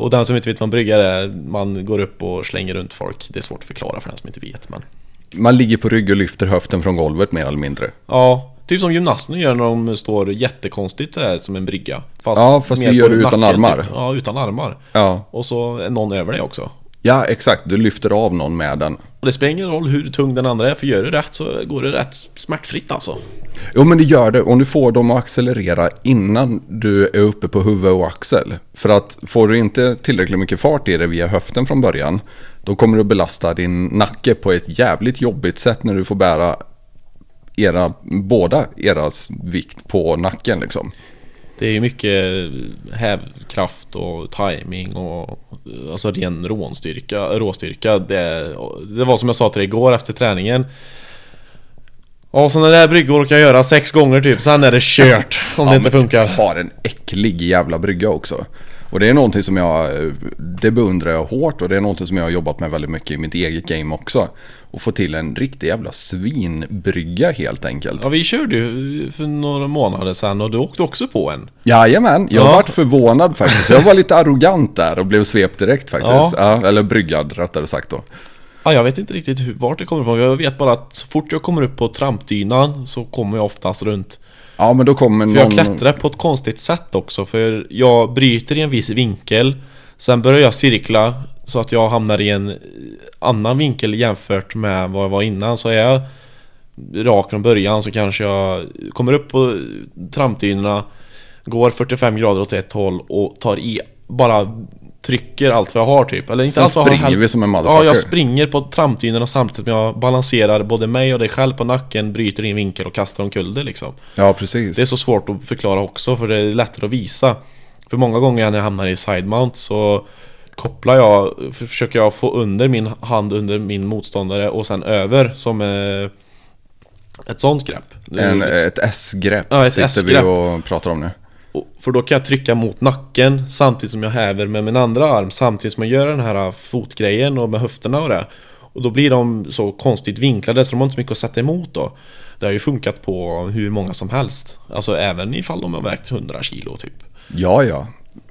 Speaker 3: och den som inte vet vad en brygga är, man går upp och slänger runt folk. Det är svårt att förklara för den som inte vet men...
Speaker 1: Man ligger på rygg och lyfter höften från golvet mer eller mindre.
Speaker 3: Ja, typ som gymnasterna gör när de står jättekonstigt sådär som en brygga. Fast
Speaker 1: Ja, fast vi gör det utan
Speaker 3: nacken,
Speaker 1: armar.
Speaker 3: Typ. Ja, utan armar.
Speaker 1: Ja.
Speaker 3: Och så är någon över det också.
Speaker 1: ja, exakt. Du lyfter av någon med den.
Speaker 3: Och det spelar ingen roll hur tung den andra är, för gör du rätt så går det rätt smärtfritt alltså.
Speaker 1: Jo men det gör det om du får dem att accelerera innan du är uppe på huvud och axel. För att får du inte tillräckligt mycket fart i det via höften från början. Då kommer du att belasta din nacke på ett jävligt jobbigt sätt när du får bära era, båda eras vikt på nacken liksom.
Speaker 3: Det är ju mycket hävkraft och timing och alltså ren rånstyrka, råstyrka. Det, det var som jag sa till dig igår efter träningen. Ja, sådana där bryggor kan jag göra sex gånger typ, sen är det kört om det
Speaker 1: Ja,
Speaker 3: inte
Speaker 1: men
Speaker 3: funkar.
Speaker 1: Har en äcklig jävla brygga också. Och det är någonting som jag, det beundrar jag hårt och det är någonting som jag har jobbat med väldigt mycket i mitt eget game också. Och få till en riktig jävla svinbrygga helt enkelt.
Speaker 3: Ja, vi körde ju för några månader sedan och du åkte också på en.
Speaker 1: Jajamän, jag
Speaker 3: Ja.
Speaker 1: varit förvånad faktiskt. Jag var lite arrogant där och blev svept direkt faktiskt.
Speaker 3: Ja.
Speaker 1: Ja. eller bryggad rättare sagt då.
Speaker 3: Ja, jag vet inte riktigt hur, vart det kommer ifrån. Jag vet bara att så fort jag kommer upp på trampdynan så kommer jag oftast runt.
Speaker 1: Ja men då kommer
Speaker 3: För jag
Speaker 1: någon...
Speaker 3: klättrar på ett konstigt sätt också. För jag bryter i en viss vinkel. Sen börjar jag cirkla så att jag hamnar i en annan vinkel jämfört med vad jag var innan. Så är jag rak från början så kanske jag kommer upp på trampdynorna Går 45 grader åt ett håll och tar i Bara trycker allt vad jag har typ Eller inte
Speaker 1: Sen
Speaker 3: allt vad jag har
Speaker 1: springer
Speaker 3: heller.
Speaker 1: vi som en
Speaker 3: Ja,
Speaker 1: motherfucker.
Speaker 3: jag springer på trampdynorna samtidigt som jag balanserar både mig och dig själv på nacken Bryter i en vinkel och kastar omkull det liksom
Speaker 1: Ja precis.
Speaker 3: det är så svårt att förklara också för det är lättare att visa För många gånger när jag hamnar i side mount så Kopplar jag, för- försöker jag få under min hand under min motståndare och sen över som eh, Ett sånt grepp
Speaker 1: En,
Speaker 3: liksom-
Speaker 1: ett S-grepp
Speaker 3: Ja, ett
Speaker 1: sitter
Speaker 3: S-grepp.
Speaker 1: vi och pratar om nu.
Speaker 3: För då kan jag trycka mot nacken samtidigt som jag häver med min andra arm Samtidigt som jag gör den här fotgrejen och med höfterna och det Och då blir de så konstigt vinklade så de har inte så mycket att sätta emot då Det har ju funkat på hur många som helst Alltså även ifall de har vägt 100 kilo typ
Speaker 1: Ja ja.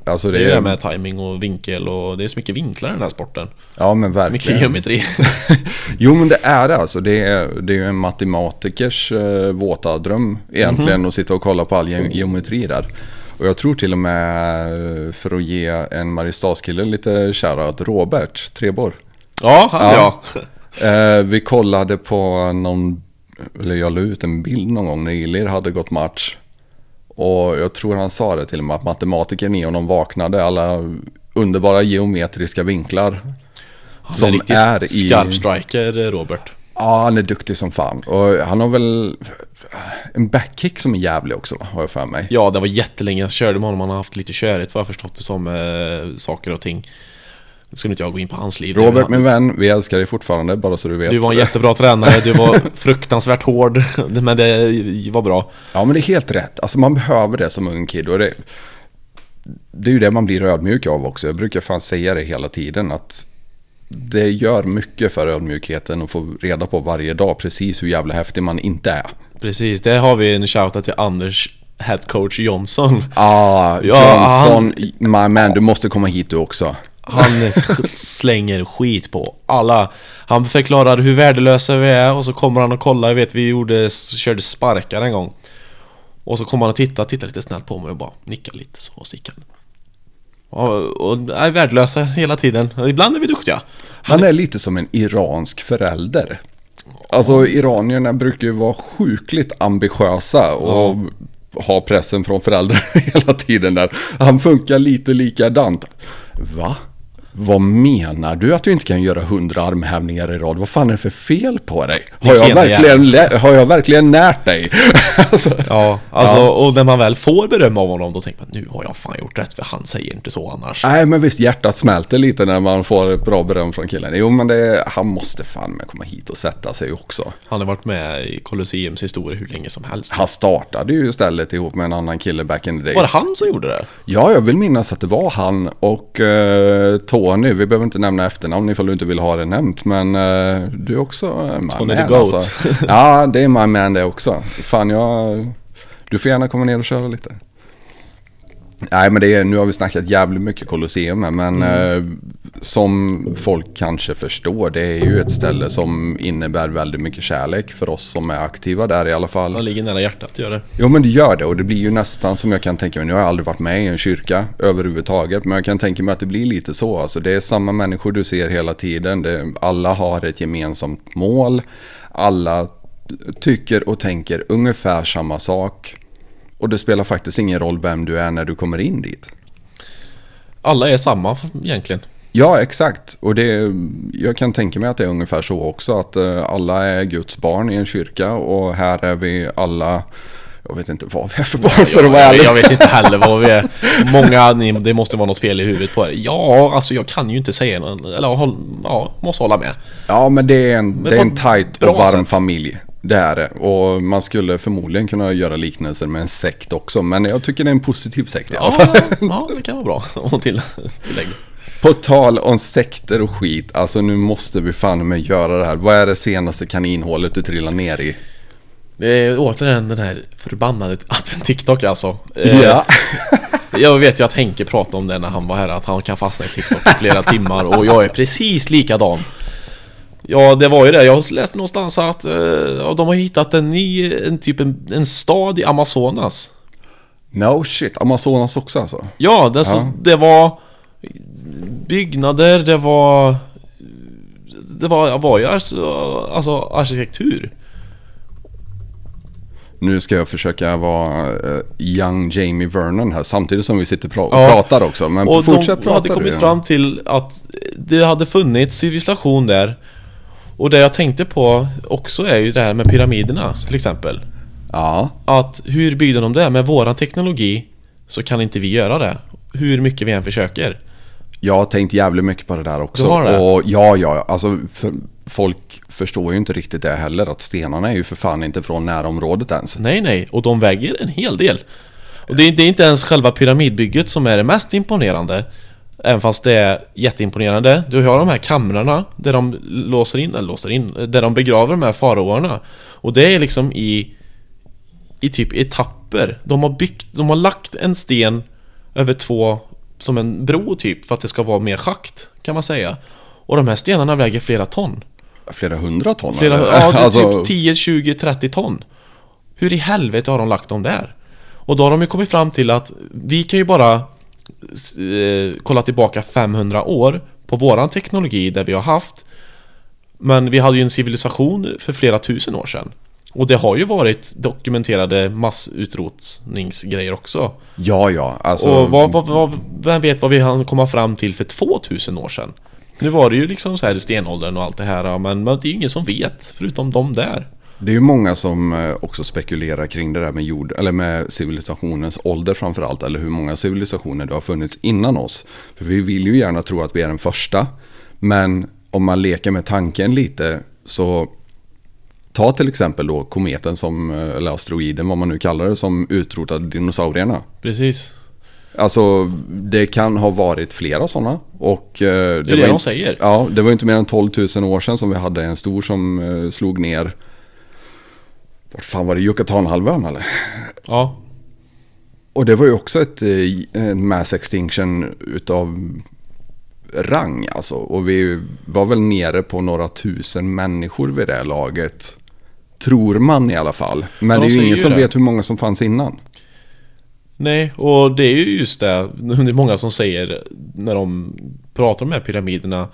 Speaker 1: Alltså
Speaker 3: Det
Speaker 1: det
Speaker 3: är det med timing och vinkel och det är så mycket vinklar i den här sporten
Speaker 1: Ja men
Speaker 3: Mycket
Speaker 1: verkligen.
Speaker 3: geometri
Speaker 1: Jo men det är det alltså. Det är, det är ju en matematikers eh, våta dröm egentligen
Speaker 3: Mhm.
Speaker 1: att sitta och kolla på all ge- geometri där. Och jag tror till och med eh, för att ge en Mariestadskille lite shoutout, Robert Trebor.
Speaker 3: Ja, han
Speaker 1: Ja.
Speaker 3: ja.
Speaker 1: Eh, vi kollade på någon, eller jag la ut en bild någon gång när Ilir hade gått match. Och jag tror han sa det till och med att matematikern i honom vaknade alla underbara geometriska vinklar.
Speaker 3: Han är
Speaker 1: Som
Speaker 3: en riktig
Speaker 1: är i-
Speaker 3: skarp striker Robert
Speaker 1: Ja, han är duktig som fan. Och han har väl en backkick som är jävlig också, har jag för mig.
Speaker 3: Ja, det var jättelänge jag körde med honom Han har haft lite körigt vad jag förstått det som eh, Saker och ting Nu ska inte jag gå in på hans liv.
Speaker 1: Robert min vän, vi älskar dig fortfarande, bara så du vet.
Speaker 3: Du var en jättebra tränare, du var fruktansvärt hård. Men det var bra.
Speaker 1: Ja men det är helt rätt. Alltså man behöver det som ung kid. Och det, det är ju det man blir ödmjuk av också. Jag brukar fan säga det hela tiden. Att det gör mycket för ödmjukheten att få reda på varje dag precis hur jävla häftig man inte är.
Speaker 3: Precis, där har vi en shoutout till Anders headcoach Jonsson.
Speaker 1: Ah,
Speaker 3: Ja,
Speaker 1: Johnson, my man, du måste komma hit du också.
Speaker 3: Han slänger skit på alla. Han förklarar hur värdelösa vi är och så kommer han och kollar. Jag vet vi gjorde, körde sparkar en gång. Och så kommer han och tittar, tittar lite snällt på mig och bara nickar lite så och stickar. Och, och är värdelösa hela tiden. Ibland är vi duktiga.
Speaker 1: Han är lite som en iransk förälder. Alltså iranierna brukar ju vara sjukligt ambitiösa och ha pressen från föräldrar hela tiden där. Han funkar lite likadant. Va? Vad menar du att du inte kan göra hundra armhävningar i rad? Vad fan är det för fel på dig? Har jag verkligen, har jag verkligen närt dig? alltså,
Speaker 3: Ja, alltså och när man väl får beröm av honom då tänker man nu har jag fan gjort rätt för han säger inte så annars.
Speaker 1: Nej men visst hjärtat smälter lite när man får bra beröm från killen. Jo men det, han måste fan med komma hit och sätta sig också.
Speaker 3: Han har varit med i Colosseums historia hur länge som helst.
Speaker 1: Han startade ju istället ihop med en annan kille back in the days.
Speaker 3: Var det han som gjorde det?
Speaker 1: Ja, jag vill minnas att det var han och eh, Tony. Vi behöver inte nämna efternamn ifall du inte vill ha det nämnt. Men eh, du är också uh, my
Speaker 3: Tony
Speaker 1: man
Speaker 3: the Goat.
Speaker 1: alltså. Ja, det är my man det också. Fan, jag... Du får gärna komma ner och köra lite. Nej, men det är, nu har vi snackat jävligt mycket Colosseum här, men eh, som folk kanske förstår, det är ju ett ställe som innebär väldigt mycket kärlek för oss som är aktiva där i alla fall.
Speaker 3: Han ligger nära hjärtat gör det.
Speaker 1: Jo men det gör det och det blir ju nästan som jag kan tänka mig. Nu har jag aldrig varit med i en kyrka överhuvudtaget. Men jag kan tänka mig att det blir lite så. Alltså det är samma människor du ser hela tiden. Det, alla har ett gemensamt mål. Alla tycker och tänker ungefär samma sak. Och det spelar faktiskt ingen roll vem du är när du kommer in dit.
Speaker 3: Alla är samma egentligen.
Speaker 1: Ja, exakt. Och det, jag kan tänka mig att det är ungefär så också. Att eh, alla är Guds barn i en kyrka och här är vi alla, jag vet inte vad vi är för barn för att vara ärlig.
Speaker 3: jag vet inte heller vad vi är. Många, ni, det måste vara något fel i huvudet på er. Ja, alltså jag kan ju inte säga någon, eller ja, måste hålla med.
Speaker 1: Ja, men det är en, det är en
Speaker 3: bra
Speaker 1: och varm
Speaker 3: sätt.
Speaker 1: familj. Det är det. Och man skulle förmodligen kunna göra liknelser med en sekt också. Men jag tycker det är en positiv sekt i alla fall.
Speaker 3: Ja, ja det kan vara bra att till, tillägga.
Speaker 1: På tal om sekter och skit. Alltså nu måste vi fan med göra det här. Vad är det senaste kaninhålet du trillar ner i?
Speaker 3: Det är återigen den här förbannade appen TikTok alltså. Eh,
Speaker 1: Ja.
Speaker 3: Jag vet ju att Henke pratade om det när han var här, att han kan fastna i TikTok i flera timmar och jag är precis likadan. Ja, det var ju det. Jag läste någonstans att eh, ja, de har hittat en ny, en typ en, en stad i Amazonas.
Speaker 1: No shit. Amazonas också alltså.
Speaker 3: Ja, det, så,
Speaker 1: Ja.
Speaker 3: det var byggnader, det var... Det var, var ju alltså, alltså arkitektur.
Speaker 1: Nu ska jag försöka vara eh, young Jamie Vernon här samtidigt som vi sitter och pra-
Speaker 3: Ja.
Speaker 1: pratar också. Men
Speaker 3: Och
Speaker 1: fortsätt
Speaker 3: de
Speaker 1: prata
Speaker 3: hade
Speaker 1: du.
Speaker 3: kommit fram till att det hade funnits civilisation där. Och det jag tänkte på också är ju det här med pyramiderna till exempel.
Speaker 1: Ja.
Speaker 3: Att hur byggde de det? Med våran teknologi så kan inte vi göra det. Hur mycket vi än försöker.
Speaker 1: Jag har tänkt jävligt mycket på det där också.
Speaker 3: Du har det?
Speaker 1: Och ja, ja, alltså för, folk förstår ju inte riktigt det heller. Att stenarna är ju för fan inte från närområdet ens.
Speaker 3: Nej, nej. Och de väger en hel del. Och det är, det är inte ens själva pyramidbygget som är det mest imponerande. Även fast det är jätteimponerande. Du har de här kamrarna där de låser in, eller låser in, där de begraver de här faraoerna. Och det är liksom i, i typ etapper. De har byggt, de har lagt en sten över två, som en bro typ, för att det ska vara mer schakt, kan man säga. Och de här stenarna väger flera ton.
Speaker 1: Flera hundra ton?
Speaker 3: Flera,
Speaker 1: eller?
Speaker 3: ja, det är
Speaker 1: alltså,
Speaker 3: typ 10, 20, 30 ton. Hur i helvete har de lagt dem där? Och då har de ju kommit fram till att vi kan ju bara kolla tillbaka 500 år på våran teknologi där vi har haft. Men vi hade ju en civilisation för flera tusen år sedan. Och det har ju varit dokumenterade massutrotningsgrejer också.
Speaker 1: Ja, ja. Alltså,
Speaker 3: Och vad, vad, vad, vem vet vad vi hann komma fram till för 2000 år sedan? Nu var det ju liksom så här stenåldern och allt det här, men, men det är ju ingen som vet, förutom de där.
Speaker 1: Det är ju många som eh, också spekulerar kring det där med jord, eller med civilisationens ålder framförallt, eller hur många civilisationer det har funnits innan oss. För vi vill ju gärna tro att vi är den första, men om man leker med tanken lite så ta till exempel då kometen som, eh, eller asteroiden vad man nu kallar det, som utrotade dinosaurierna.
Speaker 3: Precis.
Speaker 1: Alltså det kan ha varit flera sådana. Och, eh, det,
Speaker 3: Det är det de säger.
Speaker 1: Ja, det var inte mer än 12 000 år sedan som vi hade en stor som slog ner. Vart fan var det? Yucatanhalvön eller?
Speaker 3: Ja.
Speaker 1: Och det var ju också ett eh, mass extinction utav rang alltså. Och vi var väl nere på några tusen människor vid det laget. Tror man i alla fall. Men
Speaker 3: Ja, de
Speaker 1: det är ju ingen
Speaker 3: ju
Speaker 1: som
Speaker 3: det.
Speaker 1: vet hur många som fanns innan.
Speaker 3: Nej, och det är ju just det. Det är många som säger när de pratar om de här pyramiderna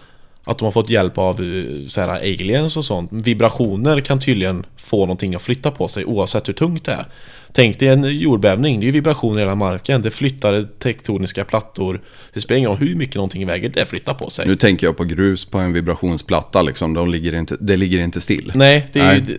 Speaker 3: att de har fått hjälp av eh, så här, aliens och sånt. Vibrationer kan tydligen få någonting att flytta på sig oavsett hur tungt det är. Tänk dig en jordbävning, det är ju vibrationer i hela marken. Det flyttar tektoniska plattor. Det spelar ingen roll hur mycket någonting väger, det flyttar på sig.
Speaker 1: Nu tänker jag på grus på en vibrationsplatta liksom. De ligger inte, det ligger inte still.
Speaker 3: Nej, det är
Speaker 1: Nej.
Speaker 3: ju...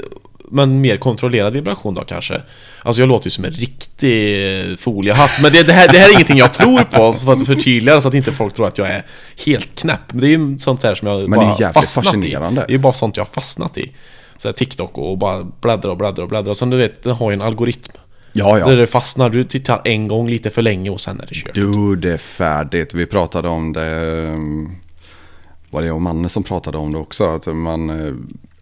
Speaker 3: Men mer kontrollerad vibration då kanske. Alltså jag låter ju som en riktig foliehatt. Men det, det, här, det här är ingenting jag tror på för att förtydliga så att inte folk tror att jag är helt knäpp. Men det är ju sånt här som jag
Speaker 1: Men det är
Speaker 3: bara
Speaker 1: jävligt
Speaker 3: fastnat
Speaker 1: fascinerande.
Speaker 3: i. Det är ju bara sånt jag har fastnat i. Så här TikTok och bara bläddra och bläddra och bläddra. Sen du vet, den har ju en algoritm.
Speaker 1: Ja,
Speaker 3: Där
Speaker 1: ja.
Speaker 3: det fastnar, du tittar en gång lite för länge och sen är det kört.
Speaker 1: Du, det är färdigt. Vi pratade om det. um, Var det jag och Manne som pratade om det också? Att, man, eh,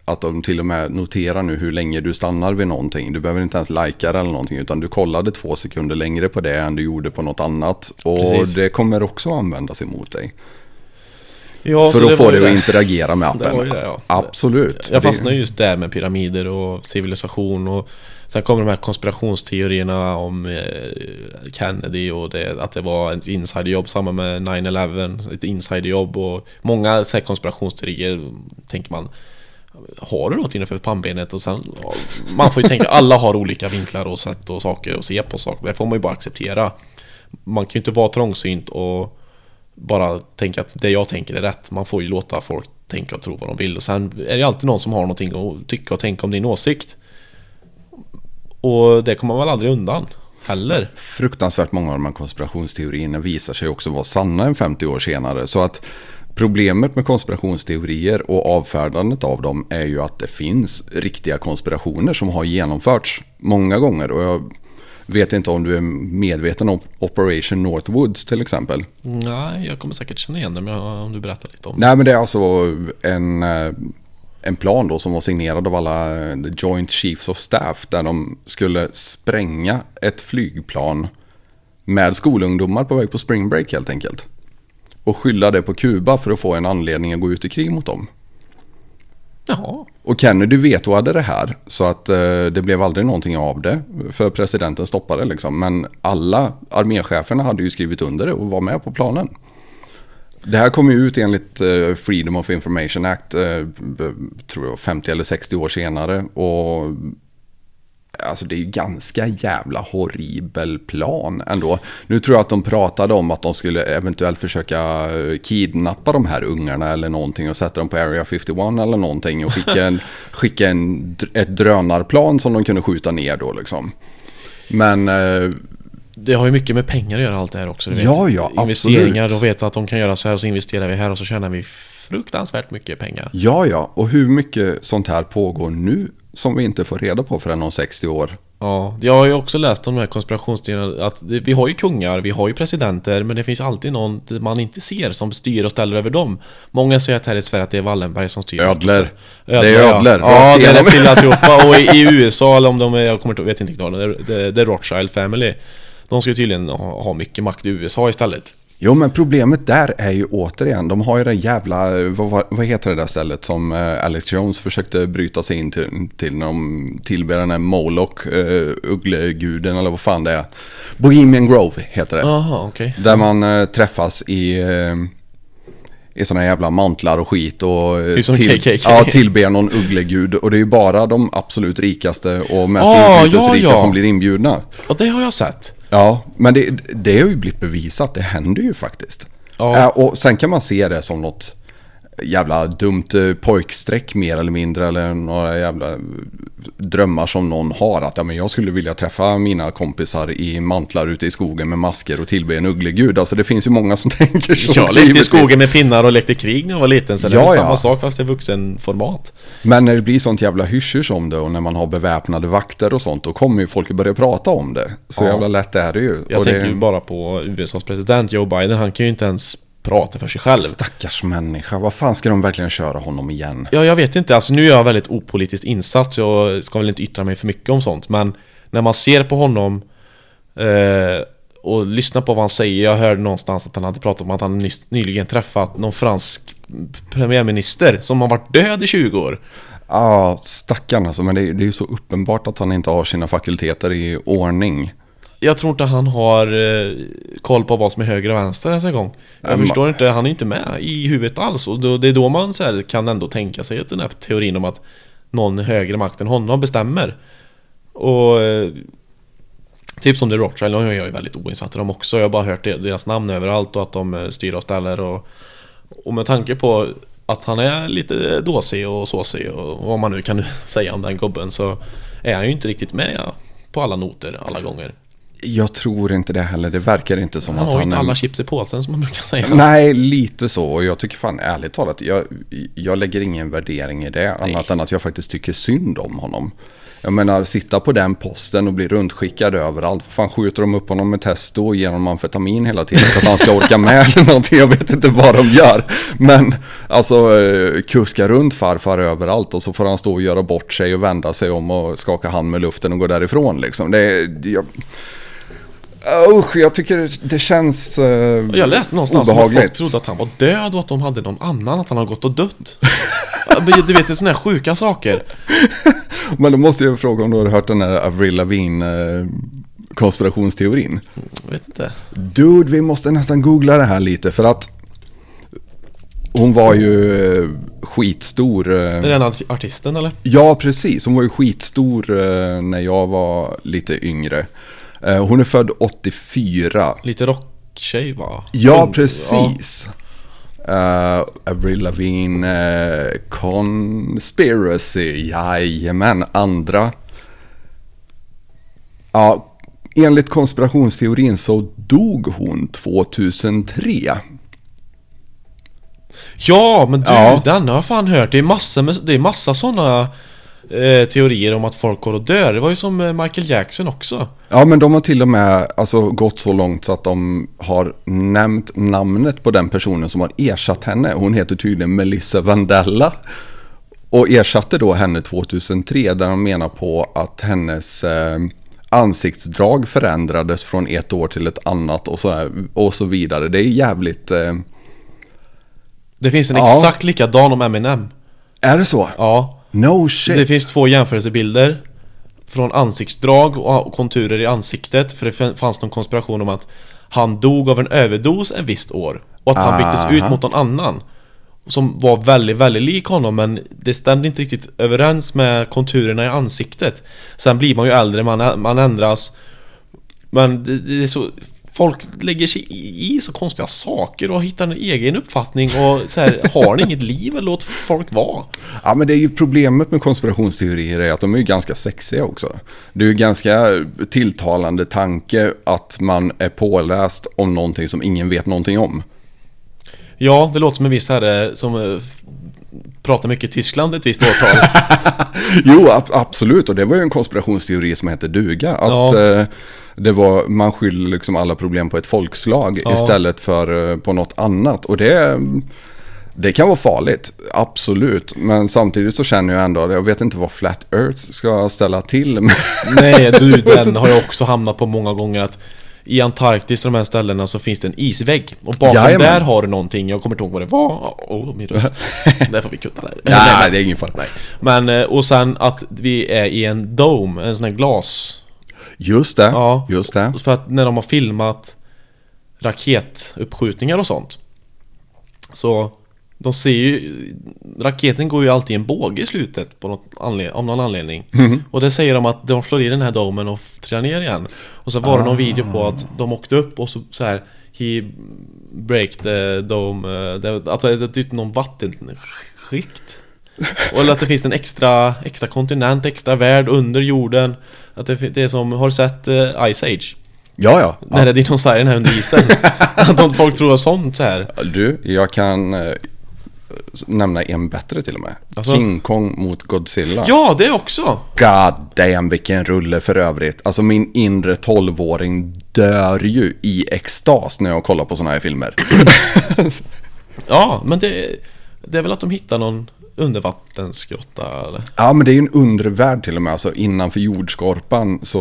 Speaker 1: att de till och med noterar nu hur länge du stannar vid någonting. Du behöver inte ens likea det eller någonting. Utan du kollade två sekunder längre på det än du gjorde på något annat. Och
Speaker 3: Precis.
Speaker 1: det kommer också användas emot dig.
Speaker 3: Ja,
Speaker 1: för att få dig att interagera med appen.
Speaker 3: det, ja.
Speaker 1: Absolut.
Speaker 3: Jag fastnar just där med pyramider och civilisation och Sen kommer de här konspirationsteorierna om eh, Kennedy och det, att det var ett insiderjobb samma med 9-11 Ett insiderjobb och många så konspirationsteorier tänker man har du något innanför pannbenet? Och sen, ja, man får ju tänka, alla har olika vinklar och sätt och saker och se på saker Det får man ju bara acceptera Man kan ju inte vara trångsynt och bara tänka att det jag tänker är rätt. Man får ju låta folk tänka och tro vad de vill. Och sen är det alltid någon som har någonting att tycka och tänka om din åsikt. Och det kommer man väl aldrig undan heller.
Speaker 1: fruktansvärt många av de här konspirationsteorierna visar sig också vara sanna en 50 år senare. Så att problemet med konspirationsteorier och avfärdandet av dem är ju att det finns riktiga konspirationer som har genomförts många gånger. Och jag vet inte om du är medveten om Operation Northwoods till exempel.
Speaker 3: Nej, jag kommer säkert känna igen det om du berättar lite om det.
Speaker 1: Nej men det är alltså en, eh, en plan då som var signerad av alla eh, the Joint Chiefs of Staff. Där de skulle spränga ett flygplan med skolungdomar på väg på spring break helt enkelt. Och skylla det på Kuba för att få en anledning att gå ut i krig mot dem.
Speaker 3: Jaha.
Speaker 1: Och Kennedy vetoade det här så att eh, det blev aldrig någonting av det. För presidenten stoppade liksom. Men alla armécheferna hade ju skrivit under det och var med på planen. Det här kom ju ut enligt eh, Freedom of Information Act, eh, tror jag 50 eller 60 år senare. Och alltså det är ju ganska jävla horribel plan ändå. Nu tror jag att de pratade om att de skulle eventuellt försöka eh, kidnappa de här ungarna eller någonting och sätta dem på Area 51 eller någonting och skicka, en, skicka en, ett drönarplan som de kunde skjuta ner då liksom. Men eh,
Speaker 3: Det har ju mycket med pengar att göra allt det här också. Du vet.
Speaker 1: Ja, ja,
Speaker 3: Investeringar,
Speaker 1: absolut.
Speaker 3: de vet att de kan göra så här och så investerar vi här och så tjänar vi fruktansvärt mycket pengar.
Speaker 1: ja, ja, och hur mycket sånt här pågår nu som vi inte får reda på förrän om 60 år.
Speaker 3: Ja, jag har ju också läst om de här konspirationsteorierna att vi har ju kungar, vi har ju presidenter men det finns alltid någon man inte ser som styr och ställer över dem. Många säger att här i Sverige att det är Wallenberg som styr.
Speaker 1: Ödlor.
Speaker 3: Ödlor
Speaker 1: Det är
Speaker 3: ja.
Speaker 1: ödlor,
Speaker 3: Ja,
Speaker 1: rakt
Speaker 3: det är till alltihopa. Och i, USA eller om de är, jag kommer inte, vet inte vad det är, det, det är Rothschild Family. De ska ju tydligen ha, ha mycket makt i USA istället.
Speaker 1: Jo, men problemet där är ju återigen, de har ju det jävla, vad, vad- heter det där stället som eh, Alex Jones försökte bryta sig in till, till när de tillber den här Moloch, uh, uggleguden eller vad fan det är. Bohemian Grove heter det.
Speaker 3: Jaha, okej.
Speaker 1: Där man eh, träffas i, uh, i sådana jävla mantlar och skit och eh,
Speaker 3: Typ som KKK.
Speaker 1: ja, tillber någon ugglegud. Och det är ju bara de absolut rikaste och mest
Speaker 3: Ah,
Speaker 1: inflytelserika
Speaker 3: ja, ja.
Speaker 1: som blir inbjudna.
Speaker 3: Och det har jag sett.
Speaker 1: Ja, men det, det har ju blivit bevisat, det händer ju faktiskt.
Speaker 3: Ja.
Speaker 1: Äh, och sen kan man se det som något jävla dumt eh, pojkstreck mer eller mindre. Eller några jävla drömmar som någon har. Att ja, men jag skulle vilja träffa mina kompisar i mantlar ute i skogen med masker och tillbe en ugglegud. Alltså det finns ju många som tänker så.
Speaker 3: Jag lekte i skogen med pinnar och lekte krig när jag var liten. Så det är
Speaker 1: Ja,
Speaker 3: väl
Speaker 1: ja.
Speaker 3: samma sak fast i vuxenformat.
Speaker 1: Men när det blir sånt jävla hysch om det och när man har beväpnade vakter och sånt. Då kommer ju folk börja prata om det. Så
Speaker 3: Ja.
Speaker 1: jävla lätt är det ju.
Speaker 3: Jag
Speaker 1: och
Speaker 3: tänker
Speaker 1: det...
Speaker 3: ju bara på USAs president Joe Biden. Han kan ju inte ens prata för sig själv.
Speaker 1: Stackars människa. Vad fan ska de verkligen köra honom igen?
Speaker 3: Ja, jag vet inte. Alltså nu är jag väldigt opolitiskt insatt. Så jag ska väl inte yttra mig för mycket om sånt. Men när man ser på honom eh, och lyssnar på vad han säger. Jag hörde någonstans att han hade pratat om att han nyss, nyligen träffat någon fransk premiärminister som har varit död i 20 år.
Speaker 1: Ja, stackarn alltså. Men det, det är ju så uppenbart att han inte har sina fakulteter i ordning.
Speaker 3: Jag tror inte han har eh, koll på vad som är höger och vänster en gång. Jag
Speaker 1: Mm.
Speaker 3: förstår inte, han är inte med i huvudet alls. Och då, det är då man så här, kan ändå tänka sig att den här teorin om att någon högre makt än honom bestämmer. Och eh, typ som The Rothschild, är jag ju väldigt oinsatt i dem också. Jag har bara hört de- deras namn överallt och att de eh, styr och ställer. Och, och med tanke på att han är lite dåsig och såsig och vad man nu kan säga om den gubben så är han ju inte riktigt med på alla noter alla gånger.
Speaker 1: Jag tror inte det heller. Det verkar inte som
Speaker 3: Han
Speaker 1: att
Speaker 3: ju
Speaker 1: han
Speaker 3: inte alla chips i påsen som man brukar säga.
Speaker 1: Nej, lite så. Och jag tycker fan ärligt talat, jag, jag lägger ingen värdering i det. Annat än att jag faktiskt tycker synd om honom. Jag menar, sitta på den posten och bli runtskickad överallt. Vad fan skjuter de upp honom med testo och ger honom amfetamin hela tiden för att han ska orka med eller någonting. Jag vet inte vad de gör. Men alltså, eh, kuska runt farfar överallt och så får han stå och göra bort sig och vända sig om och skaka hand med luften och gå därifrån liksom. Det. Jag, Usch, jag tycker det känns eh,
Speaker 3: Och Jag läste någonstans om att folk
Speaker 1: obehagligt.
Speaker 3: trodde att han var död och att de hade någon annan, att han har gått och dött. Du vet, det är sådana här sjuka saker.
Speaker 1: Men då måste jag fråga om du har hört den här Avril Lavigne eh, konspirationsteorin.
Speaker 3: Jag vet inte.
Speaker 1: Dude, vi måste nästan googla det här lite för att hon var ju eh, skitstor. eh,
Speaker 3: Det är den art- artisten eller?
Speaker 1: Ja, precis. Hon var ju skitstor eh, när jag var lite yngre. Eh, Hon är född 84.
Speaker 3: Lite rocktjej va?
Speaker 1: Ja, precis. Uh, Avril Lavigne, uh, Conspiracy, jajamän, andra. Ja, enligt konspirationsteorin så dog hon 2003.
Speaker 3: Ja, men du,
Speaker 1: Ja.
Speaker 3: den har jag fan hört. Det är massa, det är massa sådana eh, teorier om att folk går och dör. Det var ju som eh, Michael Jackson också.
Speaker 1: Ja, men de har till och med alltså, gått så långt så att de har nämnt namnet på den personen som har ersatt henne. Hon heter tydligen Melissa Vandella. Och ersatte då henne 2003 där de menar på att hennes eh, ansiktsdrag förändrades från ett år till ett annat och så, här, och så vidare. Det är jävligt... Eh,
Speaker 3: Det finns en
Speaker 1: Ja.
Speaker 3: exakt likadan om Eminem.
Speaker 1: är det så?
Speaker 3: Ja.
Speaker 1: No shit.
Speaker 3: Det finns två jämförelsebilder. Från ansiktsdrag och konturer i ansiktet. För det fanns någon konspiration om att Han dog av en överdos en visst år. Och att han byttes ut mot någon annan. Som var väldigt, väldigt lik honom. Men det stämde inte riktigt överens med konturerna i ansiktet. Sen blir man ju äldre, man, man ändras. Men det, det är så Folk lägger sig i, så konstiga saker och hittar en egen uppfattning och så här, har ni inget liv eller låt folk vara?
Speaker 1: Ja men det är ju problemet med konspirationsteorier är att de är ju ganska sexiga också. Det är ju ganska tilltalande tanke att man är påläst om någonting som ingen vet någonting om.
Speaker 3: Ja, det låter som en viss herre som eh, pratar mycket Tyskland ett visst årtal.
Speaker 1: Jo, ab- absolut. Och det var ju en konspirationsteori som heter duga. Att
Speaker 3: Ja.
Speaker 1: eh, det var, man skyller liksom alla problem på ett folkslag
Speaker 3: Ja.
Speaker 1: istället för eh, på något annat. Och det, det kan vara farligt, absolut. Men samtidigt så känner jag ändå, jag vet inte vad Flat Earth ska ställa till med.
Speaker 3: Nej, du, den har jag också hamnat på många gånger att i Antarktis och de här ställena så finns det en isvägg Och bakom
Speaker 1: Jajamän.
Speaker 3: där har du någonting, jag kommer inte ihåg vad det var Åh, min röst Där får vi kutta där
Speaker 1: Nej, det är ingen fara.
Speaker 3: Men, eh, och sen att vi är i en dome, en sån här glas
Speaker 1: Just det,
Speaker 3: Ja.
Speaker 1: just det.
Speaker 3: För att när de har filmat raketuppskjutningar och sånt Så de ser ju Raketen går ju alltid i en båge i slutet på något anled- av någon anledning Och det säger de att de slår i den här domen och trillar ner igen Och så var det någon video på att de åkte upp och så, så här He break the dome, eh, det, är typ någon vattenskikt. Och eller att det finns en extra, extra kontinent, extra värld under jorden. Att det, det är som, har du sett eh, Ice Age?
Speaker 1: Ja, ja.
Speaker 3: När det är dinosaurien här under isen. att de, folk tror sånt så här.
Speaker 1: Du, jag kan eh, nämna en bättre till och med.
Speaker 3: Alltså?
Speaker 1: King Kong mot Godzilla.
Speaker 3: Ja, det också!
Speaker 1: God damn vilken rulle för övrigt. Alltså min inre tolvåring dör ju i extas när jag kollar på sådana här filmer.
Speaker 3: Ja, men det, det är väl att de hittar någon undervattensgrotta eller?
Speaker 1: Ja men det är ju en undre värld till och med. Alltså innanför jordskorpan så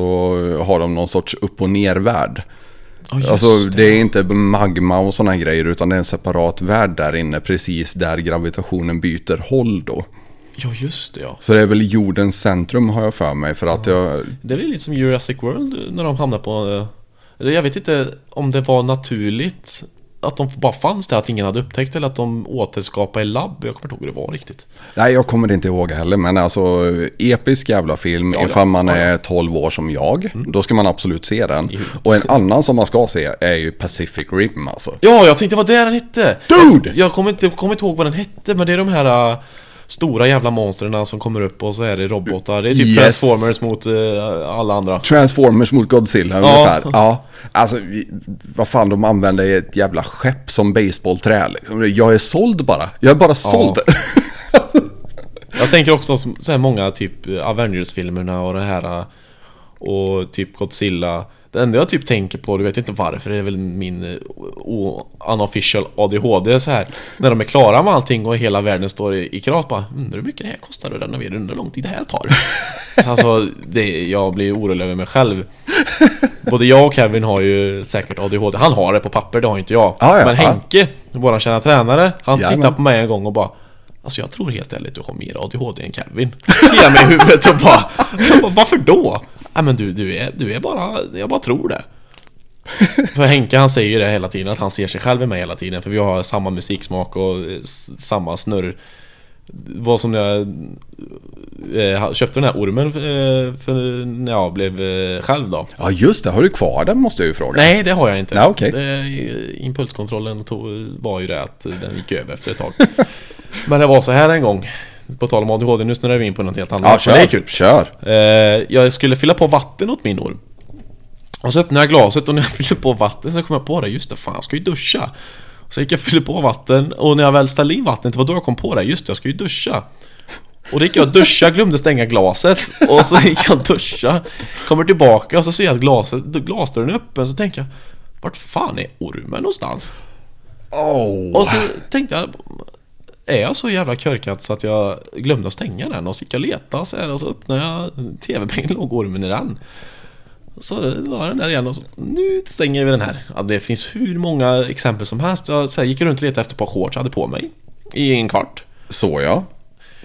Speaker 1: har de någon sorts upp och ner-värld.
Speaker 3: Ja, just
Speaker 1: Alltså det är inte magma och sådana grejer utan det är en separat värld där inne precis där gravitationen byter håll då.
Speaker 3: Ja, just det ja.
Speaker 1: Så det är väl jordens centrum har jag för mig för att jag...
Speaker 3: Det är väl lite som Jurassic World när de hamnar på... jag vet inte om det var naturligt att de bara fanns där, att ingen hade upptäckt eller att de återskapade i labb. Jag kommer inte ihåg hur det var riktigt.
Speaker 1: Nej jag kommer inte ihåg heller men alltså episk jävla film
Speaker 3: Ja,
Speaker 1: ifall man
Speaker 3: Ja,
Speaker 1: är 12 år som jag. Då ska man absolut se den.
Speaker 3: Jo.
Speaker 1: Och en annan som man ska se är ju Pacific Rim alltså.
Speaker 3: Ja, jag tänkte vad det den hette!
Speaker 1: Dude!
Speaker 3: Jag kommer inte, kommer inte ihåg vad den hette, men det är de här äh, stora jävla monstren som kommer upp och så är det robotar. Det är typ
Speaker 1: Yes.
Speaker 3: Transformers mot äh, alla andra.
Speaker 1: Transformers mot Godzilla
Speaker 3: Ja.
Speaker 1: ungefär. Ja. Alltså, vad fan de använder ett jävla skepp som baseballträ liksom. Jag är såld bara. Jag är bara såld.
Speaker 3: Jag tänker också så här många typ Avengers-filmerna och det här äh, och typ Godzilla. Det enda jag typ tänker på, du vet inte varför, det är väl min eh, unofficial ADHD så här. När de är klara med allting och hela världen står i, i kras bara Undrar hur mycket det här kostar att renovera, undrar hur lång tid det här tar. Så alltså, det, jag blir orolig över mig själv. Både jag och Kevin har ju säkert ADHD. Han har det på papper, det har inte jag.
Speaker 1: Ja, ja,
Speaker 3: Men
Speaker 1: ja.
Speaker 3: Henke, våran kära tränare, han
Speaker 1: Jajamän.
Speaker 3: tittade på mig en gång och bara Alltså jag tror helt ärligt du har mer ADHD än Kevin Kliar mig i huvudet och bara, bara Varför då? Nej men du, du är, du är bara, jag bara tror det För Henke han säger ju det hela tiden, att han ser sig själv i mig hela tiden För vi har samma musiksmak och eh, samma snurr Vad som jag eh, köpte den här ormen eh, för när jag blev eh, själv då
Speaker 1: Ja just det, har du kvar den måste jag ju fråga.
Speaker 3: Nej, det har jag inte.
Speaker 1: Nej, okej.
Speaker 3: Det- Impulskontrollen tog, var ju det att den gick över efter ett tag. Men det var så här en gång. På tal om ADHD, nu snurrar vi in på något helt annat.
Speaker 1: Ja, kör.
Speaker 3: det är kul.
Speaker 1: Kör.
Speaker 3: Eh, jag skulle fylla på vatten åt min orm. Och så öppnade jag glaset och när jag fyllde på vatten så kom jag på det. Just det, fan jag ska ju duscha. Så gick jag och fyllde på vatten och när jag väl ställde in vattnet, det var då jag kom på det. Just det, jag ska ju duscha. Och då gick jag och duscha, glömde stänga glaset Och så gick jag och duscha Kommer tillbaka och så ser jag att glaset, glasdörren är öppen Så tänker jag Vart fan är ormen någonstans?
Speaker 1: Oh.
Speaker 3: Och så tänkte jag Är jag så jävla körkad så att jag glömde att stänga den? Och så gick jag och letade så här och så öppnade jag TV-bänken låg ormen i den Så la den där igen och så Nu stänger vi den här ja, Det finns hur många exempel som helst Jag så här, gick runt och letade efter ett par shorts jag hade på mig I en kvart
Speaker 1: Så ja.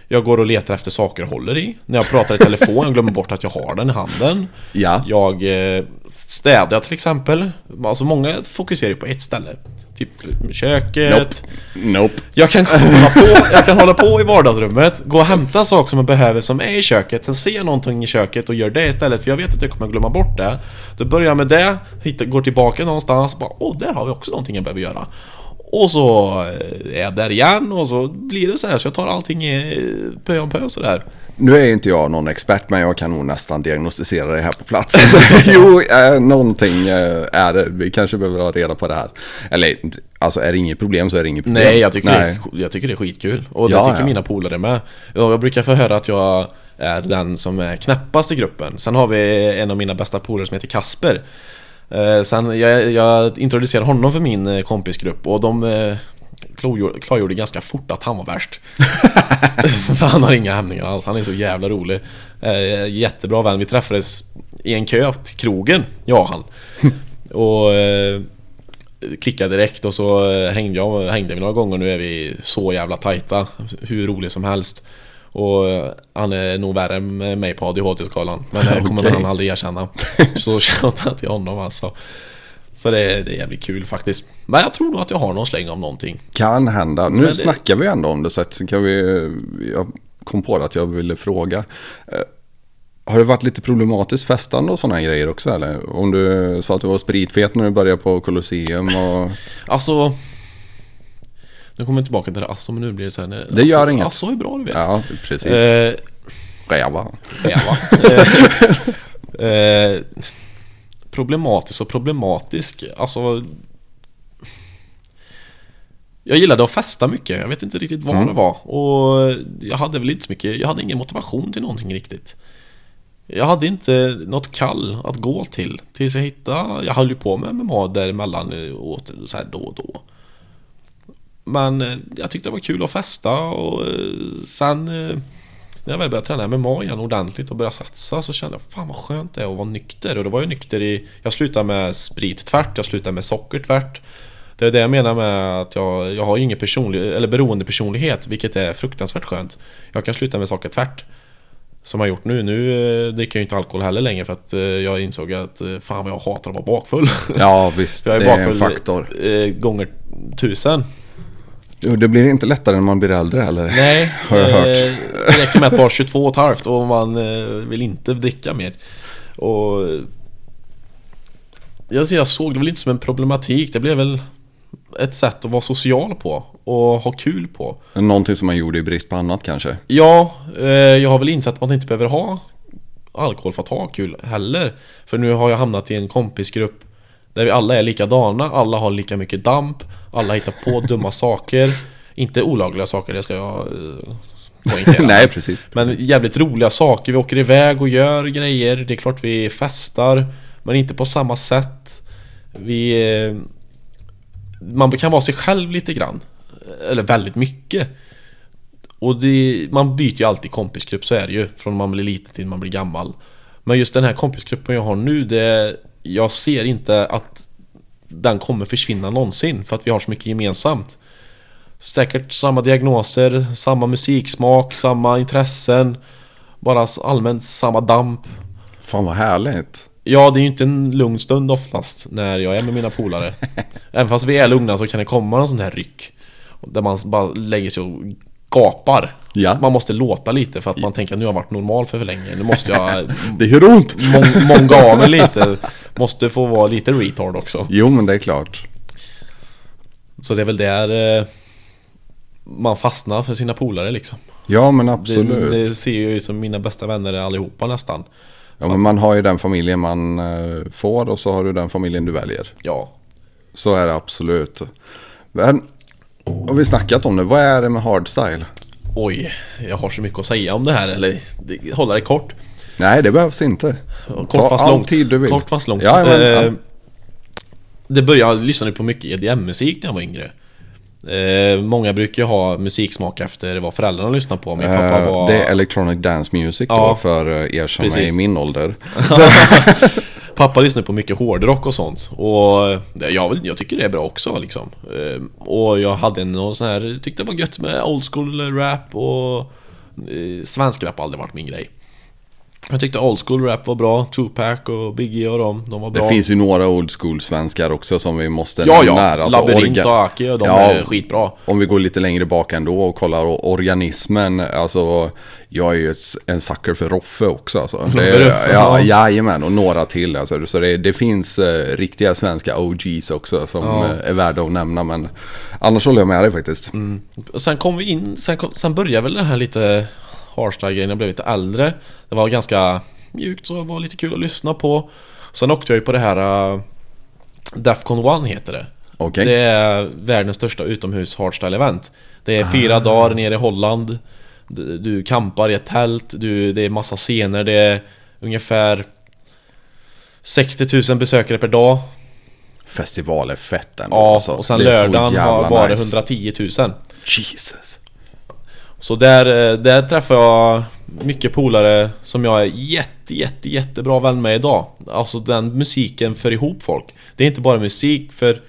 Speaker 3: jag går och letar efter saker jag håller i. När jag pratar i telefon, jag glömmer bort att jag har den i handen.
Speaker 1: Ja.
Speaker 3: Jag eh, städar till exempel. Alltså många fokuserar ju på ett ställe. Typ köket.
Speaker 1: Nope. Nope.
Speaker 3: Jag kan, hålla på, jag kan hålla på i vardagsrummet, gå och hämta saker som jag behöver som är i köket, sen ser jag någonting i köket och gör det istället för jag vet att jag kommer glömma bort det. Då börjar jag med det, hittar, går tillbaka någonstans och bara åh, där har vi också någonting jag behöver göra. Och så eh, är jag där igen och så blir det så här så jag tar allting i pö om pö sådär.
Speaker 1: Nu är inte jag någon expert men jag kan nog nästan diagnostisera det här på plats. Jo, eh, någonting eh, är det. Vi kanske behöver ha reda på det här. Eller alltså är det inget problem så är det inget problem.
Speaker 3: Nej, jag tycker,
Speaker 1: Nej.
Speaker 3: Det, är, jag tycker det är skitkul. Och det
Speaker 1: Ja,
Speaker 3: tycker
Speaker 1: ja.
Speaker 3: mina polare med. Ja, Jag brukar få höra att jag är den som är knäppast i gruppen. Sen har vi en av mina bästa polare som heter Kasper. Eh, sen jag, jag introducerade honom för min eh, kompisgrupp och de eh, klargjorde, ganska fort att han var värst. för han har inga hämningar alls, han är så jävla rolig. Jättebra vän, vi träffades i en kö till krogen, jag och han. och klickade direkt och så hängde jag hängde vi några gånger nu är vi så jävla tajta Hur rolig som helst Och eh, han är nog värre med mig på ADHD-skalan Men det kommer
Speaker 1: Okej.
Speaker 3: han aldrig erkänna Så shoutout till honom alltså Så det är, det är jävligt kul faktiskt Men jag tror nog att jag har någon släng om någonting
Speaker 1: Kan hända. Nu
Speaker 3: Men det-
Speaker 1: snackar vi ändå om det så att så kan vi... Jag kom på det att jag ville fråga. Eh, Har det varit lite problematiskt festande och sådana grejer också eller? Om du sa att du var spritfet när du började på Colosseum och...
Speaker 3: Alltså... Nu kommer jag tillbaka till det, alltså men nu blir det så här... nej,
Speaker 1: Det gör inget.
Speaker 3: Alltså är bra du vet.
Speaker 1: Ja, precis.
Speaker 3: Eh,
Speaker 1: Räva.
Speaker 3: Räva. eh, eh, problematisk och problematisk. Alltså... Jag gillade att festa mycket. Jag vet inte riktigt vad
Speaker 1: Mm.
Speaker 3: det var. Och jag hade väl inte så mycket... Jag hade ingen motivation till någonting riktigt. Jag hade inte något kall att gå till. Tills jag hittade... Jag höll ju på med MMA däremellan eh, åt så här då och då. Men eh, jag tyckte det var kul att festa och eh, sen eh, när jag väl började träna MMA igen ordentligt och började satsa så kände jag fan vad skönt det är att vara nykter. Och då var jag nykter i... Jag slutade med sprit tvärt, jag slutade med socker tvärt. Det är det jag menar med att jag, jag har ingen personlig, eller beroende personlighet vilket är fruktansvärt skönt. Jag kan sluta med saker tvärt. Som jag har gjort nu. Nu dricker jag inte alkohol heller längre för att jag insåg att fan vad jag hatar att vara bakfull.
Speaker 1: Ja, visst.
Speaker 3: jag
Speaker 1: det
Speaker 3: är
Speaker 1: är en faktor.
Speaker 3: gånger tusen.
Speaker 1: Jo, det blir inte lättare när man blir äldre eller?
Speaker 3: Nej,
Speaker 1: Har jag
Speaker 3: eh,
Speaker 1: hört.
Speaker 3: det räcker med att vara 22 och ett halvt och man eh, vill inte dricka mer. Och jag, jag såg det väl inte som en problematik, det blev väl ett sätt att vara social på och ha kul på.
Speaker 1: Någonting som man gjorde i brist på annat kanske?
Speaker 3: Ja, eh, jag har väl insett att man inte behöver ha alkohol för att ha kul heller. För nu har jag hamnat i en kompisgrupp där vi alla är likadana, alla har lika mycket damp, alla hittar på dumma saker. Inte olagliga saker, det ska jag eh, poängtera.
Speaker 1: Nej, precis.
Speaker 3: Men jävligt roliga saker, vi åker iväg och gör grejer, det är klart vi festar Men inte på samma sätt Vi... eh, Man kan vara sig själv lite grann Eller väldigt mycket Och det, man byter ju alltid kompisgrupp, så är det ju Från man blir liten till man blir gammal Men just den här kompisgruppen jag har nu, det... Jag ser inte att den kommer försvinna någonsin för att vi har så mycket gemensamt. Säkert samma diagnoser, samma musiksmak, samma intressen Bara allmänt samma damp.
Speaker 1: Fan vad härligt.
Speaker 3: Ja, det är ju inte en lugn stund oftast när jag är med mina polare. Även fast vi är lugna så kan det komma någon sån här ryck Där man bara lägger sig och gapar
Speaker 1: Ja.
Speaker 3: Man måste låta lite för att man tänker att nu har jag varit normal för för länge Nu måste jag
Speaker 1: Det gör ont!
Speaker 3: mång- många av mig lite Måste få vara lite retard också
Speaker 1: Jo, men det är klart.
Speaker 3: Så det är väl där eh, Man fastnar för sina polare liksom
Speaker 1: Ja, men
Speaker 3: det,
Speaker 1: absolut.
Speaker 3: det ser jag ju som mina bästa vänner allihopa nästan
Speaker 1: Ja, men man har ju den familjen man eh, får och så har du den familjen du väljer.
Speaker 3: Ja
Speaker 1: Så är det absolut. Men, har vi snackat om det? Vad är det med hardstyle?
Speaker 3: Oj, jag har så mycket att säga om det här eller hålla det kort
Speaker 1: Nej, det behövs inte.
Speaker 3: Kort
Speaker 1: Ta
Speaker 3: fast
Speaker 1: all
Speaker 3: långt
Speaker 1: tid du vill.
Speaker 3: Kort fast långt
Speaker 1: Ja, men, ja.
Speaker 3: Eh, Det började, jag lyssnade på mycket EDM-musik när jag var yngre eh, Många brukar ju ha musiksmak efter vad föräldrarna lyssnar på Min pappa
Speaker 1: Eh,
Speaker 3: var...
Speaker 1: Det är electronic dance music
Speaker 3: Ja.
Speaker 1: då för eh, er som är
Speaker 3: Precis.
Speaker 1: i min ålder.
Speaker 3: Pappa lyssnar på mycket hårdrock och sånt. Och eh, jag, jag tycker det är bra också liksom. Eh, och jag hade någon sån här Tyckte det var gött med old school rap och eh, Svensk rap har aldrig varit min grej. Jag tyckte old school rap var bra Tupac och Biggie och dem, de var bra
Speaker 1: Det finns ju några old school svenskar också som vi måste
Speaker 3: Ja
Speaker 1: nämna
Speaker 3: ja,
Speaker 1: här. Alltså,
Speaker 3: Labyrint
Speaker 1: orga-
Speaker 3: och Aki och de
Speaker 1: Ja.
Speaker 3: är skitbra
Speaker 1: Om vi går lite längre bak ändå och kollar o- organismen. Alltså, jag är ju ett, en sucker för Roffe också. Alltså. Det,
Speaker 3: Roffe,
Speaker 1: ja,
Speaker 3: ja.
Speaker 1: jajamän, och några till. Alltså. Så det, det finns eh, riktiga svenska OGs också som
Speaker 3: Ja.
Speaker 1: eh, är värda att nämna. Men annars håller jag med dig faktiskt.
Speaker 3: Och Sen kom vi in, sen, kom, sen började väl det här lite hardstyle-grejen, jag blev lite äldre Det var ganska mjukt så det var lite kul att lyssna på Sen åkte jag ju på det här uh, Defcon 1 heter det
Speaker 1: Okej.
Speaker 3: Det är världens största utomhus hardstyle-event Det är fyra dagar nere i Holland du, du campar i ett tält, du, det är massa scener, det är ungefär 60 000 besökare per dag
Speaker 1: Festival är fett ändå.
Speaker 3: Ja,
Speaker 1: alltså.
Speaker 3: och sen lördagen var, var det
Speaker 1: nice.
Speaker 3: 110 000
Speaker 1: Jesus.
Speaker 3: Så där, eh, där träffade jag mycket polare som jag är jätte, jätte, jättebra vän med idag. Alltså den musiken för ihop folk. Det är inte bara musik för...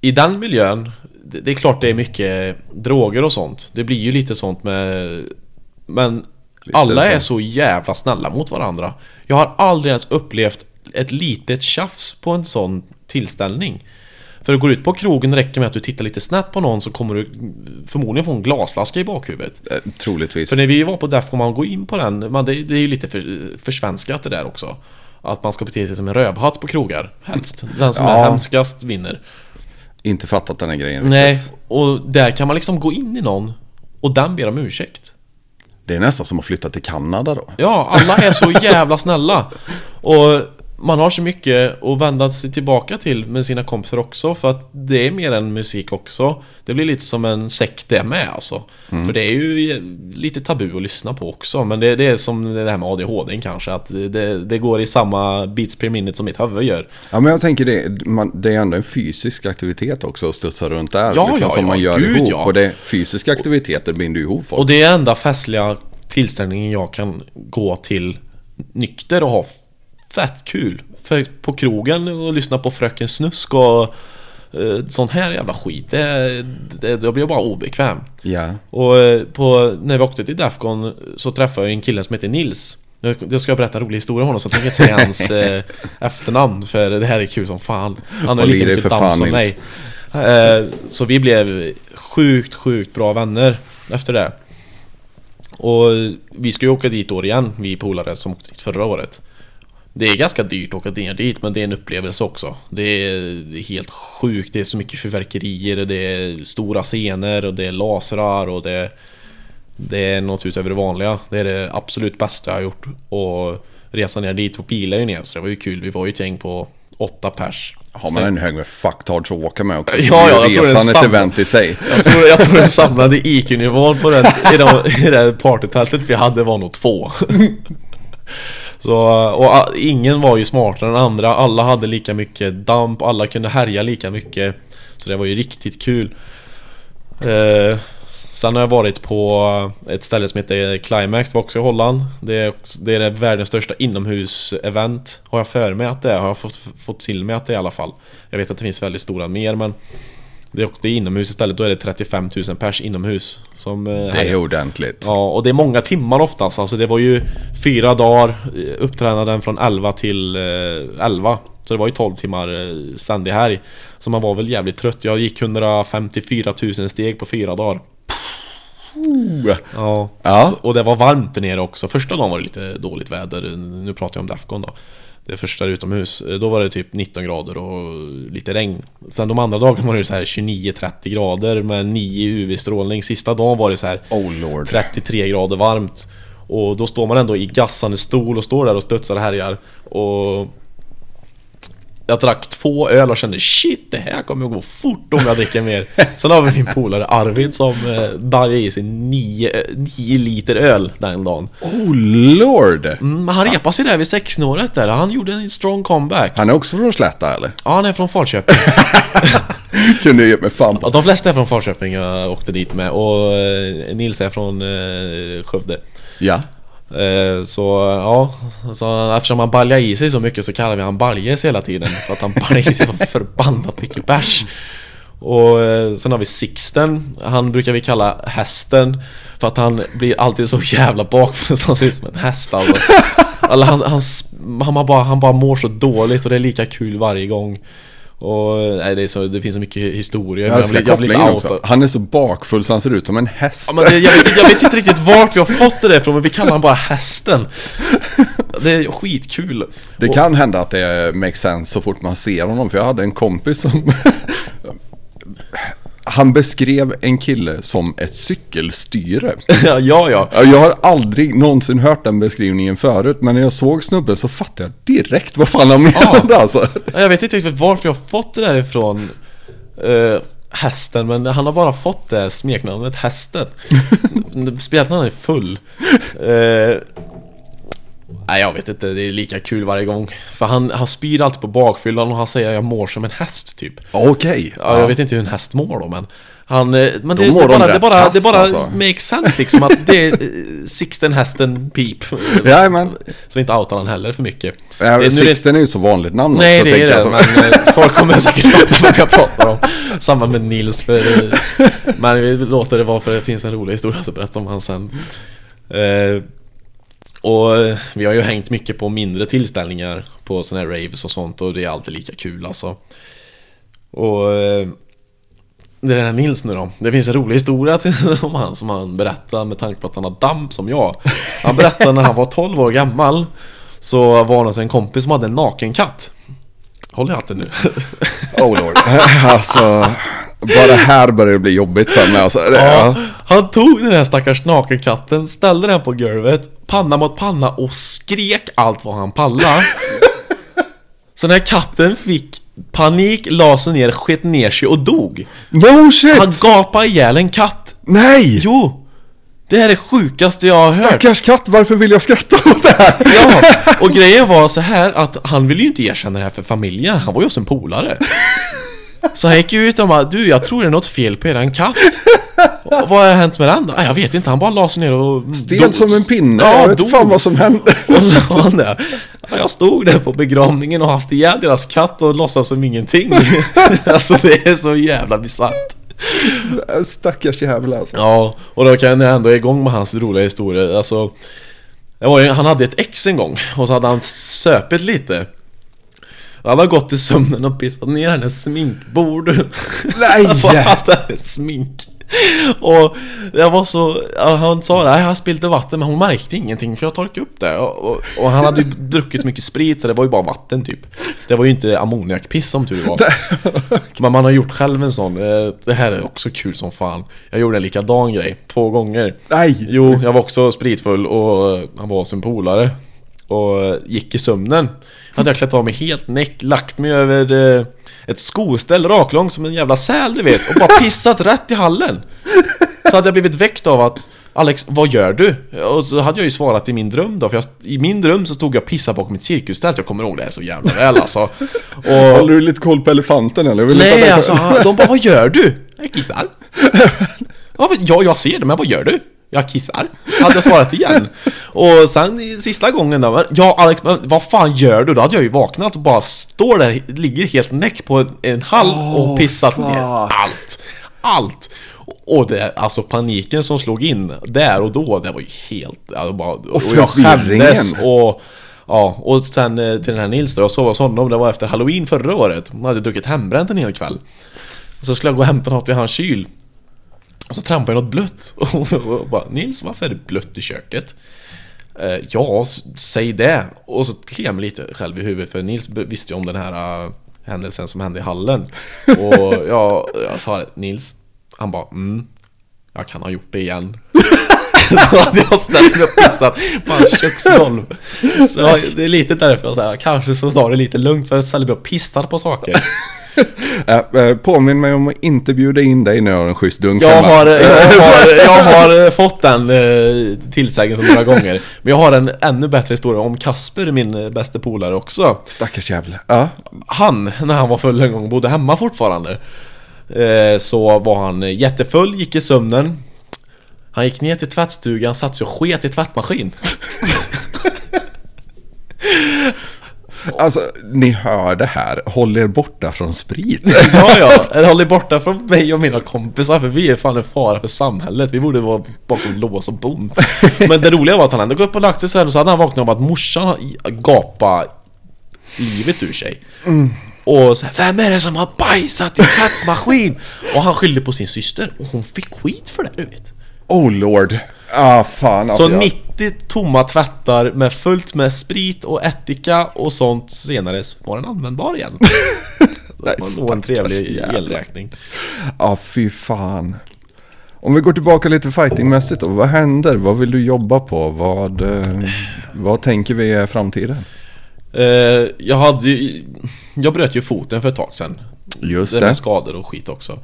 Speaker 3: I den miljön, det är klart det är mycket droger och sånt. Det blir ju lite sånt med... Men
Speaker 1: är
Speaker 3: alla är så jävla snälla mot varandra. Jag har aldrig ens upplevt ett litet tjafs på en sån tillställning. För att gå ut på krogen räcker med att du tittar lite snett på någon så kommer du förmodligen få en glasflaska i bakhuvudet.
Speaker 1: Eh, Troligtvis.
Speaker 3: För när vi var på Defcon, man går in på den, man, det, det är ju lite för, försvenskat det där också. Att man ska bete sig som en rövhatt på krogar, helst. Den som är
Speaker 1: Ja.
Speaker 3: hemskast vinner.
Speaker 1: Inte fattat den här grejen riktigt.
Speaker 3: Nej, och där kan man liksom gå in i någon och den ber om ursäkt.
Speaker 1: Det är nästan som att flytta till Kanada då.
Speaker 3: Ja, alla är så jävla snälla. Och man har så mycket att vända sig tillbaka till med sina kompisar också för att det är mer än musik också. Det blir lite som en sekt det med alltså. För det är ju lite tabu att lyssna på också. Men det, det är som det här med ADHD kanske. Att det, det går i samma beats per minute som mitt huvud gör.
Speaker 1: Ja men jag tänker det, man, det är ändå en fysisk aktivitet också att studsa runt där.
Speaker 3: Ja,
Speaker 1: liksom,
Speaker 3: ja,
Speaker 1: som
Speaker 3: ja,
Speaker 1: man gör
Speaker 3: gud,
Speaker 1: ihop.
Speaker 3: ja.
Speaker 1: Och det, fysiska aktiviteter binder ju ihop folk.
Speaker 3: Och det är enda festliga tillställningen jag kan gå till nykter och ha fett kul. För på krogen och lyssna på Fröken Snusk och eh, sån här jävla skit. Det, det, jag blir bara obekväm.
Speaker 1: Ja.
Speaker 3: Och eh, på, när vi åkte till Defcon så träffade jag en kille som heter Nils. Jag jag ska berätta en rolig historia om honom så jag tänker inte säga hans eh, efternamn för det här är kul som fan. Han har
Speaker 1: i
Speaker 3: lika mycket damm som mig. Eh, så vi blev sjukt, sjukt bra vänner efter det. Och vi ska ju åka dit år igen, vi polare som åkte dit förra året. Det är ganska dyrt att åka ner dit men det är en upplevelse också. Det är, helt sjukt, det är så mycket fyrverkerier, det är stora scener och det är lasrar och det, det är något utöver det vanliga. Det är det absolut bästa jag har gjort. Och resan ner dit och pila ju ner så det var ju kul. Vi var ju ett gäng på åtta pers.
Speaker 1: Har man en hög med fucktards att åka med också.
Speaker 3: Ja,
Speaker 1: så blir
Speaker 3: ja, jag tror det är
Speaker 1: resan ett
Speaker 3: samma.
Speaker 1: event i sig.
Speaker 3: Jag tror, jag tror den samlade IQ-nivån på den, i, de, i det partytältet vi hade var nog två. Så, och a- ingen var ju smartare än andra, alla hade lika mycket damp, alla kunde härja lika mycket. Så det var ju riktigt kul. Eh, sen har jag varit på ett ställe som heter Climax, det var också i Holland. Det är, det är världens största inomhus-event. Har jag för mig att det är, har jag fått, fått till mig att det är i alla fall. Jag vet att det finns väldigt stora mer men det är inomhus istället, då är det 35 000 pers inomhus. Som, eh,
Speaker 1: Det är ordentligt.
Speaker 3: Ja, och det är många timmar oftast. Alltså det var ju fyra dagar eh, uppträdanden från 11 till eh, 11. Så det var ju 12 timmar eh, ständig helg. Så man var väl jävligt trött. Jag gick 154 000 steg på fyra dagar. Ja.
Speaker 1: Ja.
Speaker 3: Så, och det var varmt där nere också. Första dagen var det lite dåligt väder. Nu pratar jag om Defcon då. Det första utomhus. Då var det typ 19 grader och lite regn. Sen de andra dagarna var det så här 29-30 grader med 9 UV-strålning. Sista dagen var det så här
Speaker 1: Oh lord.
Speaker 3: 33 grader varmt. Och då står man ändå i gassande stol och står där och studsar och härjar. Och jag drack två öl och kände shit det här kommer att gå fort om jag dricker mer. Sen har vi min polare Arvid som eh, bajade i sig 9 liter öl den dagen.
Speaker 1: Oh lord.
Speaker 3: Mm, han repade sig där vid 16-året där. Han gjorde en strong comeback.
Speaker 1: Han är också från Slätta eller?
Speaker 3: Ja, han är från Falköping.
Speaker 1: Kunde ju ge mig fan på.
Speaker 3: Ja, de flesta är från Falköping jag åkte dit med. Och eh, Nils är från eh, Skövde.
Speaker 1: Ja.
Speaker 3: Eh, så ja, så eftersom han baljar i sig så mycket så kallar vi han Baljes hela tiden För att han baljar i sig så förbannat mycket bärs. Och eh, sen har vi Sixten. Han brukar vi kalla hästen För att han blir alltid så jävla bakfull så han ser ut som en häst alltså. Eller han, han, han, bara, han bara mår så dåligt och det är lika kul varje gång. Och nej, det, är så, det finns så mycket historia
Speaker 1: Jag älskar
Speaker 3: blir- jag blir
Speaker 1: också. Han är så bakfull så han ser ut som en häst.
Speaker 3: Ja, men det, jag, vet, jag vet inte riktigt vart vi har fått det där ifrån men vi kallar honom bara hästen Det är skitkul
Speaker 1: Det
Speaker 3: Och-
Speaker 1: kan hända att det makes sense så fort man ser honom. För jag hade en kompis som... Han beskrev en kille som ett cykelstyre.
Speaker 3: Ja, ja, ja.
Speaker 1: Ja, Jag har aldrig någonsin hört den beskrivningen förut. Men när jag såg snubben så fattade jag direkt vad fan han menade alltså.
Speaker 3: Jag vet inte riktigt varför jag har fått det där ifrån eh, Hästen, men han har bara fått det smeknamnet Hästen han är full eh, Nej jag vet inte, det är lika kul varje gång För han, han spyr alltid på bakfyllan och han säger jag mår som en häst typ
Speaker 1: Okej.
Speaker 3: Ja, jag vet inte hur en häst mår då men han, eh, men det, det,
Speaker 1: mår de
Speaker 3: bara, det bara, det
Speaker 1: kass,
Speaker 3: bara
Speaker 1: alltså.
Speaker 3: makes sense liksom att det är eh, Sixten hästen pip
Speaker 1: Jajamän.
Speaker 3: Så vi inte outar han heller för mycket
Speaker 1: Ja,
Speaker 3: det-
Speaker 1: Sixten är ju ett så vanligt namn
Speaker 3: Nej
Speaker 1: också,
Speaker 3: det är det,
Speaker 1: jag så.
Speaker 3: men eh, folk kommer säkert fatta vad jag pratar om Samma med Nils för Men vi låter det vara för det finns en rolig historia att berätta om han sen eh, Och eh, vi har ju hängt mycket på mindre tillställningar På såna här raves och sånt och det är alltid lika kul alltså Och eh, det är den här Nils nu då. Det finns en rolig historia om han som han berättar med tanke på att han har damp som jag. Han berättade när han var 12 år gammal så var han hos en kompis som hade en nakenkatt. Håll i hatten nu.
Speaker 1: Oh lord. alltså, bara här börjar det bli jobbigt för mig alltså. Det,
Speaker 3: Ja,
Speaker 1: ja.
Speaker 3: han tog den här stackars nakenkatten, ställde den på golvet, panna mot panna och skrek allt vad han pallade. Så den här katten fick panik, la sig ner, sket ner sig och dog.
Speaker 1: No shit!
Speaker 3: Han gapade ihjäl en katt.
Speaker 1: Nej!
Speaker 3: Jo! Det här är det sjukaste jag har hört.
Speaker 1: Stackars katt, varför vill jag skratta åt det här?
Speaker 3: Ja, och grejen var så här att han ville ju inte erkänna det här för familjen, han var ju hos en polare. Så han gick ju ut och bara Du, jag tror det är något fel på eran katt. Och vad har hänt med den då? "Nej, Jag vet inte, han bara la sig ner och...
Speaker 1: Stel
Speaker 3: dog."
Speaker 1: som en pinne,
Speaker 3: Ja,
Speaker 1: jag vet
Speaker 3: dog.
Speaker 1: fan vad som hände.
Speaker 3: Och så sa han det. "Ja, Jag stod där på begravningen och haft ihjäl deras katt och låtsas som ingenting. alltså det är så jävla bisarrt.
Speaker 1: Stackars jävel alltså.
Speaker 3: Ja, och då kan jag ändå igång med hans roliga historia. Alltså, ju, han hade ett ex en gång och så hade han söpit lite. Han har gått i sömnen och pissat ner hennes sminkbord.
Speaker 1: Nej!
Speaker 3: på allt hennes smink. Och jag var så, han sa det, jag har spillt vatten men hon märkte ingenting för jag torkade upp det. Och, och, och han hade ju druckit mycket sprit så det var ju bara vatten typ. Det var ju inte ammoniakpiss som tur var. Men man har gjort själv en sån. eh, Det här är också kul som fan. Jag gjorde en likadan grej, två gånger.
Speaker 1: Nej!
Speaker 3: Jo, jag var också spritfull och eh, han var en polare. Och gick i sömnen. Hade jag klätt av mig helt näck, lagt mig över eh, ett skoställ raklång som en jävla säl du vet. Och bara pissat rätt i hallen. Så hade jag blivit väckt av att Alex, vad gör du? Och så hade jag ju svarat i min dröm då, för jag, i min dröm så stod jag och pissade bakom ett cirkustält, jag kommer ihåg det här så jävla väl alltså. Och,
Speaker 1: Håller du lite koll på elefanten eller?
Speaker 3: Nej, alltså de bara 'Vad gör du?' Jag kissar. Ja, jag ser det, men vad gör du? Jag kissar. Hade jag svarat igen. Och sen sista gången då, ja Alex, men vad fan gör du? Då hade jag ju vaknat och bara står där, ligger helt näck på en, en hall och pissat
Speaker 1: fuck.
Speaker 3: ner allt. Allt. Och det, alltså paniken som slog in där och då, det var ju helt, alltså bara, och, jag
Speaker 1: förvirringen.
Speaker 3: skämdes och Ja, och sen eh, till den här Nils då, jag sov hos honom, det var efter halloween förra året Han hade druckit hembränt en hel kväll Så skulle jag gå och hämta något i hans kyl Och så trampade jag något blött. Och bara Nils, varför är det blött i köket? Eh, ja, säg det. Och så kliade jag mig lite själv i huvudet för Nils visste ju om den här uh, händelsen som hände i hallen. Och jag, jag sa det, Nils. Han bara mm Jag kan ha gjort det igen. Då hade jag ställt mig och pissat. På hans köksgolv Så det är lite därför jag säger kanske så tar det lite lugnt för jag ställer mig och pissar på saker
Speaker 1: påminn mig om att inte bjuda in dig när jag har en schysst dunk
Speaker 3: Jag
Speaker 1: hemma.
Speaker 3: har, jag har, jag har eh, fått den eh, tillsägelsen några gånger Men jag har en ännu bättre historia om Kasper, min eh, bästa polare också
Speaker 1: Stackars jävel. Ja.
Speaker 3: Han, när han var full en gång, bodde hemma fortfarande eh, Så var han jättefull, gick i sömnen Han gick ner till tvättstugan, satt sig och sket i tvättmaskin
Speaker 1: Alltså, ni hör det här. Håll er borta från sprit.
Speaker 3: Ja, ja, håll er borta från mig och mina kompisar för vi är fan en fara för samhället. Vi borde vara bakom lås och bom. Men det roliga var att han hade gått upp och lagt sig sen och så hade han vaknat av att morsan gapa livet ur sig. Och så här, vem är det som har bajsat i tvättmaskin? Och han skyllde på sin syster och hon fick skit för det, du vet.
Speaker 1: Oh lord. Ah fan alltså.
Speaker 3: Så
Speaker 1: jag-
Speaker 3: 90 tomma tvättar med fullt med sprit och ättika och sånt senare så var den användbar igen.
Speaker 1: Nej,
Speaker 3: var en trevlig
Speaker 1: jävla.
Speaker 3: elräkning.
Speaker 1: Ja, fy fan. Om vi går tillbaka lite fightingmässigt då. Vad händer? Vad vill du jobba på? Vad, eh, vad tänker vi är framtiden?
Speaker 3: Eh, jag hade ju, Jag bröt ju foten för ett tag sedan.
Speaker 1: Just
Speaker 3: det. Med skador och skit också.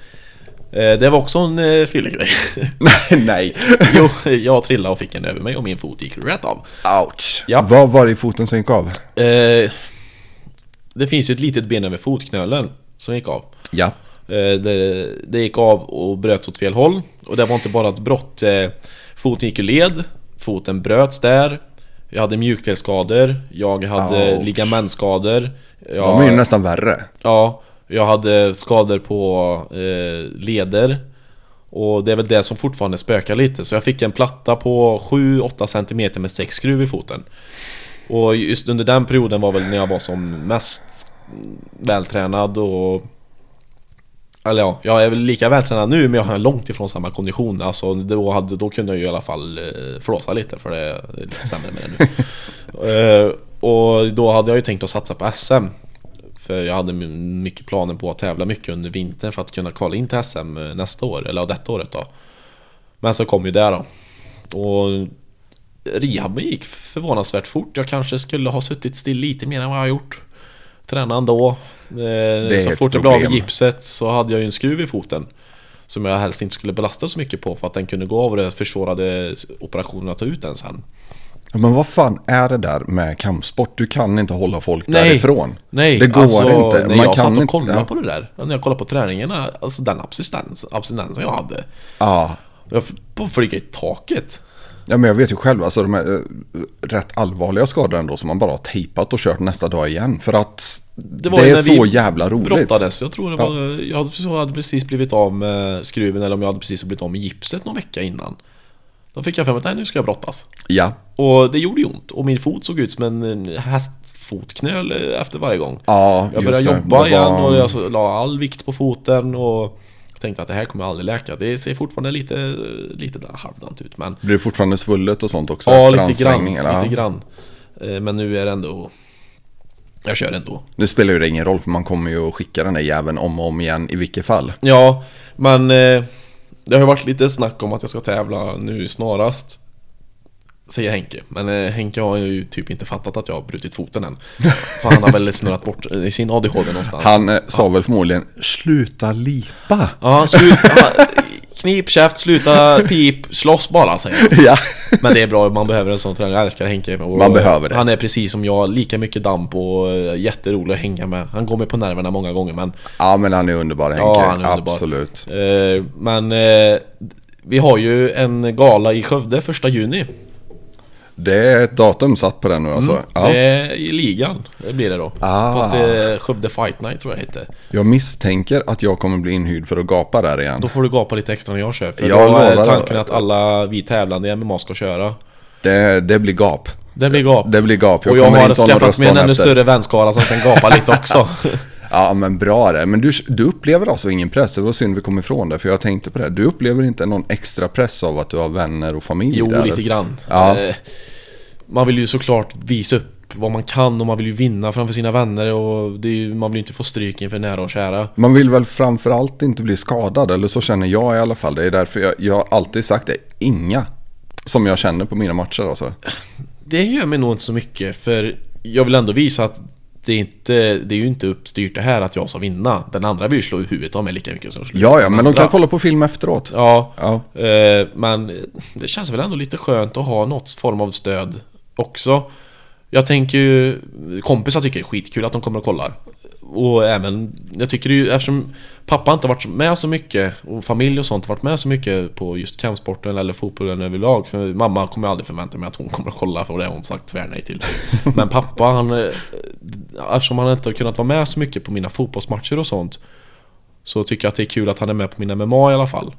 Speaker 3: Eh, det var också en eh, fyllegrej.
Speaker 1: nej, nej.
Speaker 3: jo, jag trillade och fick en över mig och min fot gick rätt av.
Speaker 1: Ouch.
Speaker 3: Ja.
Speaker 1: Vad var det i foten som gick av?
Speaker 3: Eh, det finns ju ett litet ben över fotknölen som gick av.
Speaker 1: Ja.
Speaker 3: Det, det gick av och bröts åt fel håll. Och det var inte bara ett brott. Foten gick ur led. Foten bröts där. Jag hade mjukdelsskador. Jag hade
Speaker 1: Ouch.
Speaker 3: ligamentskador. Jag,
Speaker 1: De är ju nästan värre.
Speaker 3: Ja, jag hade skador på eh, leder. Och det är väl det som fortfarande spökar lite. Så jag fick en platta på 7-8 cm med 6 skruv i foten. Och just under den perioden var väl när jag var som mest vältränad och Eller ja, jag är väl lika vältränad nu men jag har långt ifrån samma kondition. Alltså då, hade, då kunde jag ju i alla fall eh, flåsa lite för det är lite sämre med det nu. Eh, och då hade jag ju tänkt att satsa på SM. För jag hade mycket planer på att tävla mycket under vintern för att kunna kvala in till SM eh, nästa år, eller detta året då. Men så kom ju det då. Och rehaben gick förvånansvärt fort. Jag kanske skulle ha suttit still lite mer än vad jag har gjort. Träna ändå. Eh,
Speaker 1: är
Speaker 3: så fort jag blev av med gipset så hade jag ju en skruv i foten. Som jag helst inte skulle belasta så mycket på för att den kunde gå av och det försvårade operationen att ta ut den sen.
Speaker 1: Ja, Men vad fan är det där med kampsport? Du kan inte hålla folk
Speaker 3: Nej.
Speaker 1: därifrån.
Speaker 3: Nej,
Speaker 1: det går
Speaker 3: alltså,
Speaker 1: inte.
Speaker 3: När
Speaker 1: Man
Speaker 3: jag
Speaker 1: kan
Speaker 3: satt och
Speaker 1: inte-
Speaker 3: kollade
Speaker 1: ja.
Speaker 3: på det där, när jag kollade på träningarna, alltså den abstinens, abstinensen jag hade.
Speaker 1: Ja.
Speaker 3: Jag flyga i taket.
Speaker 1: ja, men jag vet ju själv, alltså de här eh, rätt allvarliga skador ändå som man bara har tejpat och kört nästa dag igen. För att det,
Speaker 3: ju
Speaker 1: är
Speaker 3: när
Speaker 1: så jävla roligt.
Speaker 3: Brottades, jag tror det var, jag hade, så hade precis blivit av med skruven eller om jag hade precis blivit av med gipset någon vecka innan. Då fick jag för mig att nej, nu ska jag brottas.
Speaker 1: Ja.
Speaker 3: Och det gjorde ju ont och min fot såg ut som en hästfotknöl efter varje gång.
Speaker 1: Ja,
Speaker 3: Jag började jobba
Speaker 1: Det
Speaker 3: igen
Speaker 1: var-
Speaker 3: och jag la all vikt på foten och tänkte att det här kommer aldrig läka. Det ser fortfarande lite, lite halvdant ut men
Speaker 1: Blir det fortfarande svullet och sånt också?
Speaker 3: Ja, lite grann, lite grann. Eh, Men nu är det ändå... Jag kör ändå.
Speaker 1: Nu spelar ju det ingen roll för man kommer ju att skicka den där jäveln om och om igen i vilket fall.
Speaker 3: Ja, men eh, det har ju varit lite snack om att jag ska tävla nu snarast. Säger Henke. Men eh, Henke har ju typ inte fattat att jag har brutit foten än. För han har väl snurrat bort i sin ADHD någonstans.
Speaker 1: Han eh, sa väl förmodligen sluta lipa.
Speaker 3: Ja, sluta, knip käft, sluta pip, slåss bara säger han.
Speaker 1: Ja.
Speaker 3: Men det är bra, man behöver en sån tränare. Jag älskar Henke. Och
Speaker 1: Man behöver det.
Speaker 3: Han är precis som jag, lika mycket damp och eh, jätterolig att hänga med. Han går mig på nerverna många gånger men
Speaker 1: ja, men han är underbar Henke.
Speaker 3: Ja, han är underbar.
Speaker 1: Absolut.
Speaker 3: Eh, men eh, vi har ju en gala i Skövde första juni.
Speaker 1: Det är ett datum satt på den nu alltså. Ja.
Speaker 3: Mm. Det är i ligan, det blir det då.
Speaker 1: Ah.
Speaker 3: Fast det är Skövde Fight Night tror jag det heter.
Speaker 1: Jag misstänker att jag kommer bli inhyrd för att gapa där igen.
Speaker 3: Då får du gapa lite extra när jag kör. För
Speaker 1: Jag
Speaker 3: då är tanken att alla vi tävlande i MMA ska köra.
Speaker 1: Det, det blir gap.
Speaker 3: Det blir gap.
Speaker 1: Det blir gap. Jag
Speaker 3: och jag har skaffat mig en ännu större vänskara som kan gapa lite också.
Speaker 1: Ja men bra det. Men du, du upplever alltså ingen press? Det var synd vi kom ifrån det. För jag tänkte på det. Du upplever inte någon extra press av att du har vänner och familj
Speaker 3: Jo,
Speaker 1: där?
Speaker 3: lite grann.
Speaker 1: Ja.
Speaker 3: Eh, Man vill ju såklart visa upp vad man kan och man vill ju vinna framför sina vänner och ju, man vill ju inte få stryk inför nära och kära.
Speaker 1: Man vill väl framförallt inte bli skadad, eller så känner jag i alla fall. Det är därför jag, jag har alltid sagt det. Inga som jag känner på mina matcher alltså.
Speaker 3: Det gör mig nog inte så mycket för jag vill ändå visa att det är, inte, det är ju inte uppstyrt det här att jag ska vinna. Den andra vill ju slå i huvudet av mig lika mycket som jag slår
Speaker 1: Ja, ja, men de kan kolla på film efteråt.
Speaker 3: Ja,
Speaker 1: Ja.
Speaker 3: eh, men det känns väl ändå lite skönt att ha något form av stöd också. Jag tänker ju, kompisar tycker det är skitkul att de kommer och kollar. Och även, jag tycker ju eftersom pappa inte varit med så mycket och familj och sånt varit med så mycket på just kampsporten eller fotbollen överlag. För mamma kommer jag aldrig förvänta mig att hon kommer att kolla för det har hon sagt tvärnej till. Men pappa han, eh, eftersom han inte har kunnat vara med så mycket på mina fotbollsmatcher och sånt. Så tycker jag att det är kul att han är med på mina MMA i alla fall.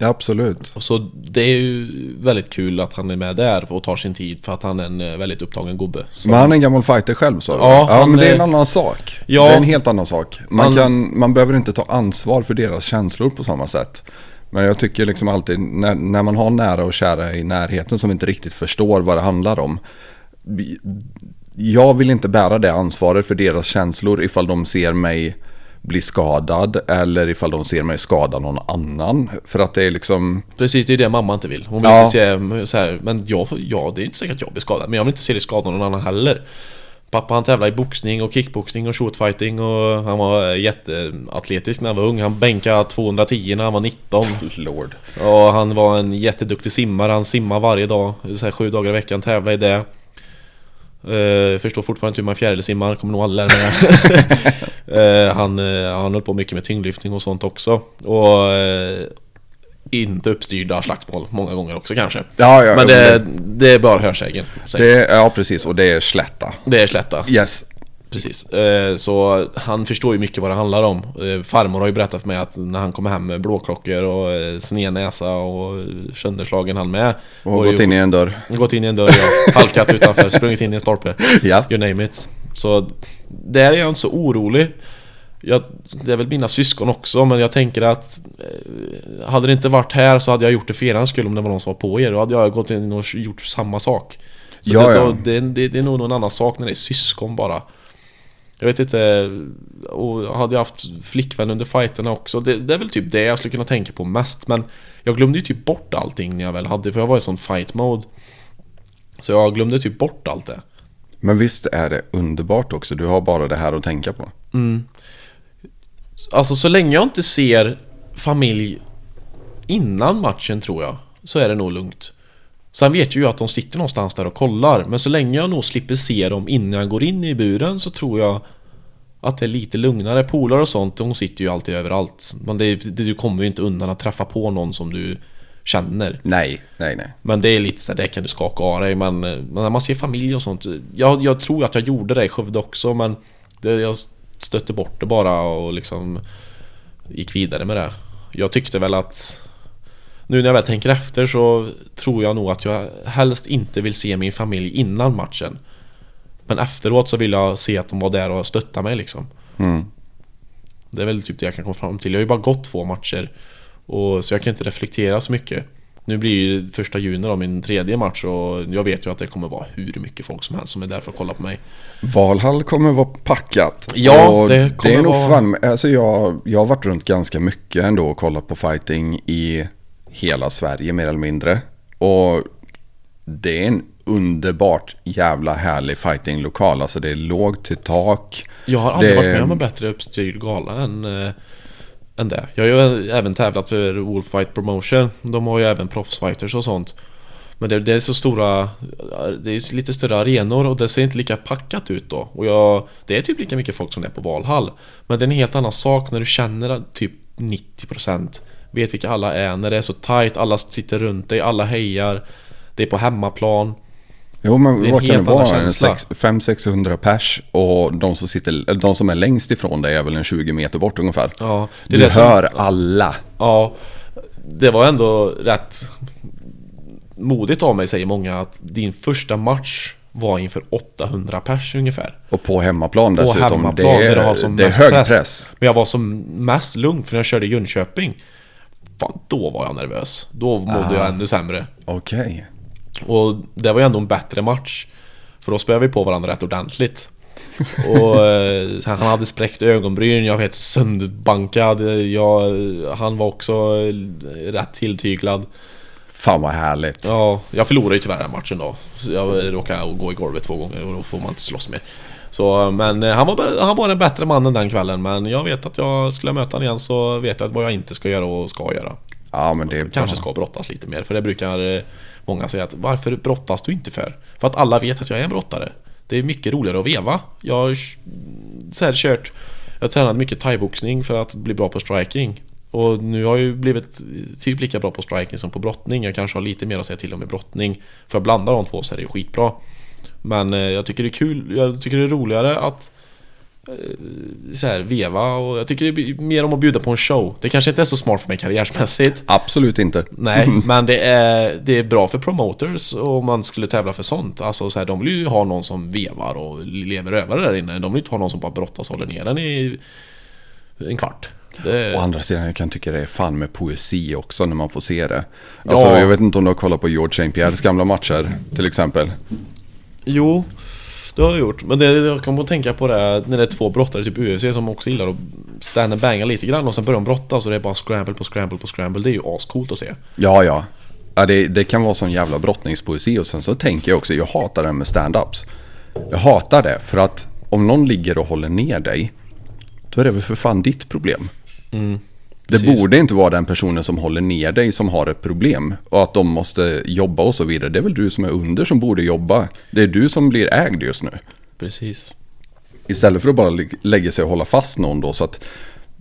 Speaker 1: Ja, absolut.
Speaker 3: Och så det är ju väldigt kul att han är med där och tar sin tid för att han är en eh, väldigt upptagen gubbe. Så-
Speaker 1: Men han är en gammal fighter själv så.
Speaker 3: Ja,
Speaker 1: ja
Speaker 3: han
Speaker 1: men det är
Speaker 3: är-
Speaker 1: en annan sak.
Speaker 3: Ja.
Speaker 1: Det är en helt annan sak. Man,
Speaker 3: Han-
Speaker 1: kan, man behöver inte ta ansvar för deras känslor på samma sätt. Men jag tycker liksom alltid när, när man har nära och kära i närheten som inte riktigt förstår vad det handlar om. Jag vill inte bära det ansvaret för deras känslor ifall de ser mig bli skadad eller ifall de ser mig skada någon annan. För att det är liksom,
Speaker 3: Precis, det är det mamma inte vill. Hon vill
Speaker 1: Ja.
Speaker 3: inte se mm, så här, men jag, ja, det är inte säkert att jag blir skadad. Men jag vill inte se det skada någon annan heller. Pappa han tävlade i boxning och kickboxning och shootfighting och han var jätteatletisk när han var ung. Han bänkade 210 när han var 19.
Speaker 1: lord.
Speaker 3: Och han var en jätteduktig simmare. Han simmar varje dag, så här, sju dagar i veckan, tävlar i det. Uh, förstår fortfarande inte hur man fjärilsimmar, kommer nog aldrig lära mig. Eh, han, uh, han höll på mycket med tyngdlyftning och sånt också. Och eh, inte uppstyrda slagsmål många gånger också kanske.
Speaker 1: Ja, ja,
Speaker 3: Men det, det är bara hörsägen.
Speaker 1: Ja, precis. Och det är slätta.
Speaker 3: det är slätta.
Speaker 1: Yes.
Speaker 3: Precis. Eh, Så han förstår ju mycket vad det handlar om. Eh, Farmor har ju berättat för mig att när han kommer hem med blåklockor och eh, sned näsa och sönderslagen han med.
Speaker 1: Och har gått in i en dörr.
Speaker 3: Gått in i en dörr, ja. halkat utanför, sprungit in i en stolpe.
Speaker 1: Ja.
Speaker 3: You name it. Så där är jag inte så orolig. jag, det är väl mina syskon också men jag tänker att Hade det inte varit här så hade jag gjort det för er skull om det var någon som var på er. Då hade jag gått in och gjort samma sak. Så
Speaker 1: Ja,
Speaker 3: det,
Speaker 1: ja.
Speaker 3: Då, det, det, det är nog någon annan sak när det är syskon bara. Jag vet inte, och hade jag haft flickvän under fighterna också. Det, det är väl typ det jag skulle kunna tänka på mest. Men jag glömde ju typ bort allting när jag väl hade, för jag var i sån fight mode. Så jag glömde typ bort allt det.
Speaker 1: Men visst är det underbart också. Du har bara det här att tänka på.
Speaker 3: Alltså så länge jag inte ser familj innan matchen tror jag Så är det nog lugnt Sen vet jag ju att de sitter någonstans där och kollar. Men så länge jag nog slipper se dem innan jag går in i buren så tror jag Att det är lite lugnare Polare och sånt, de sitter ju alltid överallt. Men det, det, du kommer ju inte undan att träffa på någon som du känner.
Speaker 1: Nej, nej, nej.
Speaker 3: Men det är lite så här, det kan du skaka av dig. Men, men när man ser familj och sånt. Jag, jag tror att jag gjorde det i Skövde också men det, Jag stötte bort det bara och liksom Gick vidare med det. Jag tyckte väl att Nu när jag väl tänker efter så Tror jag nog att jag helst inte vill se min familj innan matchen Men efteråt så vill jag se att de var där och stöttade mig liksom
Speaker 1: Mm.
Speaker 3: det är väl typ det jag kan komma fram till. Jag har ju bara gått två matcher. Och, så jag kan inte reflektera så mycket. Nu blir ju första juni då min tredje match och jag vet ju att det kommer vara hur mycket folk som helst som är där för att kolla på mig.
Speaker 1: Valhall kommer vara packat.
Speaker 3: Ja, det kommer
Speaker 1: är nog
Speaker 3: vara-
Speaker 1: fan, alltså jag, jag har varit runt ganska mycket ändå och kollat på fighting i hela Sverige mer eller mindre. Och det är en underbart jävla härlig fightinglokal. Alltså det är lågt till tak.
Speaker 3: Jag har aldrig
Speaker 1: Det-
Speaker 3: varit med om en bättre uppstyrd gala än, äh, än det. Jag har ju även tävlat för Wolffight Promotion. De har ju även proffsfighters och sånt. Men det, det är så stora, det är lite större arenor och det ser inte lika packat ut då. Och jag, det är typ lika mycket folk som det är på Valhall. Men det är en helt annan sak när du känner typ 90% vet vilka alla är. När det är så tight, alla sitter runt dig, alla hejar. Det är på hemmaplan.
Speaker 1: Jo men
Speaker 3: Det
Speaker 1: vad kan det vara?
Speaker 3: annan
Speaker 1: En
Speaker 3: känsla.
Speaker 1: 500-600 pers och de som, sitter, de som är längst ifrån dig är väl en 20 meter bort ungefär.
Speaker 3: Ja, det är
Speaker 1: du
Speaker 3: det som-
Speaker 1: hör alla.
Speaker 3: Ja, det var ändå rätt modigt av mig säger många att din första match var inför 800 pers ungefär.
Speaker 1: Och på hemmaplan
Speaker 3: På
Speaker 1: dessutom.
Speaker 3: hemmaplan
Speaker 1: det är,
Speaker 3: som
Speaker 1: det är hög
Speaker 3: press.
Speaker 1: press.
Speaker 3: Men jag var som mest lugn för när jag körde i Jönköping. Fan, då var jag nervös. Då mådde
Speaker 1: Ah.
Speaker 3: jag ännu sämre.
Speaker 1: Okej.
Speaker 3: Och det var ju ändå en bättre match. För då spelade vi på varandra rätt ordentligt. Och eh, han hade spräckt ögonbryn, jag vet sönderbankad. Jag, han var också eh, rätt tilltyglad.
Speaker 1: Fan vad härligt.
Speaker 3: Ja, jag förlorade ju tyvärr den matchen då. Jag råkade gå i golvet två gånger och då får man inte slåss mer. Så, men eh, han var, han var den bättre mannen den kvällen. Men jag vet att jag skulle möta honom igen så vet jag vad jag inte ska göra och ska göra.
Speaker 1: Ja men det
Speaker 3: Kanske ska brottas lite mer. För det brukar eh, många säga att varför brottas du inte för? För att alla vet att jag är en brottare. Det är mycket roligare att veva. Jag har så här kört Jag tränat mycket thaiboxning för att bli bra på striking. Och nu har jag ju blivit typ lika bra på striking som på brottning. Jag kanske har lite mer att säga till om i brottning. För jag blandar de två så är det skitbra. Men eh, jag tycker det är kul, jag tycker det är roligare att eh, så här, veva och jag tycker det är mer om att bjuda på en show. Det kanske inte är så smart för mig karriärsmässigt.
Speaker 1: Absolut inte.
Speaker 3: Nej, men det är, det är bra för promoters om man skulle tävla för sånt. Alltså så här, de vill ju ha någon som vevar och lever över där inne. De vill inte ha någon som bara brottas och håller ner den i en kvart. Det,
Speaker 1: Å andra sidan jag kan tycka det är fan med poesi också när man får se det. Alltså
Speaker 3: Ja.
Speaker 1: jag vet inte om du har kollat på George St. Pierres gamla matcher till exempel.
Speaker 3: Jo, det har jag gjort. Men det, jag kommer att tänka på det när det är två brottare typ UFC som också gillar att stand and banga lite grann och sen börjar de brottas och det är bara scramble på scramble på scramble. Det är ju ascoolt att se.
Speaker 1: Ja, ja. ja det, det kan vara sån jävla brottningspoesi och sen så tänker jag också, jag hatar det med stand-ups. Jag hatar det för att om någon ligger och håller ner dig, då är det väl för fan ditt problem. Det
Speaker 3: precis.
Speaker 1: borde inte vara den personen som håller ner dig som har ett problem och att de måste jobba och så vidare. Det är väl du som är under som borde jobba. Det är du som blir ägd just nu.
Speaker 3: Precis.
Speaker 1: Istället för att bara lä- lägga sig och hålla fast någon då så att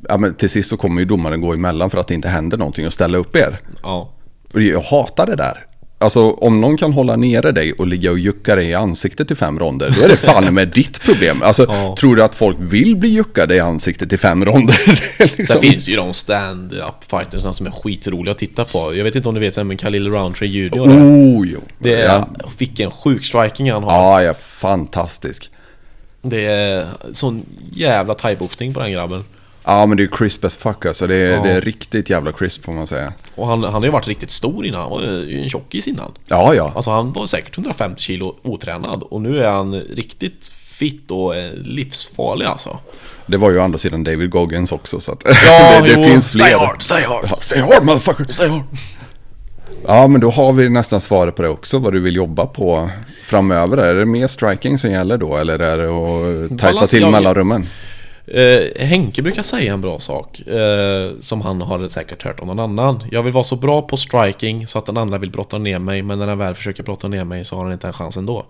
Speaker 1: ja, men till sist så kommer ju domaren gå emellan för att det inte händer någonting och ställa upp er.
Speaker 3: Ja.
Speaker 1: Och jag hatar det där. Alltså om någon kan hålla nere dig och ligga och jucka dig i ansiktet i fem ronder, då är det fan med ditt problem. Alltså
Speaker 3: Ja.
Speaker 1: tror du att folk vill bli juckade i ansiktet i fem ronder? Det liksom...
Speaker 3: Sen finns ju de stand-up fightersna som är skitroliga att titta på. Jag vet inte om du vet vem men Khalil Roundtree är.
Speaker 1: Oh, jo.
Speaker 3: Det är,
Speaker 1: ja.
Speaker 3: vilken sjuk striking han har.
Speaker 1: ja, ja, fantastisk.
Speaker 3: Det är sån jävla thaiboxning på den grabben.
Speaker 1: Ja men det är crisp as fuck alltså. Det är,
Speaker 3: Ja.
Speaker 1: det är riktigt jävla crisp får man säga.
Speaker 3: Och han, han har ju varit riktigt stor innan. Han var ju en tjockis innan.
Speaker 1: Ja ja.
Speaker 3: Alltså han var säkert 150 kilo otränad. Och nu är han riktigt fit och eh, livsfarlig alltså.
Speaker 1: Det var ju å andra sidan David Goggins också så att
Speaker 3: Ja,
Speaker 1: det, det
Speaker 3: jo,
Speaker 1: finns fler.
Speaker 3: Stay hard, stay hard,
Speaker 1: Ja, Stay hard motherfucker!
Speaker 3: stay hard.
Speaker 1: Ja men då har vi nästan svaret på det också. Vad du vill jobba på framöver. Är det mer striking som gäller då? Eller är det att tajta
Speaker 3: Balans-
Speaker 1: till mellanrummen?
Speaker 3: Eh, Henke brukar säga en bra sak eh, Som han har säkert hört om någon annan Jag vill vara så bra på striking så att den andra vill brotta ner mig Men när den väl försöker brotta ner mig så har han inte en chans ändå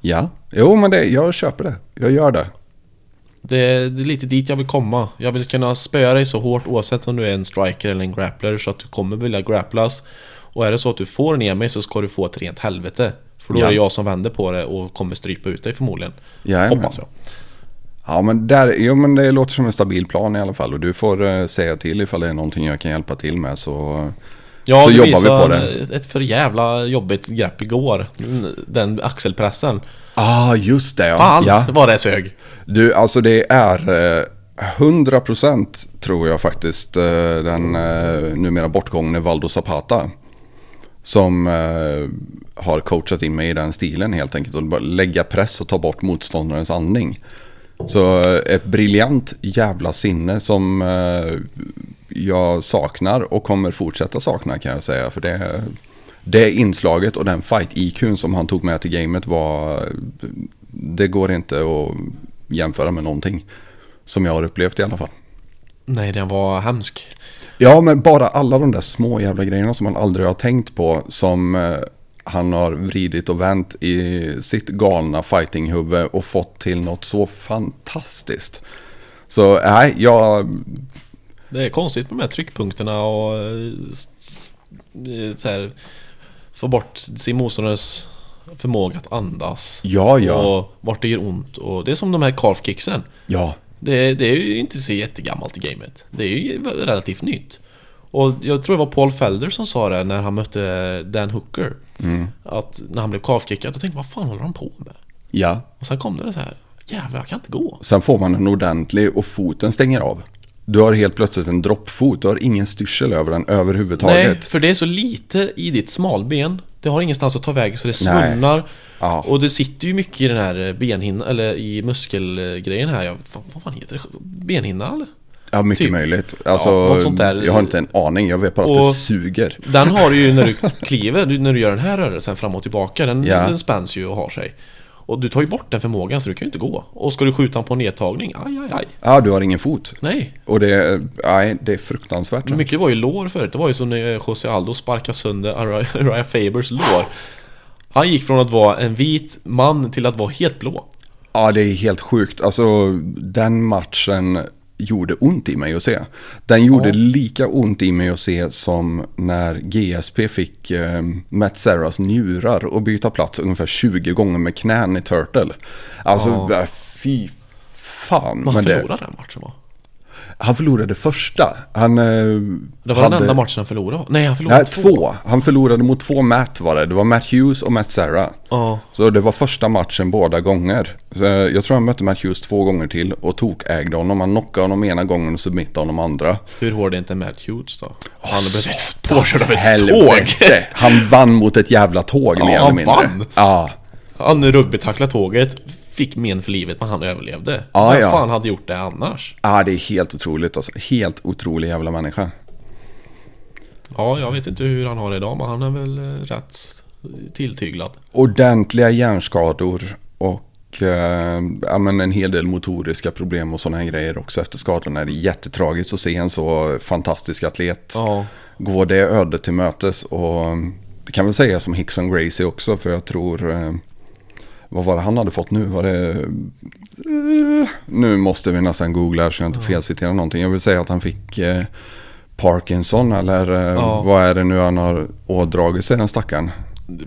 Speaker 1: Ja, jo men det, jag köper det. Jag gör det.
Speaker 3: det, det är lite dit jag vill komma Jag vill kunna spöa dig så hårt oavsett om du är en striker eller en grappler Så att du kommer vilja grapplas Och är det så att du får ner mig så ska du få ett rent helvete För då
Speaker 1: Ja.
Speaker 3: är det jag som vänder på det och kommer strypa ut dig förmodligen
Speaker 1: Jajamän.
Speaker 3: Hoppas jag
Speaker 1: Ja men, där, jo, men det låter som en stabil plan i alla fall. Och du får eh, säga till ifall det är någonting jag kan hjälpa till med. Så
Speaker 3: Ja,
Speaker 1: Så jobbar vi på det.
Speaker 3: ett för jävla jobbigt grepp igår Den axelpressen
Speaker 1: ah, just det ja.
Speaker 3: Fan
Speaker 1: ja.
Speaker 3: vad det sög
Speaker 1: Du, alltså det är eh, 100% tror jag faktiskt eh, den eh, numera bortgångne Valdo Zapata. Som eh, har coachat in mig i den stilen helt enkelt. Och bara lägga press och ta bort motståndarens andning. Så eh, ett briljant jävla sinne som eh, jag saknar och kommer fortsätta sakna kan jag säga. För det, det inslaget och den fight-IQn som han tog med till gamet var... Det går inte att jämföra med någonting. Som jag har upplevt i alla fall.
Speaker 3: Nej, den var hemsk
Speaker 1: Ja, men bara alla de där små jävla grejerna som man aldrig har tänkt på. Som eh, han har vridit och vänt i sitt galna fightinghuvud och fått till något så fantastiskt. Så nej, jag...
Speaker 3: Det är konstigt med de här tryckpunkterna och eh, så här, Få bort sin motståndares förmåga att andas.
Speaker 1: Ja, ja.
Speaker 3: Och vart det gör ont. Och det är som de här calf kicksen.
Speaker 1: Ja,
Speaker 3: det, det är ju inte så jättegammalt i gamet. Det är ju relativt nytt Och jag tror det var Paul Felder som sa det när han mötte Dan Hooker Att när han blev calfkickad, då tänkte jag vad fan håller han på med?
Speaker 1: ja.
Speaker 3: Och sen kom det så här Jävlar jag kan inte gå
Speaker 1: Sen får man en ordentlig och foten stänger av. Du har helt plötsligt en droppfot. Du har ingen styrsel över den
Speaker 3: Nej,
Speaker 1: överhuvudtaget.
Speaker 3: för det är så lite i ditt smalben Det har ingenstans att ta vägen så det
Speaker 1: Nej.
Speaker 3: svullnar
Speaker 1: Ja.
Speaker 3: Och det sitter ju mycket i den här benhinnan, eller i muskelgrejen här jag, Vad fan heter det? Benhinna eller?
Speaker 1: Ja, mycket
Speaker 3: typ.
Speaker 1: möjligt. Alltså,
Speaker 3: Ja, något sånt där.
Speaker 1: Jag har inte en aning. Jag vet bara att det
Speaker 3: Och-
Speaker 1: suger.
Speaker 3: Den har du ju när du kliver, när du gör den här rörelsen fram och tillbaka Den,
Speaker 1: Ja.
Speaker 3: den spänns ju och har sig Och du tar ju bort den förmågan så du kan ju inte gå Och ska du skjuta på en nedtagning, aj aj aj
Speaker 1: Ja, du har ingen fot.
Speaker 3: Nej
Speaker 1: Och det, nej, det är fruktansvärt.
Speaker 3: Mycket var ju lår förut, det var ju som när José Aldo sparkade sönder Araya Fabers lår Han gick från att vara en vit man till att vara helt blå
Speaker 1: Ja, det är helt sjukt. Alltså, den matchen gjorde ont i mig att se. Den gjorde
Speaker 3: Ja.
Speaker 1: lika ont i mig att se som när GSP fick eh, Matt Serras njurar och byta plats ungefär 20 gånger med knän i Turtle. Alltså,
Speaker 3: Ja.
Speaker 1: fy fan.
Speaker 3: Men han
Speaker 1: det-
Speaker 3: förlorade den matchen va?
Speaker 1: Han förlorade första. Han... eh,
Speaker 3: Det var den enda matchen han förlorade? Nej han förlorade
Speaker 1: Nej, två. Han förlorade mot två Matt var det. Det var Matt Hughes och Matt Serra.
Speaker 3: Ja,
Speaker 1: Så det var första matchen båda gånger. Så eh, jag tror han mötte Matt Hughes två gånger till och tokägde honom. Han knockade honom ena gången och submittade honom andra.
Speaker 3: hur hård är inte Matt Hughes då? han har blivit påkörd av ett tåg!
Speaker 1: Han vann mot ett jävla tåg
Speaker 3: Ja,
Speaker 1: mer eller
Speaker 3: han
Speaker 1: mindre.
Speaker 3: vann.
Speaker 1: Ja.
Speaker 3: Han rugbytacklade tåget, fick men för livet men han överlevde.
Speaker 1: Ja,
Speaker 3: Vem
Speaker 1: ja.
Speaker 3: fan hade gjort det annars?
Speaker 1: ja, det är helt otroligt alltså. Helt otrolig jävla människa.
Speaker 3: Ja, jag vet inte hur han har det idag men han är väl eh, rätt tilltyglad.
Speaker 1: Ordentliga hjärnskador och eh, ja, men en hel del motoriska problem och sådana här grejer också efter skadorna. Det är jättetragiskt att se en så fantastisk atlet
Speaker 3: Ja,
Speaker 1: gå det ödet till mötes. Och det kan väl säga som Hickson Gracie också för jag tror... Eh, vad var det han hade fått nu? Var det... Nu måste vi nästan googla så jag inte felciterar någonting. Jag vill säga att han fick eh, Parkinson eller eh,
Speaker 3: Ja.
Speaker 1: vad är det nu han har ådragit sig den stackaren?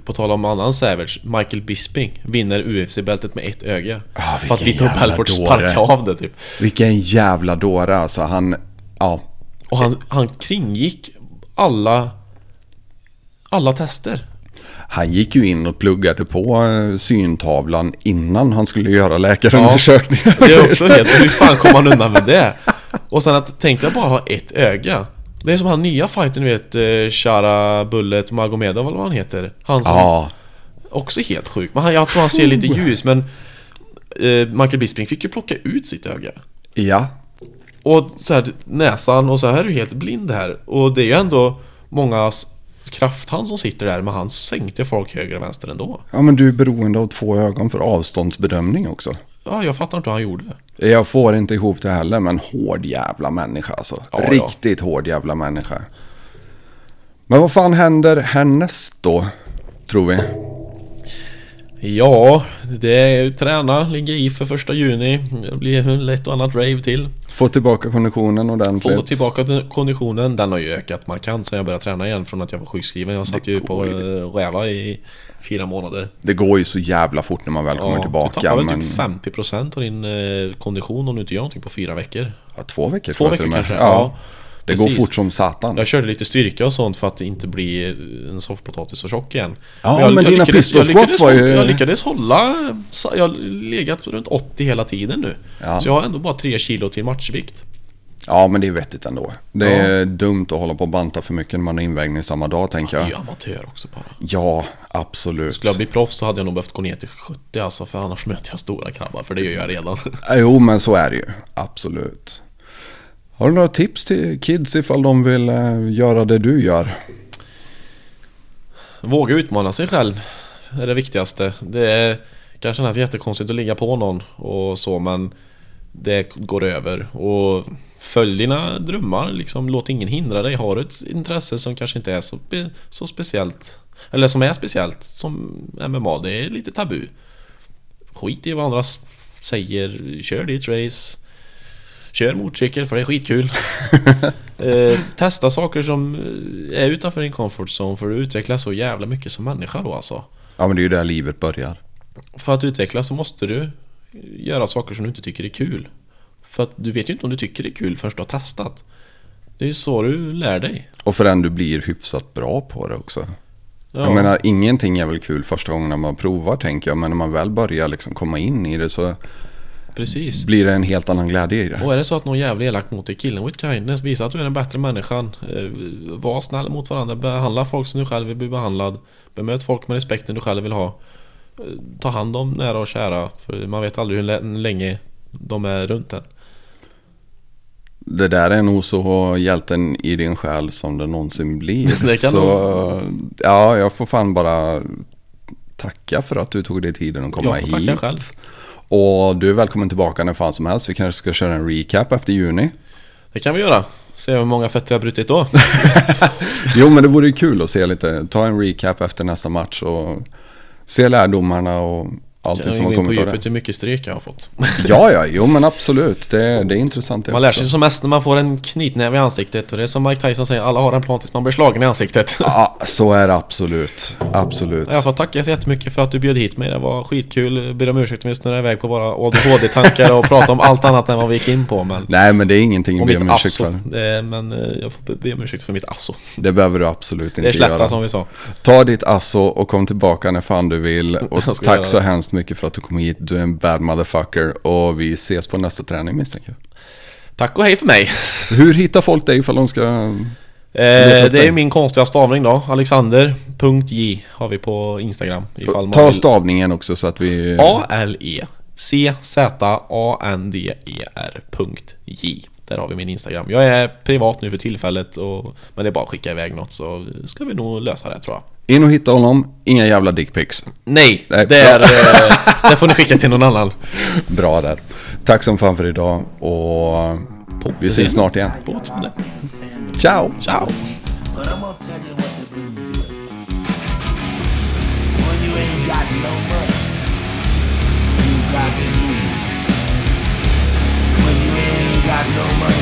Speaker 3: på tal om annan Savage, Michael Bisping vinner UFC-bältet med ett öga.
Speaker 1: Ah,
Speaker 3: för att Vitor Belfort sparkade av det typ.
Speaker 1: Vilken jävla dåre alltså. Han... Ja.
Speaker 3: Och han, han kringgick alla alla tester.
Speaker 1: Han gick ju in och pluggade på eh, syntavlan innan han skulle göra läkarundersökningar.
Speaker 3: Det är också helt... Hur fan kom han undan med det? Och sen att, tänk dig bara ha ett öga. Det är som han nya fighten, du vet, eh, Shara Bullet Magomedov eller vad han heter. Han som
Speaker 1: Ja,
Speaker 3: också helt sjuk. Men han, jag tror han ser lite ljus, men eh, Michael Bisping fick ju plocka ut sitt öga.
Speaker 1: ja.
Speaker 3: Och så här, näsan och så här är du helt blind här. Och det är ju ändå många krafthand som sitter där, men han sänkte folk höger och vänster ändå.
Speaker 1: Ja, men du är beroende av två ögon för avståndsbedömning också.
Speaker 3: Ja, jag fattar inte hur han gjorde.
Speaker 1: Jag får inte ihop det heller, men hård jävla människa alltså.
Speaker 3: Ja, ja.
Speaker 1: Riktigt hård jävla människa. Men vad fan händer härnäst då, tror vi?
Speaker 3: Ja, det är ju träna, ligga i för första juni. Det blir lätt och annat rave till.
Speaker 1: Få tillbaka konditionen ordentligt.
Speaker 3: Få tillbaka till konditionen. Den har ju ökat markant sen jag började träna igen från att jag var sjukskriven. Jag satt ju på eh, räva i fyra månader.
Speaker 1: Det går ju så jävla fort när man väl kommer
Speaker 3: du
Speaker 1: tillbaka.
Speaker 3: tappar väl
Speaker 1: Men
Speaker 3: typ 50% av din eh, kondition om du inte gör någonting på fyra veckor.
Speaker 1: ja, två veckor
Speaker 3: Två veckor kanske?
Speaker 1: Ja,
Speaker 3: Ja,
Speaker 1: det
Speaker 3: precis.
Speaker 1: går fort som satan.
Speaker 3: Jag körde lite styrka och sånt för att inte bli en soffpotatis och tjock igen.
Speaker 1: Ja,
Speaker 3: jag,
Speaker 1: men
Speaker 3: jag
Speaker 1: dina pistol
Speaker 3: jag lyckades
Speaker 1: squats var ju-
Speaker 3: hålla- Jag lyckades hålla... så- Jag har legat runt 80 hela tiden nu.
Speaker 1: Ja.
Speaker 3: Så jag har ändå bara 3 kilo till matchvikt.
Speaker 1: Ja, men det är vettigt ändå. Det är dumt att hålla på och banta för mycket när man har invägning samma dag, tänker
Speaker 3: Jag är
Speaker 1: jag.
Speaker 3: ju amatör också bara.
Speaker 1: Ja, absolut.
Speaker 3: Skulle jag bli proffs så hade jag nog behövt gå ner till 70 alltså, för annars möter jag stora krabbar, för det gör jag redan.
Speaker 1: Jo, men så är det ju. Absolut. Har du några tips till kids ifall de vill eh, göra det du gör?
Speaker 3: Våga utmana sig själv är det viktigaste. Det är, kan kännas jättekonstigt att ligga på någon och så, men det går över. Och följ dina drömmar, liksom, låt ingen hindra dig. Har du ett intresse som kanske inte är så, så speciellt, eller som är speciellt, som MMA, det är lite tabu. Skit i vad andra säger, kör ditt race. Kör motorcykel för det är skitkul. eh, testa saker som eh, är utanför din comfort zone för att utvecklas så jävla mycket som människa då alltså.
Speaker 1: Ja, men det är ju där livet börjar.
Speaker 3: För att utvecklas så måste du göra saker som du inte tycker är kul. För att du vet ju inte om du tycker det är kul förrän du har testat. Det är ju så du lär dig.
Speaker 1: Och förrän du blir hyfsat bra på det också.
Speaker 3: Ja,
Speaker 1: Jag menar, ingenting är väl kul första gången när man provar, tänker jag. Men när man väl börjar liksom komma in i det så
Speaker 3: precis.
Speaker 1: blir det en helt annan glädje i det.
Speaker 3: Och är det så att någon jävla elak mot dig, killen with kindness, visa att du är den bättre människan. Eh, var snäll mot varandra, behandla folk som du själv vill bli behandlad. Bemöt folk med respekten du själv vill ha. Eh, ta hand om nära och kära, för man vet aldrig hur lä- länge de är runt en.
Speaker 1: Det där är nog så hjälten i din själ som det någonsin blir.
Speaker 3: Det kan
Speaker 1: så ja, jag får fan bara tacka för att du tog dig tiden att komma
Speaker 3: Jag får tacka
Speaker 1: hit.
Speaker 3: själv.
Speaker 1: Och du är välkommen tillbaka när fan som helst. Vi kanske ska köra en recap efter juni.
Speaker 3: Det kan vi göra. Se hur många fötter jag har brutit då.
Speaker 1: Jo, men det vore ju kul att se lite. Ta en recap efter nästa match och se lärdomarna och allting som har
Speaker 3: på
Speaker 1: kommit av
Speaker 3: djupet hur mycket stryk jag har fått.
Speaker 1: Ja, ja, jo men absolut. Det, det är intressant det
Speaker 3: Man lär
Speaker 1: också.
Speaker 3: sig som mest när man får en knytnäve i ansiktet och det är som Mike Tyson säger, alla har en plan tills man blir slagen i ansiktet.
Speaker 1: Ja, så är det absolut. Absolut.
Speaker 3: Jag får tacka så jättemycket för att du bjöd hit mig. Det var skitkul. Ber om ursäkt om vi snurrade iväg på våra ADHD-tankar och pratade om allt annat än vad vi gick in på. Men,
Speaker 1: Nej, men det är ingenting att be om ursäkt för.
Speaker 3: Det, men eh, jag får be- om ursäkt för mitt asso.
Speaker 1: Det behöver du absolut inte
Speaker 3: Det är släppa
Speaker 1: göra.
Speaker 3: som vi sa.
Speaker 1: Ta ditt asso och kom tillbaka när fan du vill. Och
Speaker 3: göra
Speaker 1: tack så
Speaker 3: det.
Speaker 1: Hemskt mycket för att du kom hit. Du är en bad motherfucker. Och vi ses på nästa träning misstänker jag.
Speaker 3: Tack och hej för mig.
Speaker 1: Hur hittar folk dig ifall de ska...
Speaker 3: Eh, det är min konstiga stavning då. Alexander.j har vi på Instagram. Ifall
Speaker 1: Ta
Speaker 3: vill.
Speaker 1: stavningen också så att vi...
Speaker 3: A-L-E C-Z-A-N-D-E-R punkt J Där har vi min Instagram. Jag är privat nu för tillfället och, Men det är bara att skicka iväg något så ska vi nog lösa det tror jag.
Speaker 1: In och hitta honom. Inga jävla dickpics.
Speaker 3: Nej,
Speaker 1: Nej,
Speaker 3: det, är, eh, det får ni skicka till någon annan.
Speaker 1: Bra där. Tack som fan för idag. Och vi ses snart igen.
Speaker 3: På återseende.
Speaker 1: Ciao!
Speaker 3: Ciao!
Speaker 2: When you ain't